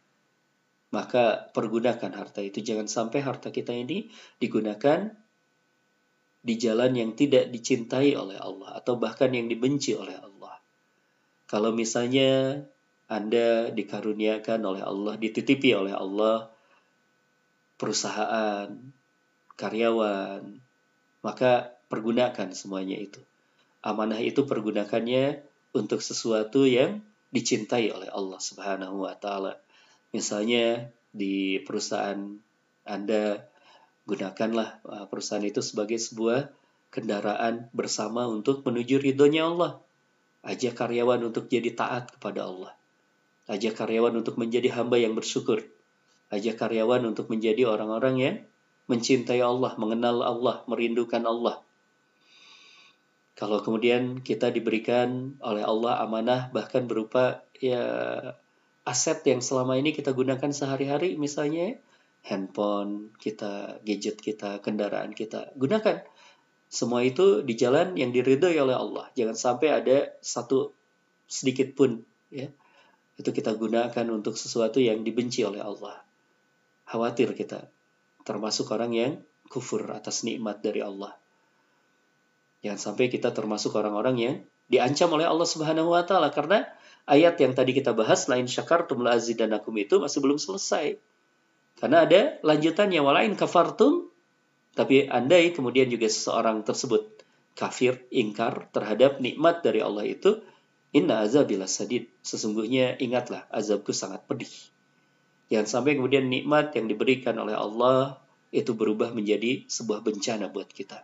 Maka pergunakan harta itu jangan sampai harta kita ini digunakan di jalan yang tidak dicintai oleh Allah atau bahkan yang dibenci oleh Allah. Kalau misalnya Anda dikaruniakan oleh Allah, dititipi oleh Allah perusahaan, karyawan, maka pergunakan semuanya itu. Amanah itu pergunakannya untuk sesuatu yang dicintai oleh Allah Subhanahu wa taala. Misalnya di perusahaan Anda gunakanlah uh, perusahaan itu sebagai sebuah kendaraan bersama untuk menuju ridhonya Allah. Ajak karyawan untuk jadi taat kepada Allah. Ajak karyawan untuk menjadi hamba yang bersyukur. Ajak karyawan untuk menjadi orang-orang yang mencintai Allah, mengenal Allah, merindukan Allah. Kalau kemudian kita diberikan oleh Allah amanah bahkan berupa ya aset yang selama ini kita gunakan sehari-hari misalnya handphone kita, gadget kita, kendaraan kita, gunakan semua itu di jalan yang diridhoi oleh Allah. Jangan sampai ada satu sedikit pun ya itu kita gunakan untuk sesuatu yang dibenci oleh Allah. Khawatir kita termasuk orang yang kufur atas nikmat dari Allah. Jangan sampai kita termasuk orang-orang yang diancam oleh Allah Subhanahu wa taala karena ayat yang tadi kita bahas lain syakartum la azidanakum itu masih belum selesai. Karena ada lanjutannya walain kafartum tapi andai kemudian juga seseorang tersebut kafir, ingkar terhadap nikmat dari Allah itu, inna azabila sadid. Sesungguhnya ingatlah azabku sangat pedih. Jangan sampai kemudian nikmat yang diberikan oleh Allah itu berubah menjadi sebuah bencana buat kita.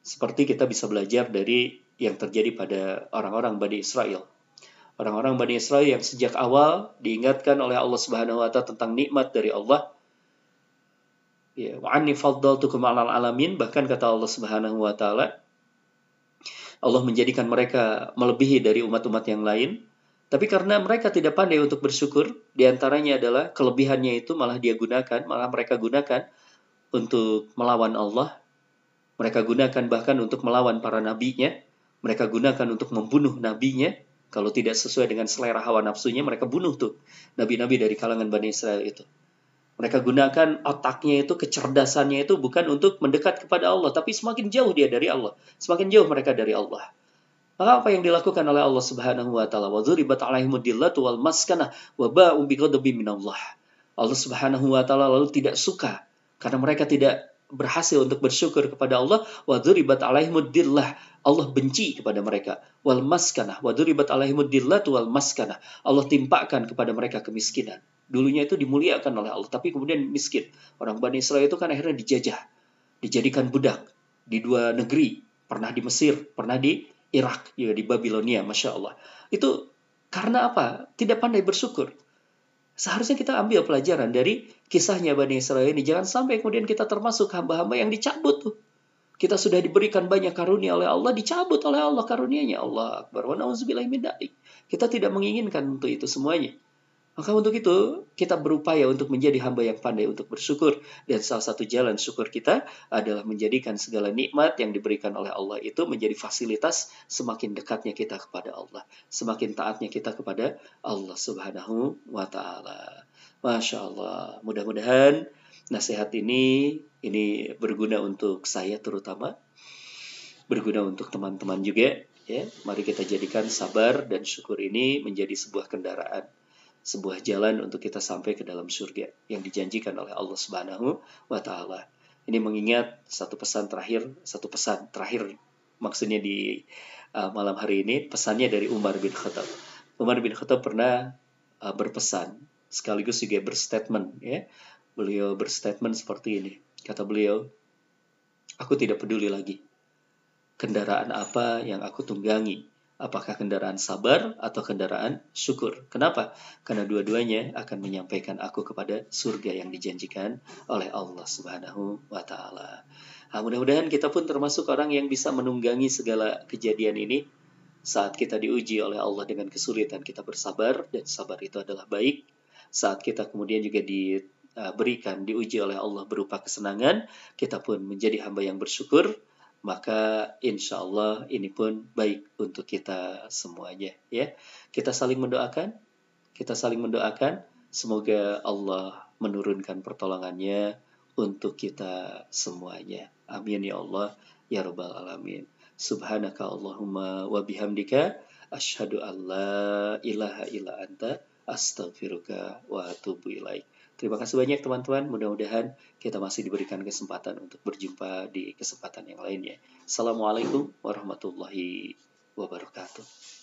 Seperti kita bisa belajar dari yang terjadi pada orang-orang Bani Israel. Orang-orang Bani Israel yang sejak awal diingatkan oleh Allah Subhanahu wa taala tentang nikmat dari Allah, ya faddaltukum 'alal alamin bahkan kata Allah Subhanahu wa taala Allah menjadikan mereka melebihi dari umat-umat yang lain. Tapi karena mereka tidak pandai untuk bersyukur di antaranya adalah kelebihannya itu malah dia gunakan malah mereka gunakan untuk melawan Allah. Mereka gunakan bahkan untuk melawan para nabinya. Mereka gunakan untuk membunuh nabinya kalau tidak sesuai dengan selera hawa nafsunya mereka bunuh tuh nabi-nabi dari kalangan Bani Israel itu mereka gunakan otaknya itu, kecerdasannya itu bukan untuk mendekat kepada Allah, tapi semakin jauh dia dari Allah. Semakin jauh mereka dari Allah. Maka apa yang dilakukan oleh Allah Subhanahu wa taala? Wa dzuribat alaihimud dillatu wal maskana wa ba'u bighadabin minallah. Allah Subhanahu wa taala lalu tidak suka karena mereka tidak berhasil untuk bersyukur kepada Allah wa dzuribat alaihimud dillah. Allah benci kepada mereka wal maskana wa dzuribat alaihimud dillatu wal maskana. Allah timpakan kepada mereka kemiskinan dulunya itu dimuliakan oleh Allah, tapi kemudian miskin. Orang Bani Israel itu kan akhirnya dijajah, dijadikan budak di dua negeri, pernah di Mesir, pernah di Irak, ya di Babilonia, masya Allah. Itu karena apa? Tidak pandai bersyukur. Seharusnya kita ambil pelajaran dari kisahnya Bani Israel ini. Jangan sampai kemudian kita termasuk hamba-hamba yang dicabut tuh. Kita sudah diberikan banyak karunia oleh Allah, dicabut oleh Allah karunianya. Allah Akbar. Wa Kita tidak menginginkan untuk itu semuanya. Maka untuk itu, kita berupaya untuk menjadi hamba yang pandai untuk bersyukur. Dan salah satu jalan syukur kita adalah menjadikan segala nikmat yang diberikan oleh Allah itu menjadi fasilitas semakin dekatnya kita kepada Allah. Semakin taatnya kita kepada Allah subhanahu wa ta'ala. Masya Allah. Mudah-mudahan nasihat ini ini berguna untuk saya terutama. Berguna untuk teman-teman juga. Ya, mari kita jadikan sabar dan syukur ini menjadi sebuah kendaraan sebuah jalan untuk kita sampai ke dalam surga yang dijanjikan oleh Allah Subhanahu wa taala. Ini mengingat satu pesan terakhir, satu pesan terakhir maksudnya di uh, malam hari ini pesannya dari Umar bin Khattab. Umar bin Khattab pernah uh, berpesan sekaligus juga berstatement ya. Beliau berstatement seperti ini. Kata beliau, "Aku tidak peduli lagi kendaraan apa yang aku tunggangi apakah kendaraan sabar atau kendaraan syukur. Kenapa? Karena dua-duanya akan menyampaikan aku kepada surga yang dijanjikan oleh Allah Subhanahu wa taala. Nah, mudah-mudahan kita pun termasuk orang yang bisa menunggangi segala kejadian ini saat kita diuji oleh Allah dengan kesulitan kita bersabar dan sabar itu adalah baik. Saat kita kemudian juga diberikan diuji oleh Allah berupa kesenangan, kita pun menjadi hamba yang bersyukur maka insya Allah ini pun baik untuk kita semuanya ya. Kita saling mendoakan kita saling mendoakan. Semoga Allah menurunkan pertolongannya untuk kita semuanya. Amin ya Allah ya rabbal alamin. Subhanaka Allahumma wa bihamdika asyhadu an la ilaha illa anta astaghfiruka wa atubu ilaik Terima kasih banyak teman-teman. Mudah-mudahan kita masih diberikan kesempatan untuk berjumpa di kesempatan yang lainnya. Assalamualaikum warahmatullahi wabarakatuh.